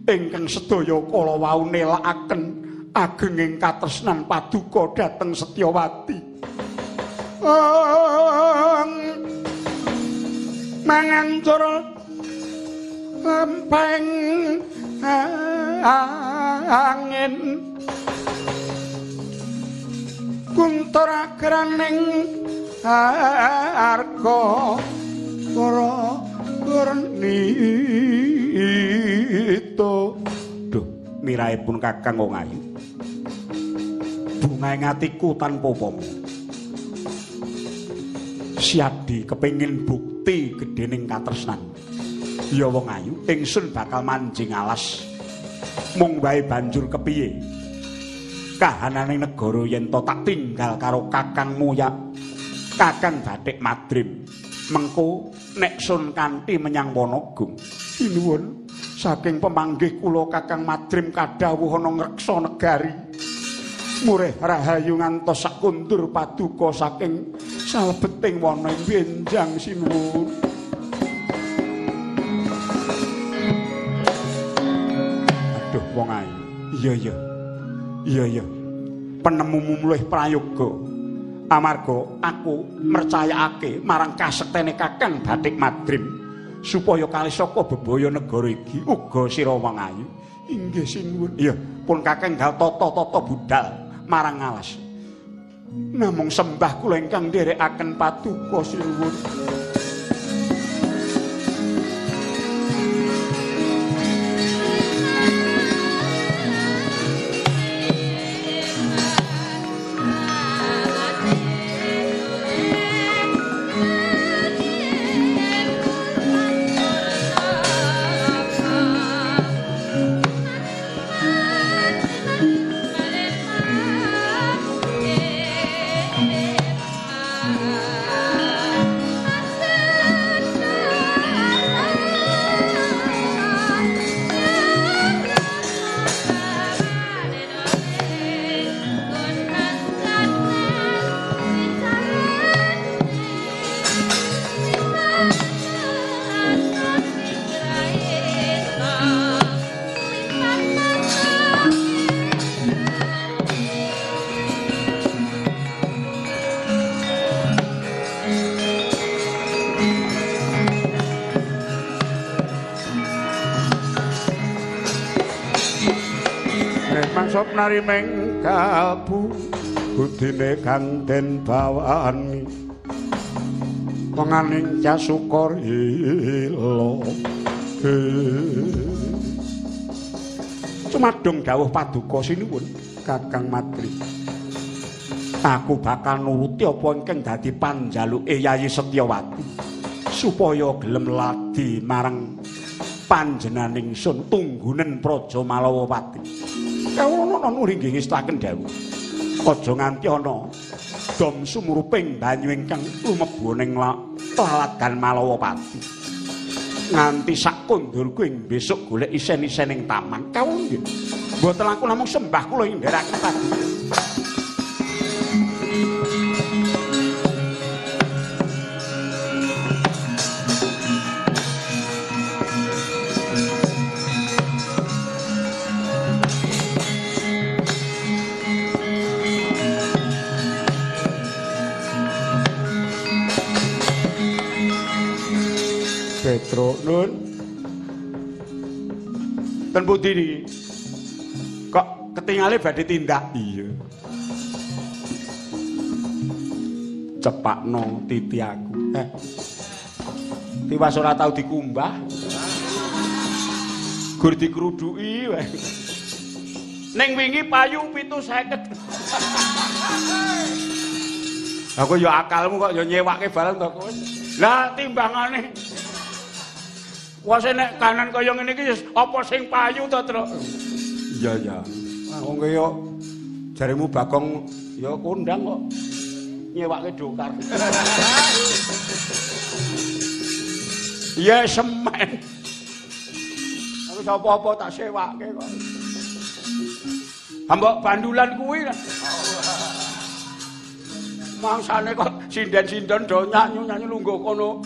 Ingkang sedaya kala wau nelakaken agenging katresnan paduka dhateng Setyawati. Ang mangancur lempeng angin. Kuntur agraning arko para purnito. Duh miraipun kakang wong ayu. Bunga ngatiku tanpa upama siadi kepengin bukti gedening katresnan. Ya wong ayu ingsun bakal manjing alas. Mung wae banjur kepiye? Kahananing negara yen to tak tinggal karo kakangmu ya Kakang Bathik Madrim. Mengko nek sun kanthi menyang Wonogung. Sinuwun saking pemanggih kula Kakang Madrim kadhawuh ana ngreksa negari. Murih rahayu ngantos sakundur paduka saking salebeting wana benjang sinuwun. Aduh wong ayu. Iya iya. Iya iya. Penemumu luwih prayoga. Amarga aku mercayakake marang kasektene Kakang Batik Madrim supaya kali saka bebaya negara iki uga sira wong ayu. Inggih sinuwun. Iya, pun Kakang gal tata-tata budal marang alas. Namung sembah kula ingkang nderekaken paduka sinuwun. Nari mengkalbu budine kang den bawani penganing casukor ilo. Cumadung dawuh paduka sinuwun kakang matri aku bakal nuruti apa ingkang dadi panjaluke Yayi Setyawati supaya gelem ladi marang panjenaning sun tunggunen praja Malawapati kawula ana nuringgih ngestaken dawuh. Aja nganti ana dom sumuruping banyu ingkang lumebu ning lalagan Malawapati nganti sak kondur kuwi besok golek isen-isen ing taman. Nggih. Mboten aku namung sembah kula ing ndherekaken Ten pundi niki? Kok ketingale badhe tindak? Iya. Cepakno titi aku. Eh. Tiwas ora tau dikumbah. Gur dikruduki wae. Ning wingi payu 750. Aku ya akalmu kok ya nyewake barang to kowe. Lah timbangane Wase nek kanan kaya ngene iki apa sing payu to, Truk? Iya, iya. Ah wong kaya jarimu Bagong ya kondang kok. Nyewake dokar. Iya semen. Aku sapa-apa tak sewake kok. Ambok bandulan kuwi. Mangsane kok sinden-sinden do nyanyi-nyanyi lungguh kono.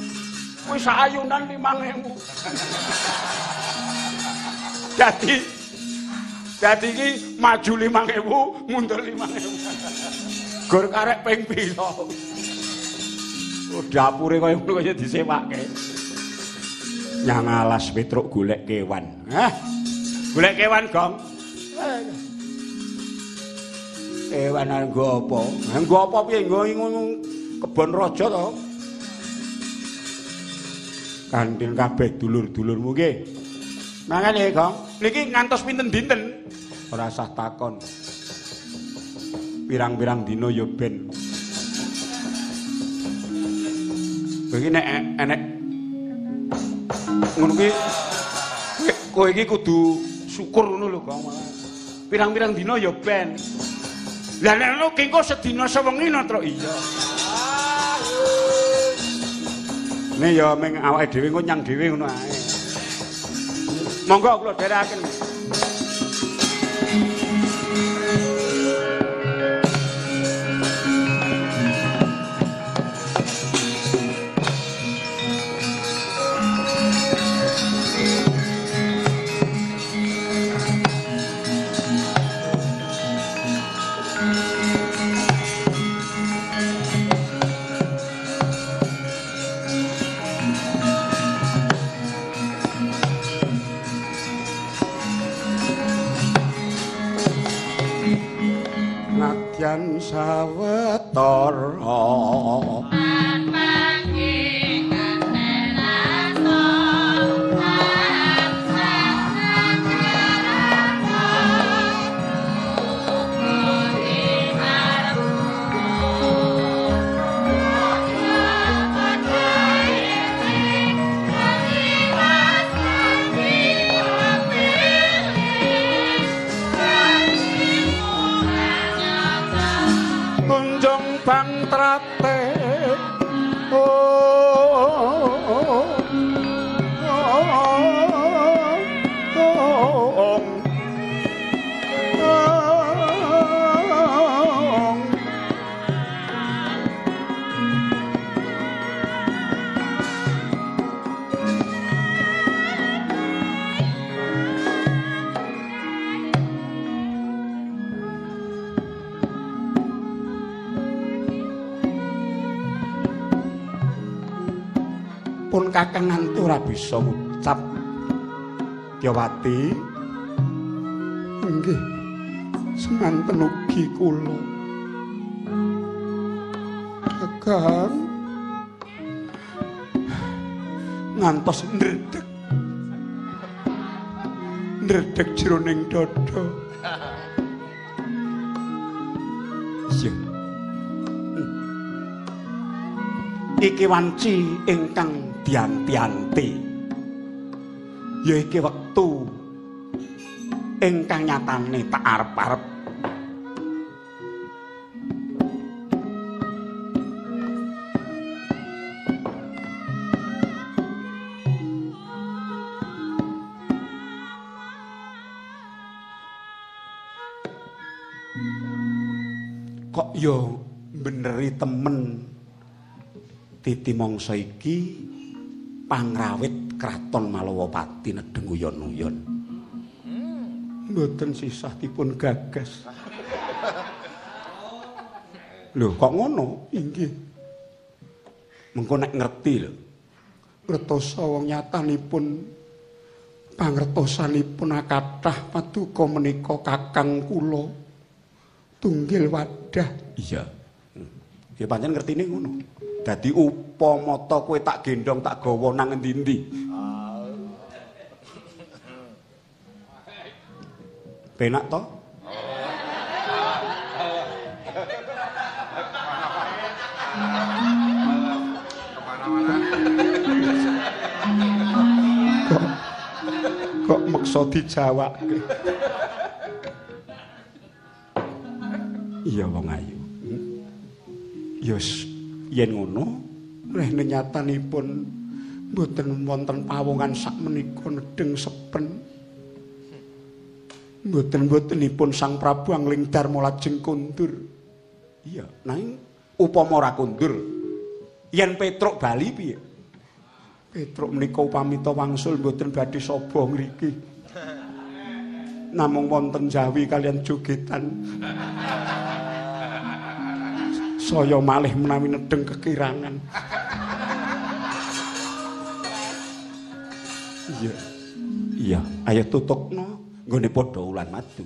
Kuwi sayunan 5000. Dadi Dadi iki maju 5000, mundur 5000. Gur karek ping pira. Oh, dapure kaya ngono kaya disewake. Nyang alas Petruk golek kewan. Hah? Golek kewan, Gong. Kewan nggo apa? Nggo apa piye nggo kebon raja to? Kanthi kabeh dulur-dulurmu nggih. Mangane, Gong. Niki ngantos pinten dinten? Ora usah takon. Pirang-pirang dina ya ben. Iki nek enek ngono kuwi kowe iki kudu syukur ngono lho, Gong. Pirang-pirang dina ya ben. Lah nek ngono kengko sedina sewengi to iya. Ya ming awake dhewe engko nyang dhewe ngono ae. Monggo kula dherekaken. Sawetara kakang nganti ora bisa ngucap. Dyawati nggih. Semanten ugi kula. Kakang. Ngantos ndredeg. Ndredeg jroning dada. Iki wanci ingkang dianti-anti ya iki wektu ingkang nyatane tak arep-arep kok yo beneri temen titi mangsa iki pangrawit kraton Malawapati nedeng uyon-uyon. Mboten sisah dipun gagas. Lho, kok ngono? Inggih. Mengko nek ngerti lho. Ngertosa wong nyatanipun pangertosanipun akathah paduka menika kakang kula tunggil wadah. Iya. Ya pancen ngertine ngono. Dadi upamata kowe tak gendong tak gawa nang endi-endi. Penak to? Kok kok meksa dijawake. Iya wong ayu. Ya yen ngono rene nyatanipun mboten wonten pawongan sak menika nedeng sepen mboten-mbotenipun Sang Prabu Angling Darma lajeng kundur iya nanging upama ora kundur yen Petruk bali piye? Petruk menika upamita wangsul mboten badhe saba ngriki. Namung wonten jawi kalian jogetan saya malih menawi nedeng kekirangan. Iya. Iya, ayo tutukno nggone padha ulan madu.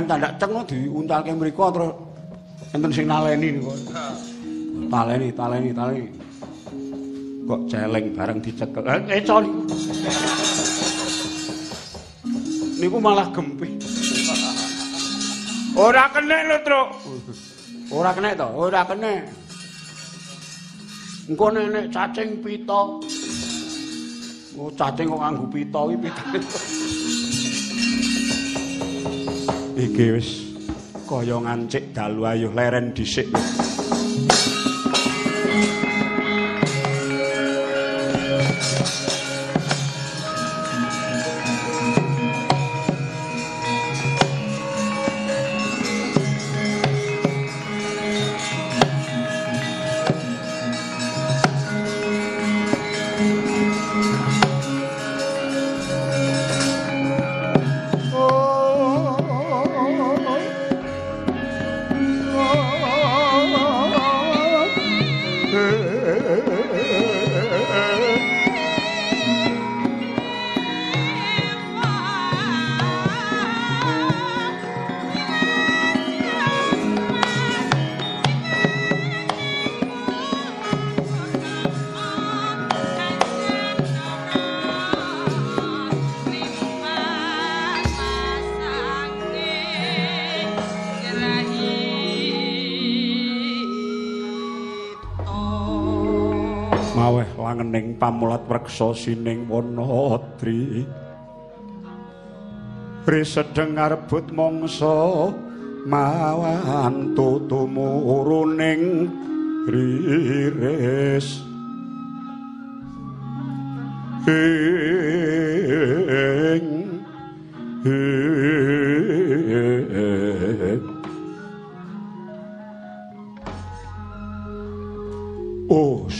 Alhamdulillah tandak ceng diuntalke mriku terus enten sing naleni niku. Taleni, taleni, taleni. Kok celeng bareng dicekel. Eh, eco niku. Niku malah gempih. Ora kenek lho, Truk. Ora kenek to, ora kenek. Engko nenek cacing pita. Oh, cacing kok nganggo pita iki pita. Iki wis kaya ngancik dalu ayuh leren dhisik. Pamulat wreksa sining Wanadri. Risedeng ngarebut mangsa mawan tutumuruning riris. Ing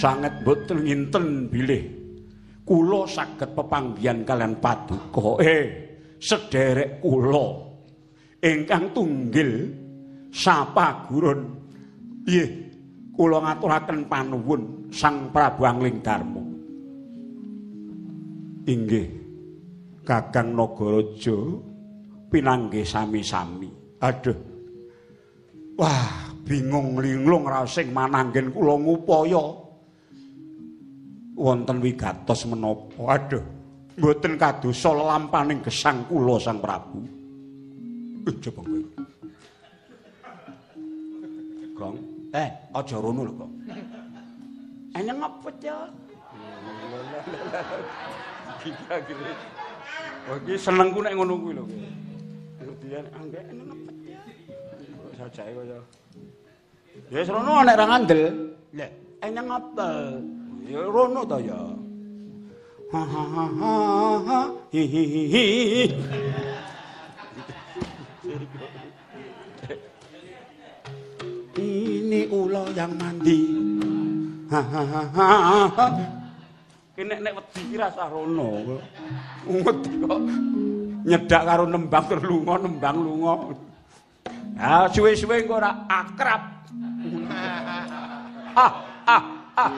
sanget boten nginten bilih. Kula saged pepanggihan kalian paduka. Eh, sederek kula ingkang tunggil sapa gurun. Nggih, kula ngaturaken panuwun Sang Prabu Angling Darma. Inggih. Kakang Nagaraja pinanggih sami-sami. Aduh. Wah, bingung linglung rasing mananggen kula ngupaya wonten wigatos menapa aduh mboten kadosa lampaning gesang kula Sang Prabu eh coba kowe Gong eh aja rono lho Gong enyang ngepet ya Oh, iki senengku nek ngono kuwi lho. Kemudian angge enyang ngepet ya. Sajake kaya Ya rono nek ra ngandel. Lah, enyang apel. Ya rono to ya. Ha ha ha ha ha hi hi hi. Ini kula yang mandi. Kene nek wedi iki rasa rono. Wedi kok nyedak karo nembang terus lunga nembang lunga. Ah suwe-suwe engko ora akrab. Ah ah.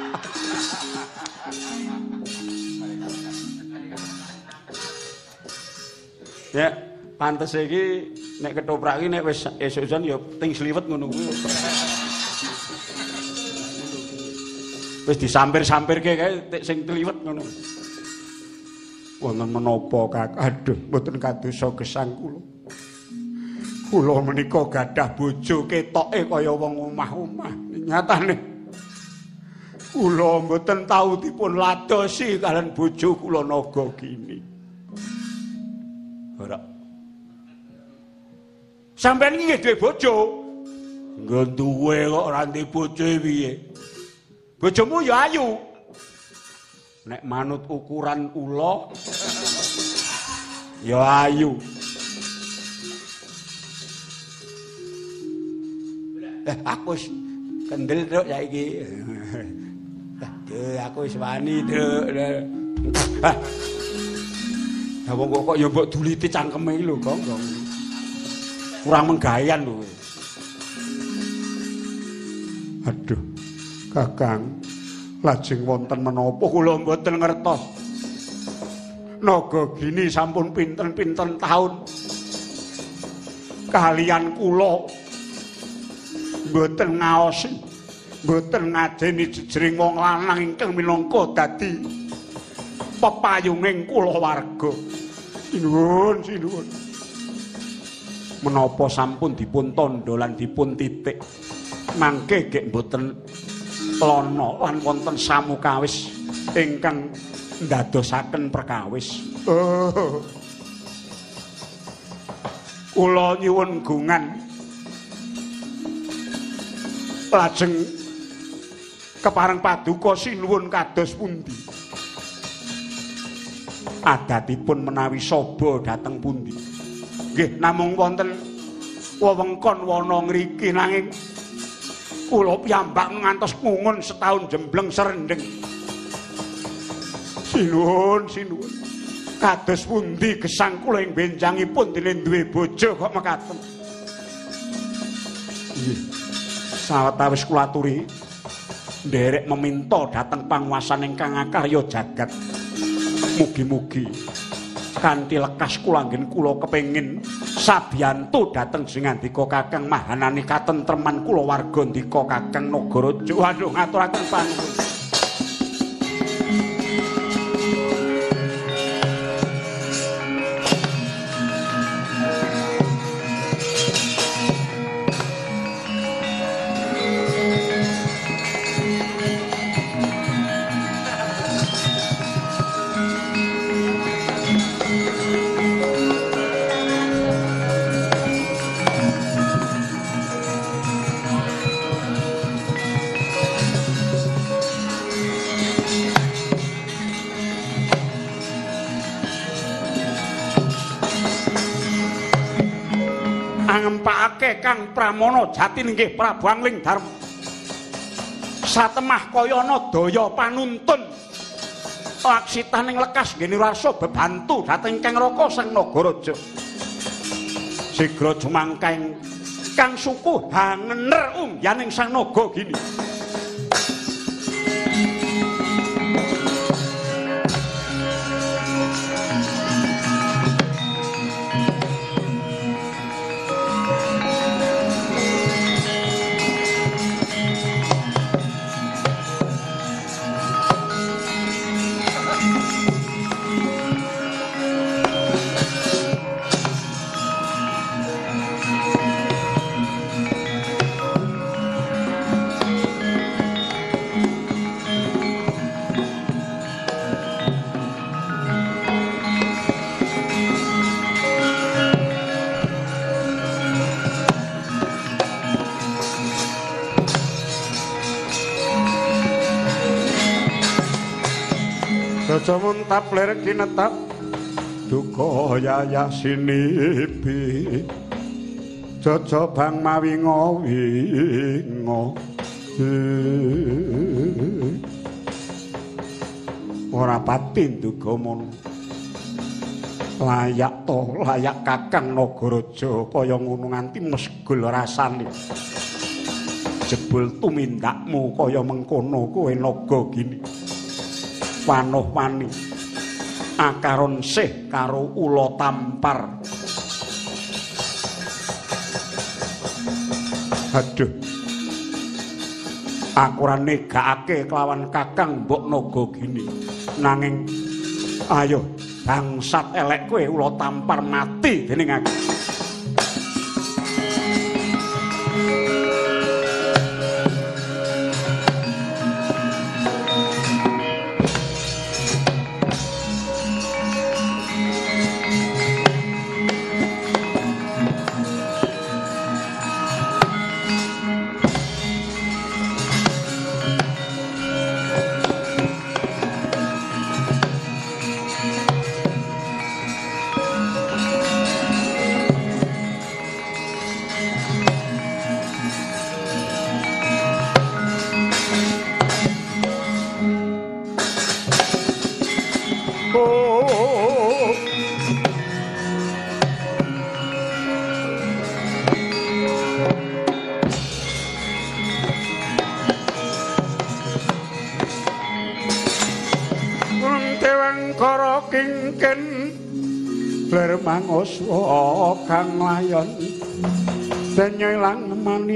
Ya, pantes iki nek ketoprak iki nek wis esuk-esukan ya ting sliwet ngono kuwi. Wis disampir-sampirke kae sing kliwet ngono. Wonten menapa Kak? Aduh, mboten kadosa gesang kula. Kula menika gadah bojo ketoke kaya wong omah-omah. Nyatane kula mboten tau dipun ladosi kalian bojo kula naga gini. Ora. Sampeyan iki nggih duwe bojo. Nggo duwe kok ora ndek bojo piye? Bojomu ya ayu. Nek manut ukuran ula ya ayu. Eh, aku kendel truk saiki. Aduh, aku wis wani truk. Ah. Ya wong kok ya mbok duliti cangkeme iki lho. Gong. Kurang menggayan lho. Aduh. Kakang, lajeng wonten menapa kula mboten ngertos. Naga gini sampun pinten-pinten taun. Kalian kula mboten ngaosi, mboten ngajeni jejering wong lanang ingkang minangka dadi pepayunging kula warga. Sinuwun, sinuwun. Menapa sampun dipun tandha lan dipun titik mangke gek mboten lono lan wonten samukawis ingkang ndadosaken perkawis. Oh. Kula nyuwun gungan lajeng kepareng paduka sinuwun kados pundi. Adatipun menawi saba dhateng pundi. Nggih namung wonten wewengkon wana ngriki nanging kula piyambak ngantos ngungun setahun jembleng serendeng. Sinuwun, sinuwun. Kados pundi gesang kula ing benjangipun dene duwe bojo kok mekaten. Nggih. Sawetawis kula aturi nderek meminta dhateng panguwasan ingkang akarya jagat. Mugi-mugi kanthi lekas kula anggen kula kepengin sabiyantu dhateng sing ngandika Kakang Mahanani katentreman kula warga ndika Kakang Nagaraja. Waduh ngaturaken panuwun. Kang Pramono Jati nggih Prabu Angling Darma. Satemah kaya ana daya panuntun. Laksitaning lekas nggih rasa bebantu dhateng Kang Raka Sang Nagaraja. Sigra jumangkaing Kang suku hangener umyaning Sang Naga gini. Muntap ler kinetap duka yaya sinipi Jaja bang mawinga winga ora pati mono layak to layak kakang nagaraja kaya ngono nganti mesgul rasane. Jebul tumindakmu kaya mengkono kowe naga gini. Panuh wani akaron sih karo ula tampar. Aduh. Aku ora negakake kelawan kakang mbok naga gini. Nanging ayo bangsat elek kowe ula tampar mati dening aku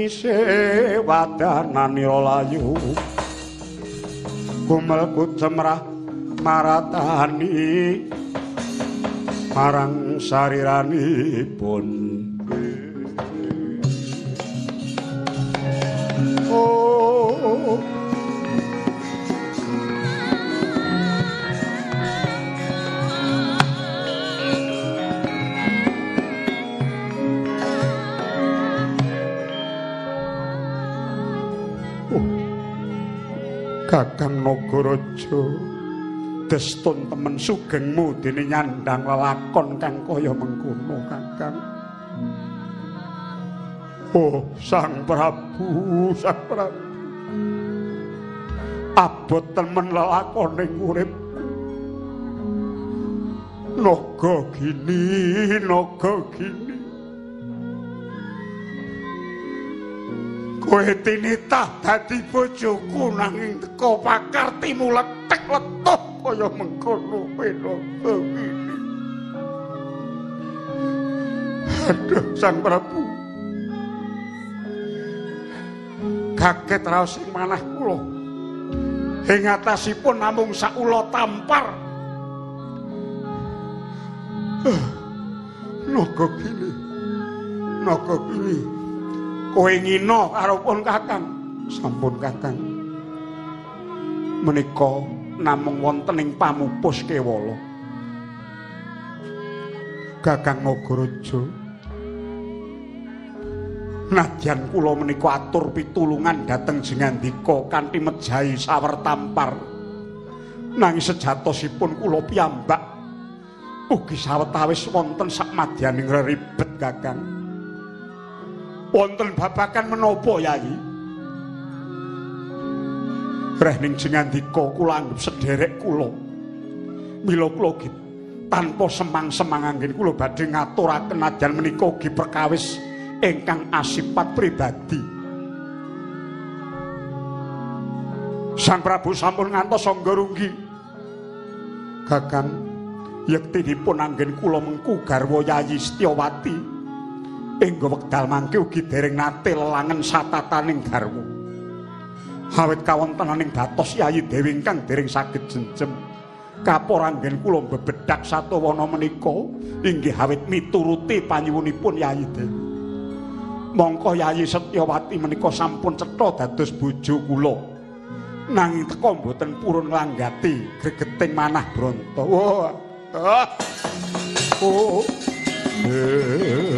manise wadananira layu. Kumelku cemrah maratani marang sariranipun Kakang Nagaraja. Destun temen sugengmu dene nyandang lelakon kang kaya mengkono Kakang Oh Sang Prabu Sang Prabu. Abot temen lelakone urip Naga gini naga gini Kowe tinitah dadi bojoku nanging teko pakartimu letek letuh kaya mengkono penoto ini. Aduh, Sang Prabu. Kaget raos ing manah kula. Ing atasipun namung sakula tampar. Naga gini. Naga gini. Kowe ngina karo pun Kakang. Sampun Kakang. Menika namung wonten ing pamupus kewala. Kakang Nagaraja. Nadyan kula menika atur pitulungan dhateng jengandika kanthi mejahi sawer tampar. Nanging sejatosipun kula piyambak ugi sawetawis wonten sakmadyaning reribet Kakang. Wonten babakan menapa Yayi? Reh ning jengandika kula anggap sederek kula. Mila kula tanpa semang-semang anggen kula badhe ngaturaken nadyan menika ugi perkawis ingkang asipat pribadi. Sang Prabu sampun ngantos sangga runggi. Kakang yektinipun anggen kula mengku garwa Yayi Setyawati. Engga wekdal mangke ugi dereng nate lelangen satataning garwa. Awit kawontenaning datos Yayi Dewi ingkang dereng saged jenjem. Kapor anggen kula bebedak satawana menika inggih awit mituruti panyuwunipun Yayi Dewi. Mongko Yayi Setyawati menika sampun cetha dados bojo kula. Nanging teka mboten purun langgati gregeting manah Branta. Wah. Ah. Oh. Eh.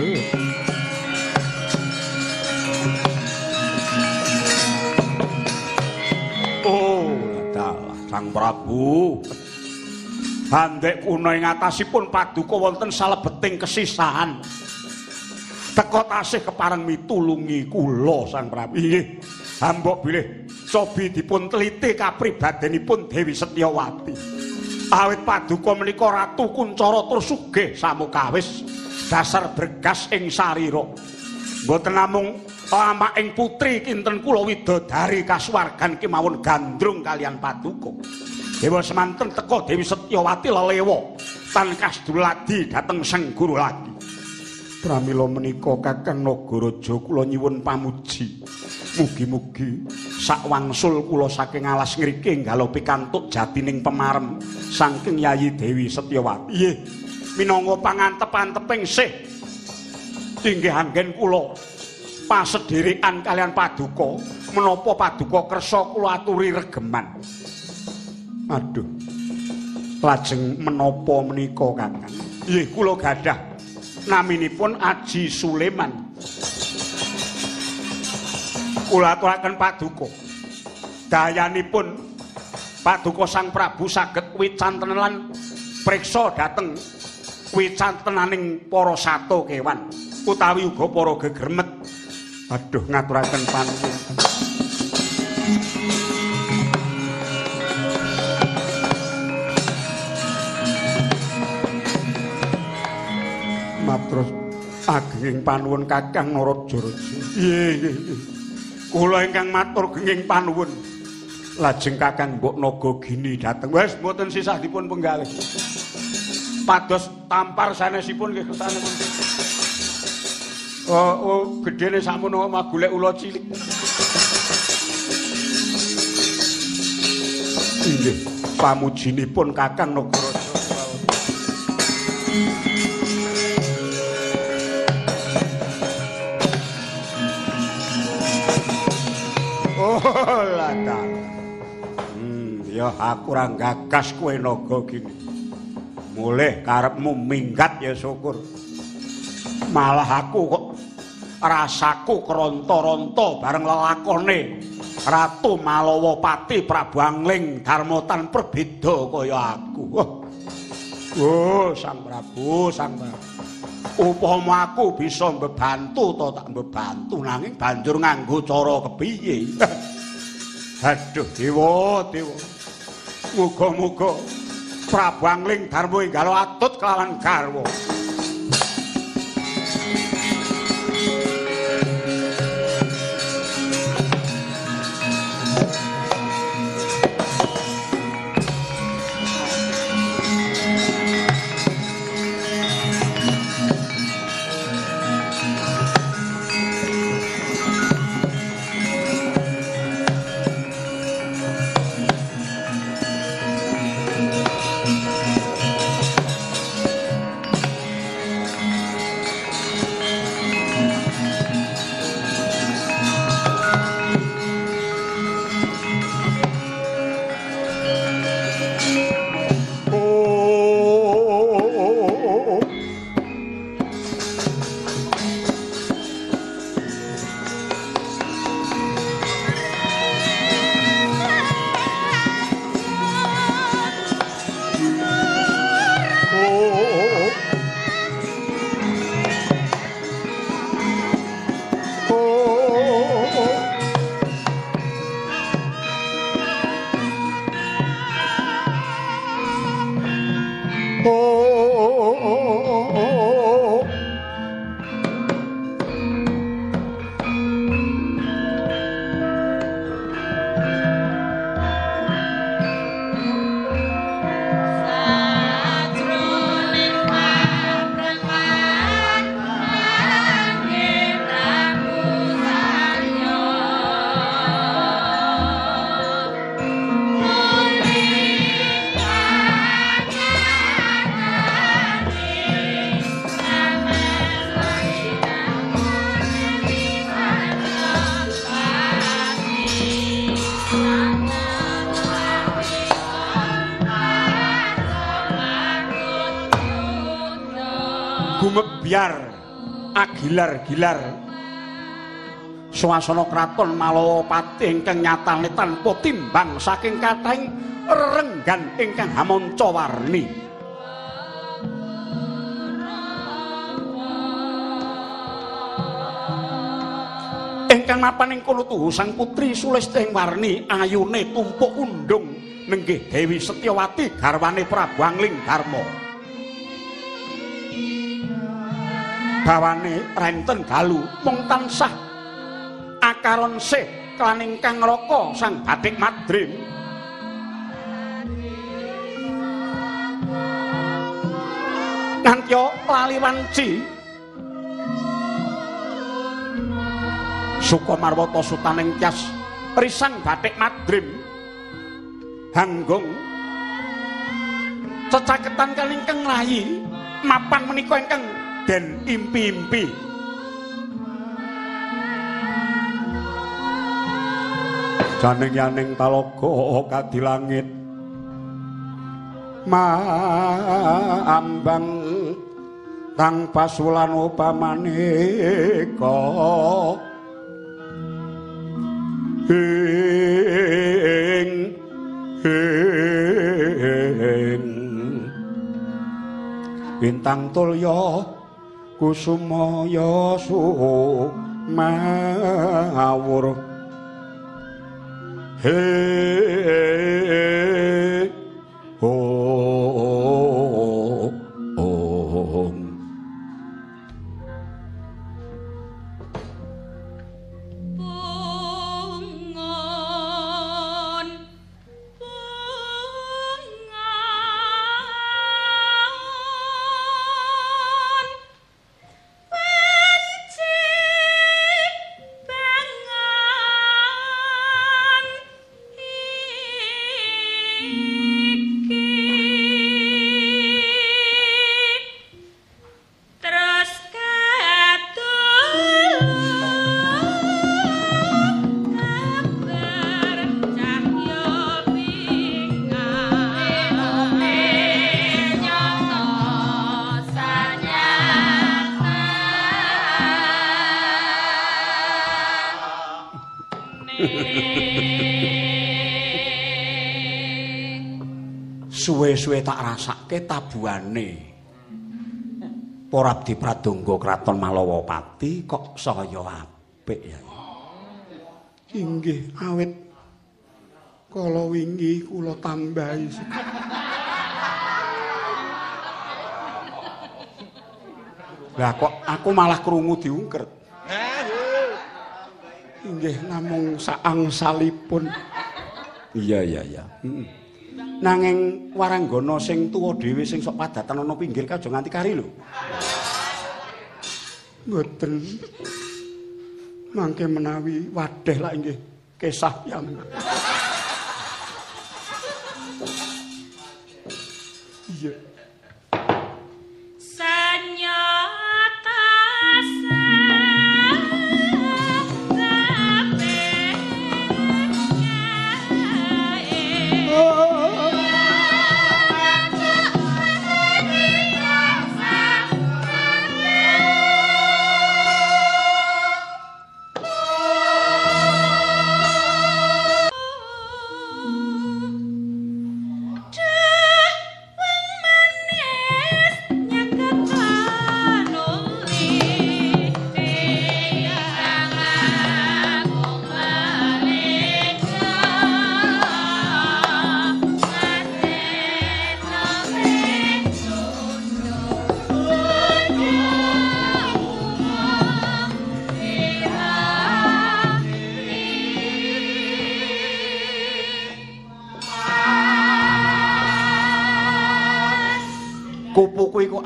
Oh, Sang Prabu. Handek kuna ing atasipun paduka wonten salebeting kesisahan. Teka tasih kepareng mitulungi kula Sang Prabu. Inggih. Hambok bilih cobi dipun teliti kapribadenipun Dewi Setyawati. Awit paduka menika ratu kuncara tur sugih samukawis dasar bergas ing sarira. Mboten namung ama ing putri kinten kula widodari kasuwargan kemawon gandrung kalian paduka. Dewa semanten teka Dewi Setyawati lelewa tan kasduladi dateng Sang Guru lagi. Pramila menika Kakang Nagaraja kula nyuwun pamuji. Mugi-mugi sak wangsul kula saking alas ngriki nggalo pikantuk jatining pemarem saking Yayi Dewi Setyawati. Nggih, minangka pangantep-anteping sih inggih anggen kula pasedherekan kalian paduka menapa paduka kersa kula aturi regeman. Aduh. Lajeng menapa menika Kakang? Nggih, kula gadah naminipun Aji Suleman. Kula aturaken paduka. Dayanipun paduka Sang Prabu saged wicanten lan priksa dhateng wicantenaning para sato kewan utawi uga para gegermet. Aduh ngaturaken panuwun. Matur agenging panuwun Kakang Narajaraja. Nggih. Kula ingkang matur genging panuwun. Lajeng Kakang Mbok Naga Gini dhateng. Wes mboten sisah dipun penggalih. Pados tampar sanesipun nggih kersanipun. Oh, oh gedene sakmono mah golek ula cilik. Nggih, pamujinipun Kakang Nagaraja. Oh, Hmm, ya aku ora gagas kowe naga gini. Mulih karepmu minggat ya syukur. Malah aku kok rasaku keronta-ronta bareng lelakone Ratu Malawapati Prabu Angling Darmotan perbeda kaya aku. Oh, oh Sang Prabu, Sang Prabu. Upama aku bisa mbebantu to tak mbebantu nanging banjur nganggo cara kepiye. Aduh, dewa, dewa. Muga-muga Prabu Angling Darmo Enggalo atut kelawan garwa. Agilar-gilar swasana kraton Malawapati ingkang nyatane tanpa timbang saking kathahing renggan ingkang hamonca warni. Ingkang mapan ing kulutuhu sang putri Sulisteng Warni ayune tumpuk undung. Nenggih Dewi Setyawati garwane Prabu Angling Darma. Bawane renten galu mung tansah akaron sih kelan ingkang raka sang Batik Madrim. Nantya lali wanci Sukomarwata sutaning Tyas risang Batik Madrim. Hanggung cecaketan kalingkang rayi mapan menika ingkang den impi-impi. Janing yaning talaga kadilangit maambang tang pasulan upamaneka ing ing. Bintang tulya kusumaya sumawur. He oh tabuhane Porabdi Pradangga Kraton Malawapati kok saya apik ya. Inggih awit kala wingi kula tambahi. Lah kok aku malah krungu diungker. Inggih namung saang salipun. Iya iya iya. Heeh. Nanging waranggana sing tuwa dhewe sing sok padatan ana pinggir ka aja nganti kari lho. Mboten. Mangke menawi wadeh lak inggih kesah piyambak. Iya.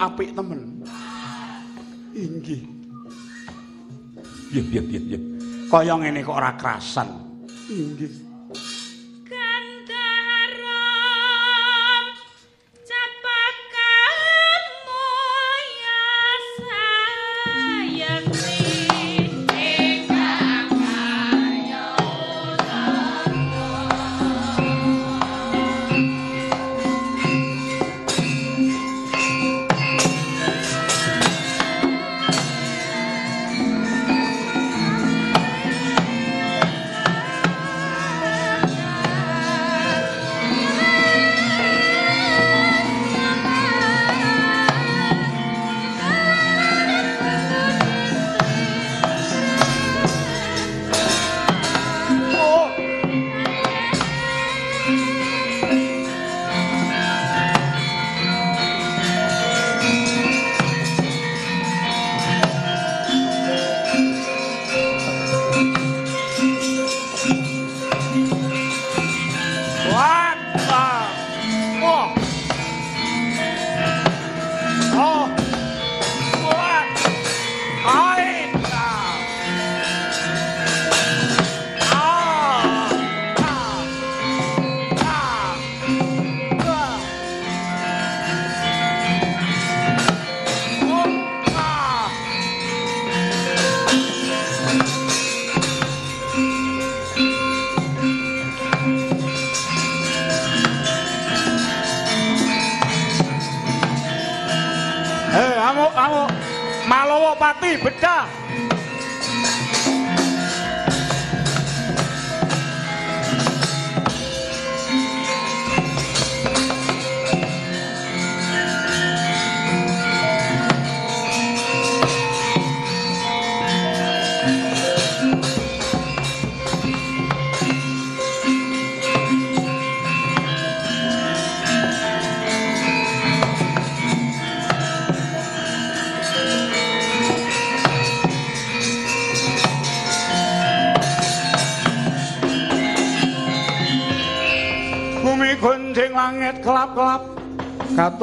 Apik temen. Inggih. Piye piye piye piye. Kaya ngene kok ora kerasan. Inggih.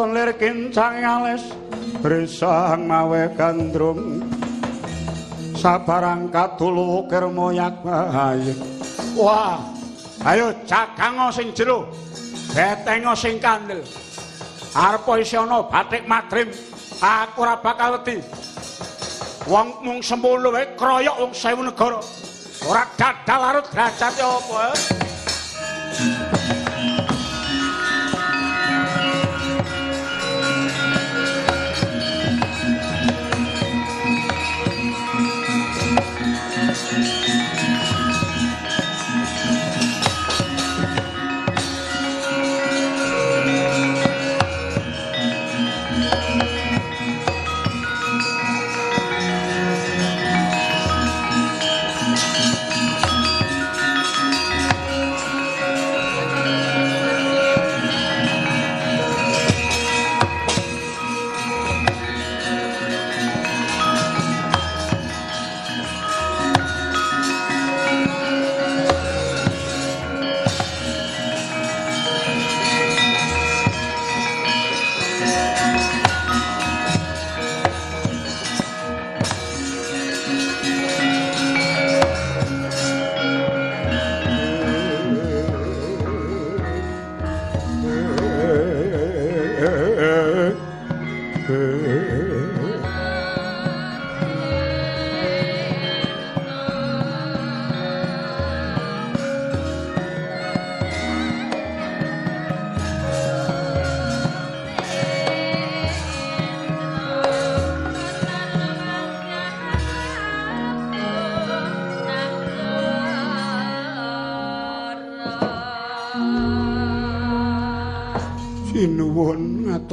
Katon lir kincang alis. Risang mawe gandrung. Sabarang katulu kirmoyak ayo Wah Ayo cakango sing jero. Betengo sing kandel. Arpo isi ana batik madrim Aku ora bakal wedi. Wong mung semulu wae kroyok wong sewu negara. Ora dadal larut derajat apa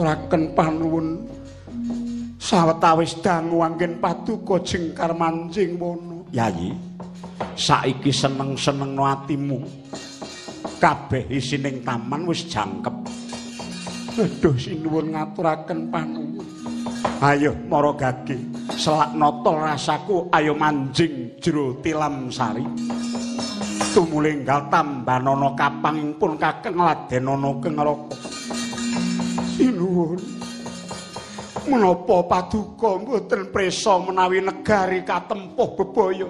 ngaturaken panuwun sawetawis dangu anggen paduka jengkar manjing wono. Yayi, saiki seneng-senengno atimu. Kabeh isining taman wis jangkep. Aduh sinuwun ngaturaken panuwun. Ayo mara gage, selak nata rasaku ayo manjing jero tilam sari. Tumulinggal tambanana kapangipun kakeng ladenana kengraka. Sinuwun. Menapa paduka mboten presa menawi negari katempuh bebaya?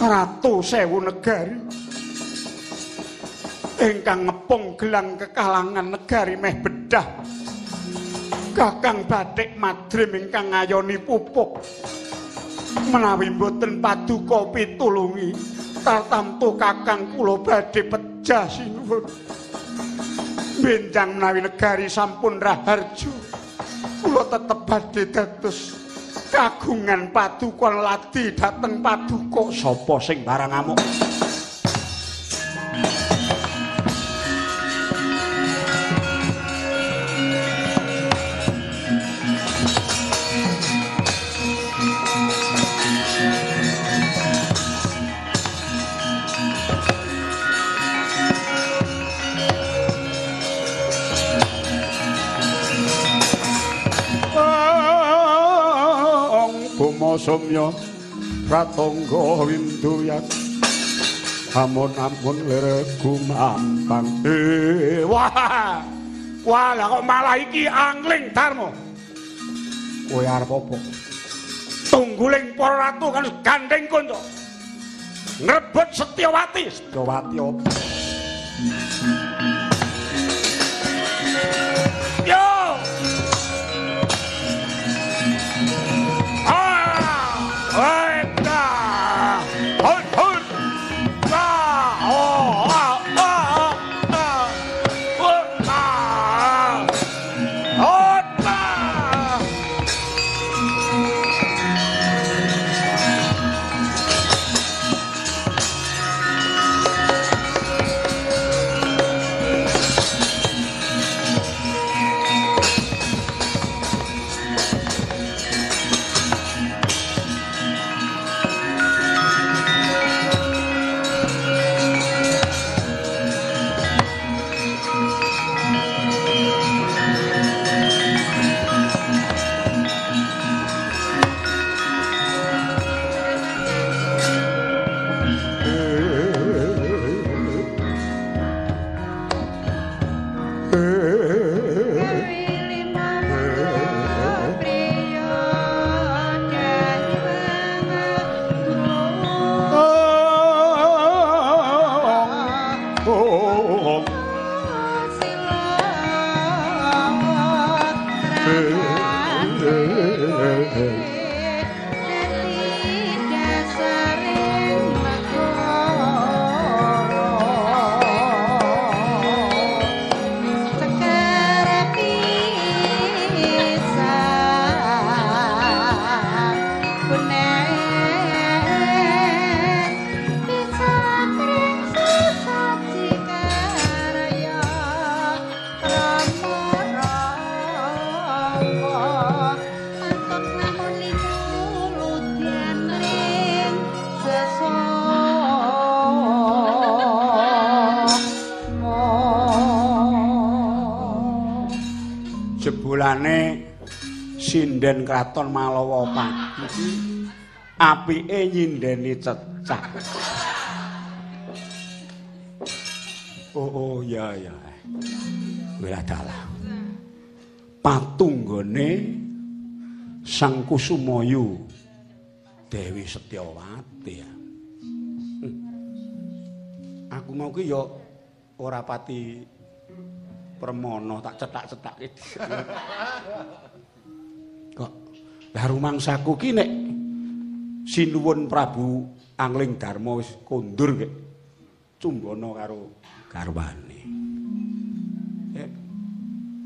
Ratu sewu negari. Ingkang ngepung gelang kekalangan negari meh bedah. Kakang Batik Madrim ingkang ngayoni pupuk. Menawi mboten paduka pitulungi, tartamtu kakang kula badhe pejah sinuwun. Benjang menawi negari sampun raharjo kula tetep badhe dados kagungan paduka ladi dhateng paduka. Sapa sing barang amuk Somya Pratangga Winduyat Amun-amun leregu mampang Eh, Wah Wah kok malah iki angling Darmo. Kowe arep apa? Tungguling para ratu kan gandeng kanca ngrebut Setyawati. Setyawati apa? Kraton Malawa Pati apike nyindeni cecak. Oh oh ya ya. Wela dalah patunggone Sang Kusumayu Dewi Setyawati ya. Hmm. Aku mau ki ya ora pati permono tak cetak-cetak lah rumangsaku ki nek sinuwun Prabu Angling Darma wis kondur kek cumbana karo garwane eh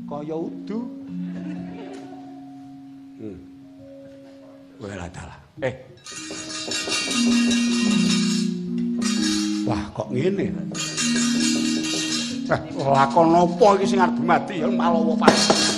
kaya udu hmm. Wela dalah. Eh. Wah, kok ngene? Eh, lakon apa iki sing arep dumadi ya malawa pas.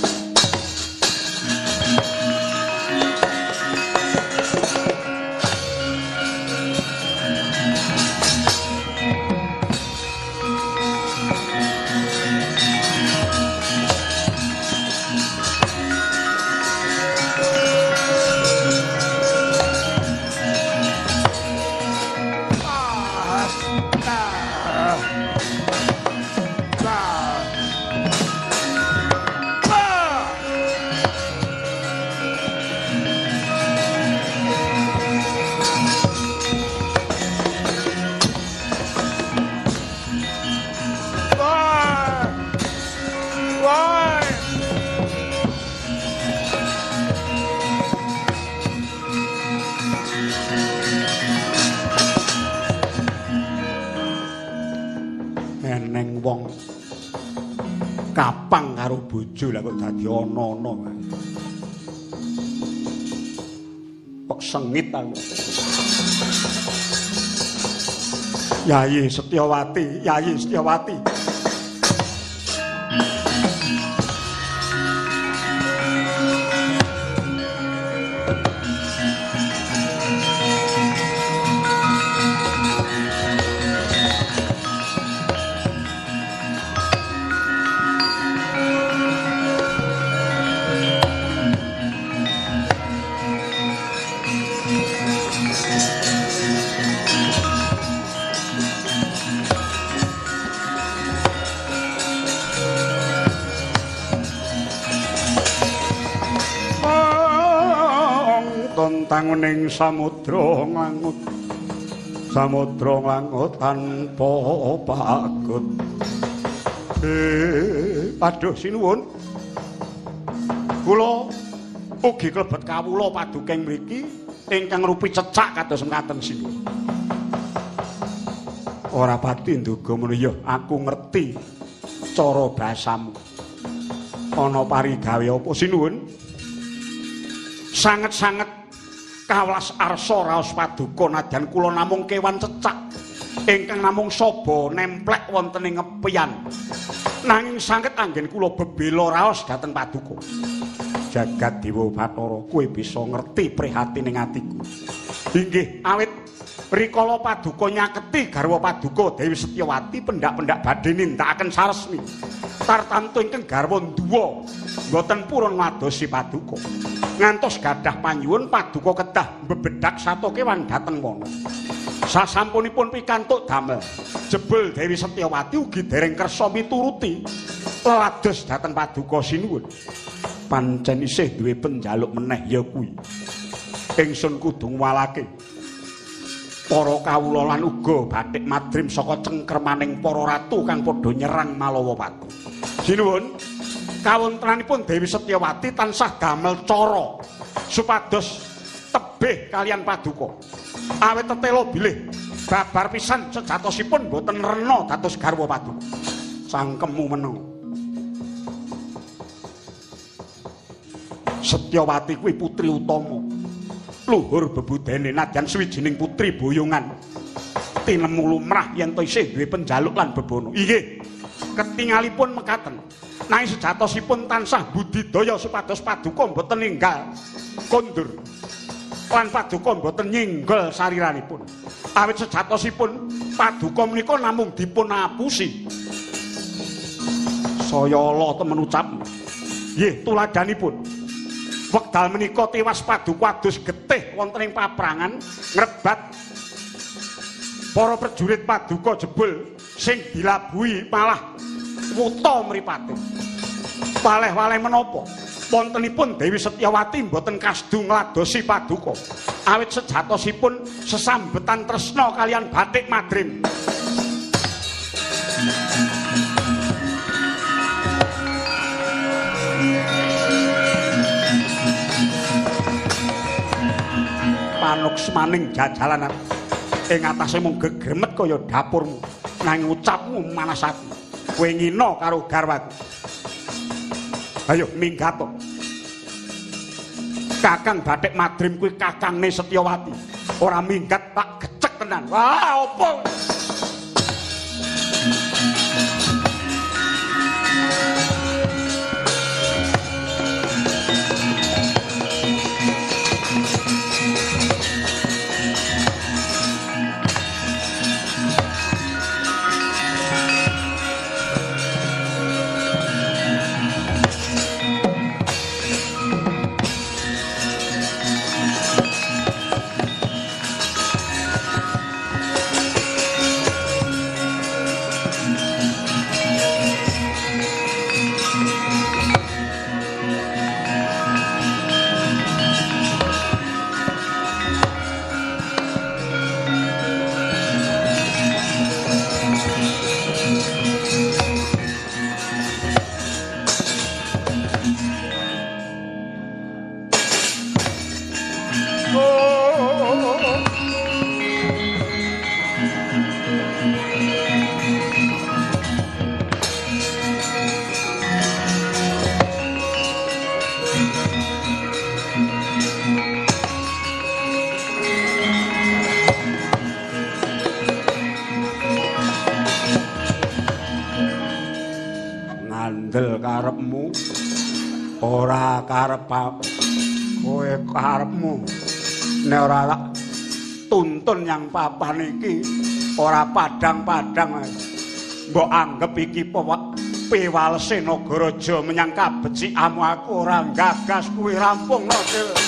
Bojo lah kok dadi ana-ana kok sengit aku. Yayi Setyawati Yayi Setyawati ning samudra nglangut samudra nglangut tanpa pakut eh aduh sinuwun. Kula ugi klebet kawula paduking mriki ingkang rupi cecak kados mekaten sinuwun. Ora pati nduga ngono ya aku ngerti cara basamu ana parigawe apa sinuwun? Sanget-sanget kawas arsa raos paduka nadyan kula namung kewan cecak. Ingkang namung saba nemplek wonten ing ngepian. Nanging sanget anggen kula bebela raos dhateng paduka. Jagat dewa bathara kowe bisa ngerti prihatin ing atiku. Inggih awit. Rikala paduka nyaketi garwa paduka Dewi Setyawati pendak-pendak badhe nindakaken saresmi. Tartamtu ingkang garwa duwa mboten purun madosi paduka ngantos gadah panyuwun paduka kedah bebedak sato kewan dhateng mono sasampunipun pikantuk damel. Jebul Dewi Setyawati ugi dereng kersa mituruti. Lados dhateng paduka sinuwun. Pancen isih duwe penjaluk meneh ya kuwi. Ingsun kudu ngwalake para kawula lan uga bathik madrim saka cengkremaning para ratu kang padha nyerang Malawapati. Sinuwun kawontenanipun Dewi Setyawati tansah damel cara supados tebih kalian paduka. Awit tetelo bilih babar pisan sejatosipun boten rena dados garwa paduka. Sangkemu meneng. Setyawati kuwi putri utama. luhur bebudene nadyan swijining putri boyongan tinemu lumrah yen to isih duwe penjaluk lan bebono inggih ketingalipun mekaten nanging sejatosipun tansah budidaya supados paduka boten ninggal kondur. Lan paduka boten nyinggol sariranipun. Awit sejatosipun paduka menika namung dipun apusi saya Allah temen ucap. Nggih tuladanipun. Wekdal menika tiwas paduka adus getih wonten ing paprangan ngrebat para prajurit paduka jebul sing dilabuhi malah wuta mripate. Waleh-waleh menapa? Wontenipun Dewi Setyawati mboten kasdu ngladosi paduka. Awit sejatosipun sesambetan tresna kalian batik madrim. Panuksmaning jajalanan. Ing atase mung gegremet kaya dapurmu. Nanging ucapmu manasati kowe ngina karo garwaku ayo minggat kakang batik madrim kuwi kakangne setyawati. Ora minggat tak gecek tenan. Wah opo yang papan iki ora padang-padang mbok anggap iki piwalese nagaraja menyang kabecikamu aku ora gagas kuwi rampung nodil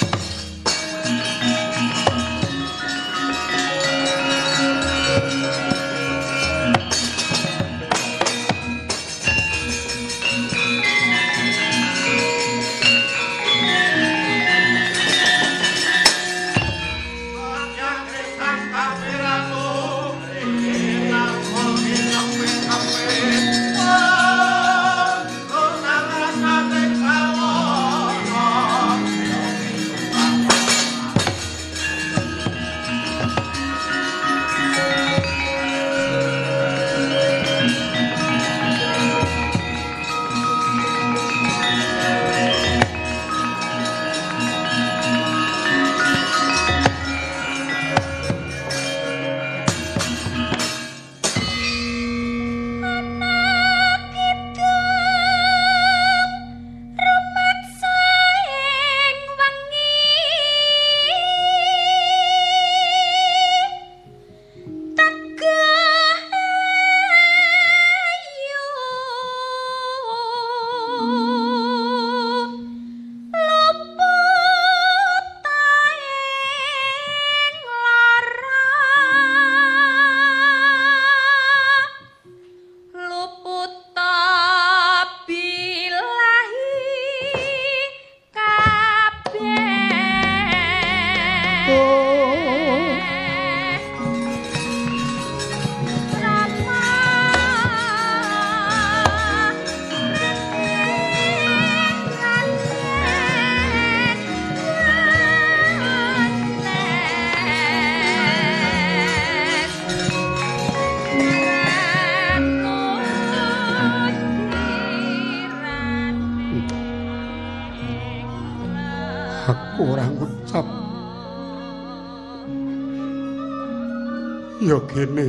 Ya gene.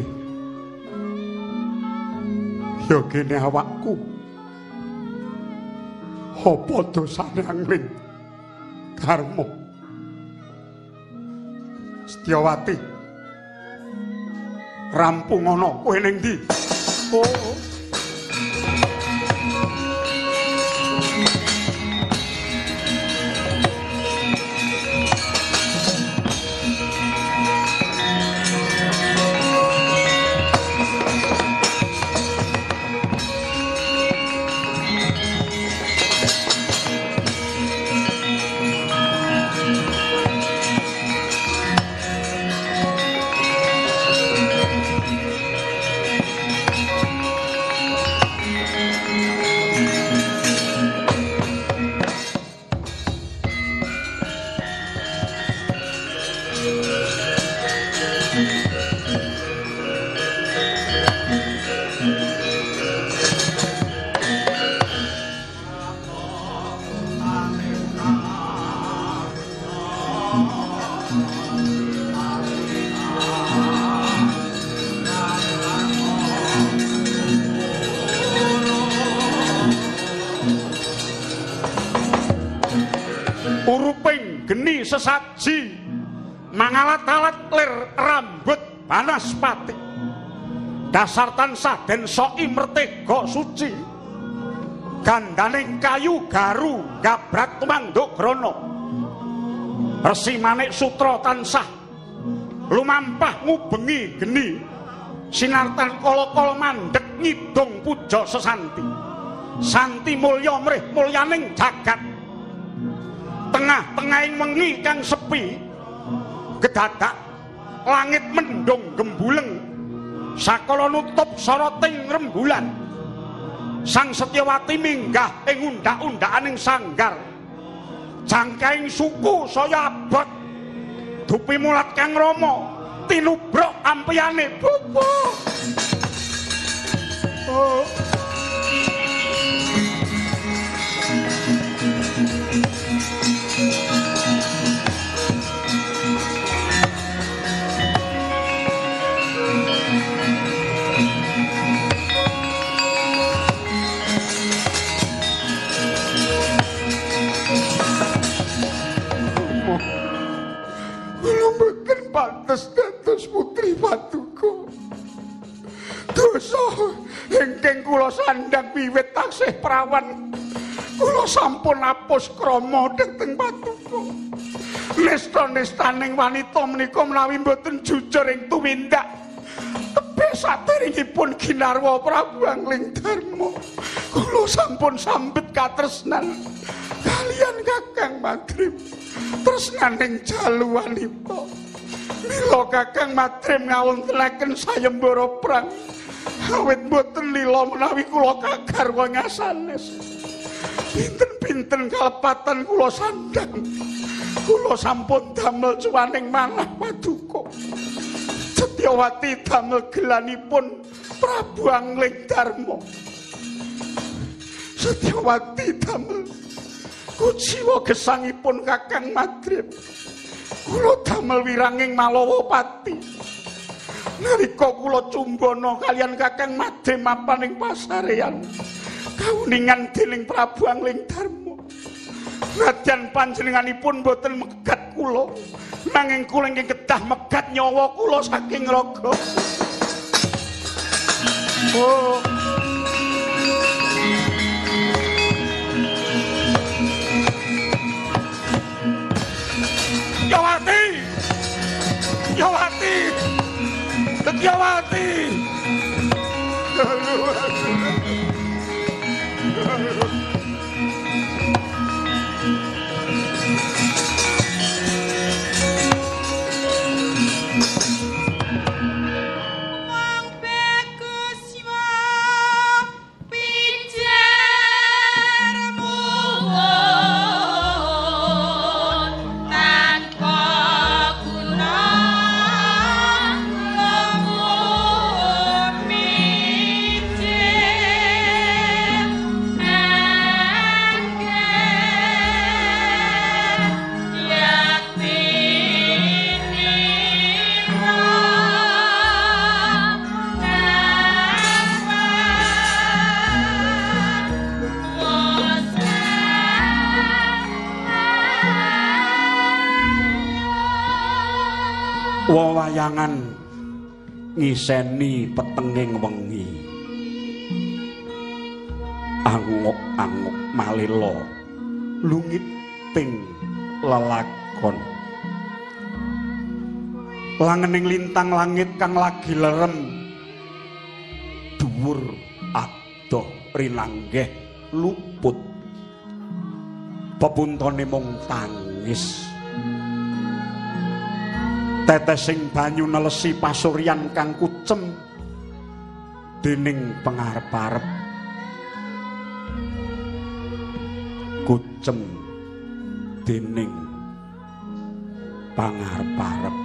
Ya gene awakku. Apa dosane angling? Karmo. Setyawati. Rampung ana kowe ning ndi? Oh. Dasar tansah den soi mertega suci. Gandaning kayu garu gabrak tumanduk grono resi manik sutra tansah lumampah ngubengi geni. Sinartan kala-kala mandek ngidung puja sesanti. Santi mulya mrih mulyaning jagat. Tengah-tengahing wengi kang sepi. Gedadak langit mendung gembuleng sakala nutup soroting rembulan. Sang setyawati minggah ing undak-undakaning sanggar. Jangkaing suku saya abot. Dupi mulat kang rama tinubruk ampyane bubu oh. Pantes dados putri Patuko. Dosa ingkang kula sandang wiwit taksih prawan. Kula sampun apus krama dhateng Patuko. Nesta-nestaning wanita menika menawi mboten jujur ing tumindak. Tebih saderengipun ginarwa Prabu Angling Darma. Kula sampun sambet katresnan kalian Kakang Madrim. tresnaning jaluwanita mila kakang matrim ngawontenaken sayembara prang awit mboten lila menawi kula kagarwa ngasanes. Pinten-pinten kalepatan kula sandang kula sampun damel cuwaning manah paduka Setyawati damel gelanipun Prabu Angling Darma. Setyawati damel. Kuciwa gesangipun Kakang Madrim. Kula damel wiranging Malawa Pati. Nalika kula cumbana kalian Kakang Madrim mapaning pasarean. Kauningan dening Prabu Angling Darma. Nadyan panjenenganipun boten megat kula, nanging kula ingkang kedah megat nyawa kula saking raga. Oh. Yawati! Yawati! Yawati! Wong sembayangan ngiseni petenging wengi anguk-anguk malila lungiting lelakon langening lintang langit kang lagi lerem dhuwur adoh rinanggeh luput. Pepuntone mung tangis tetesing banyu nelesi pasuryan kang kucem dening pengarep-arep. Kucem dening pangarep-arep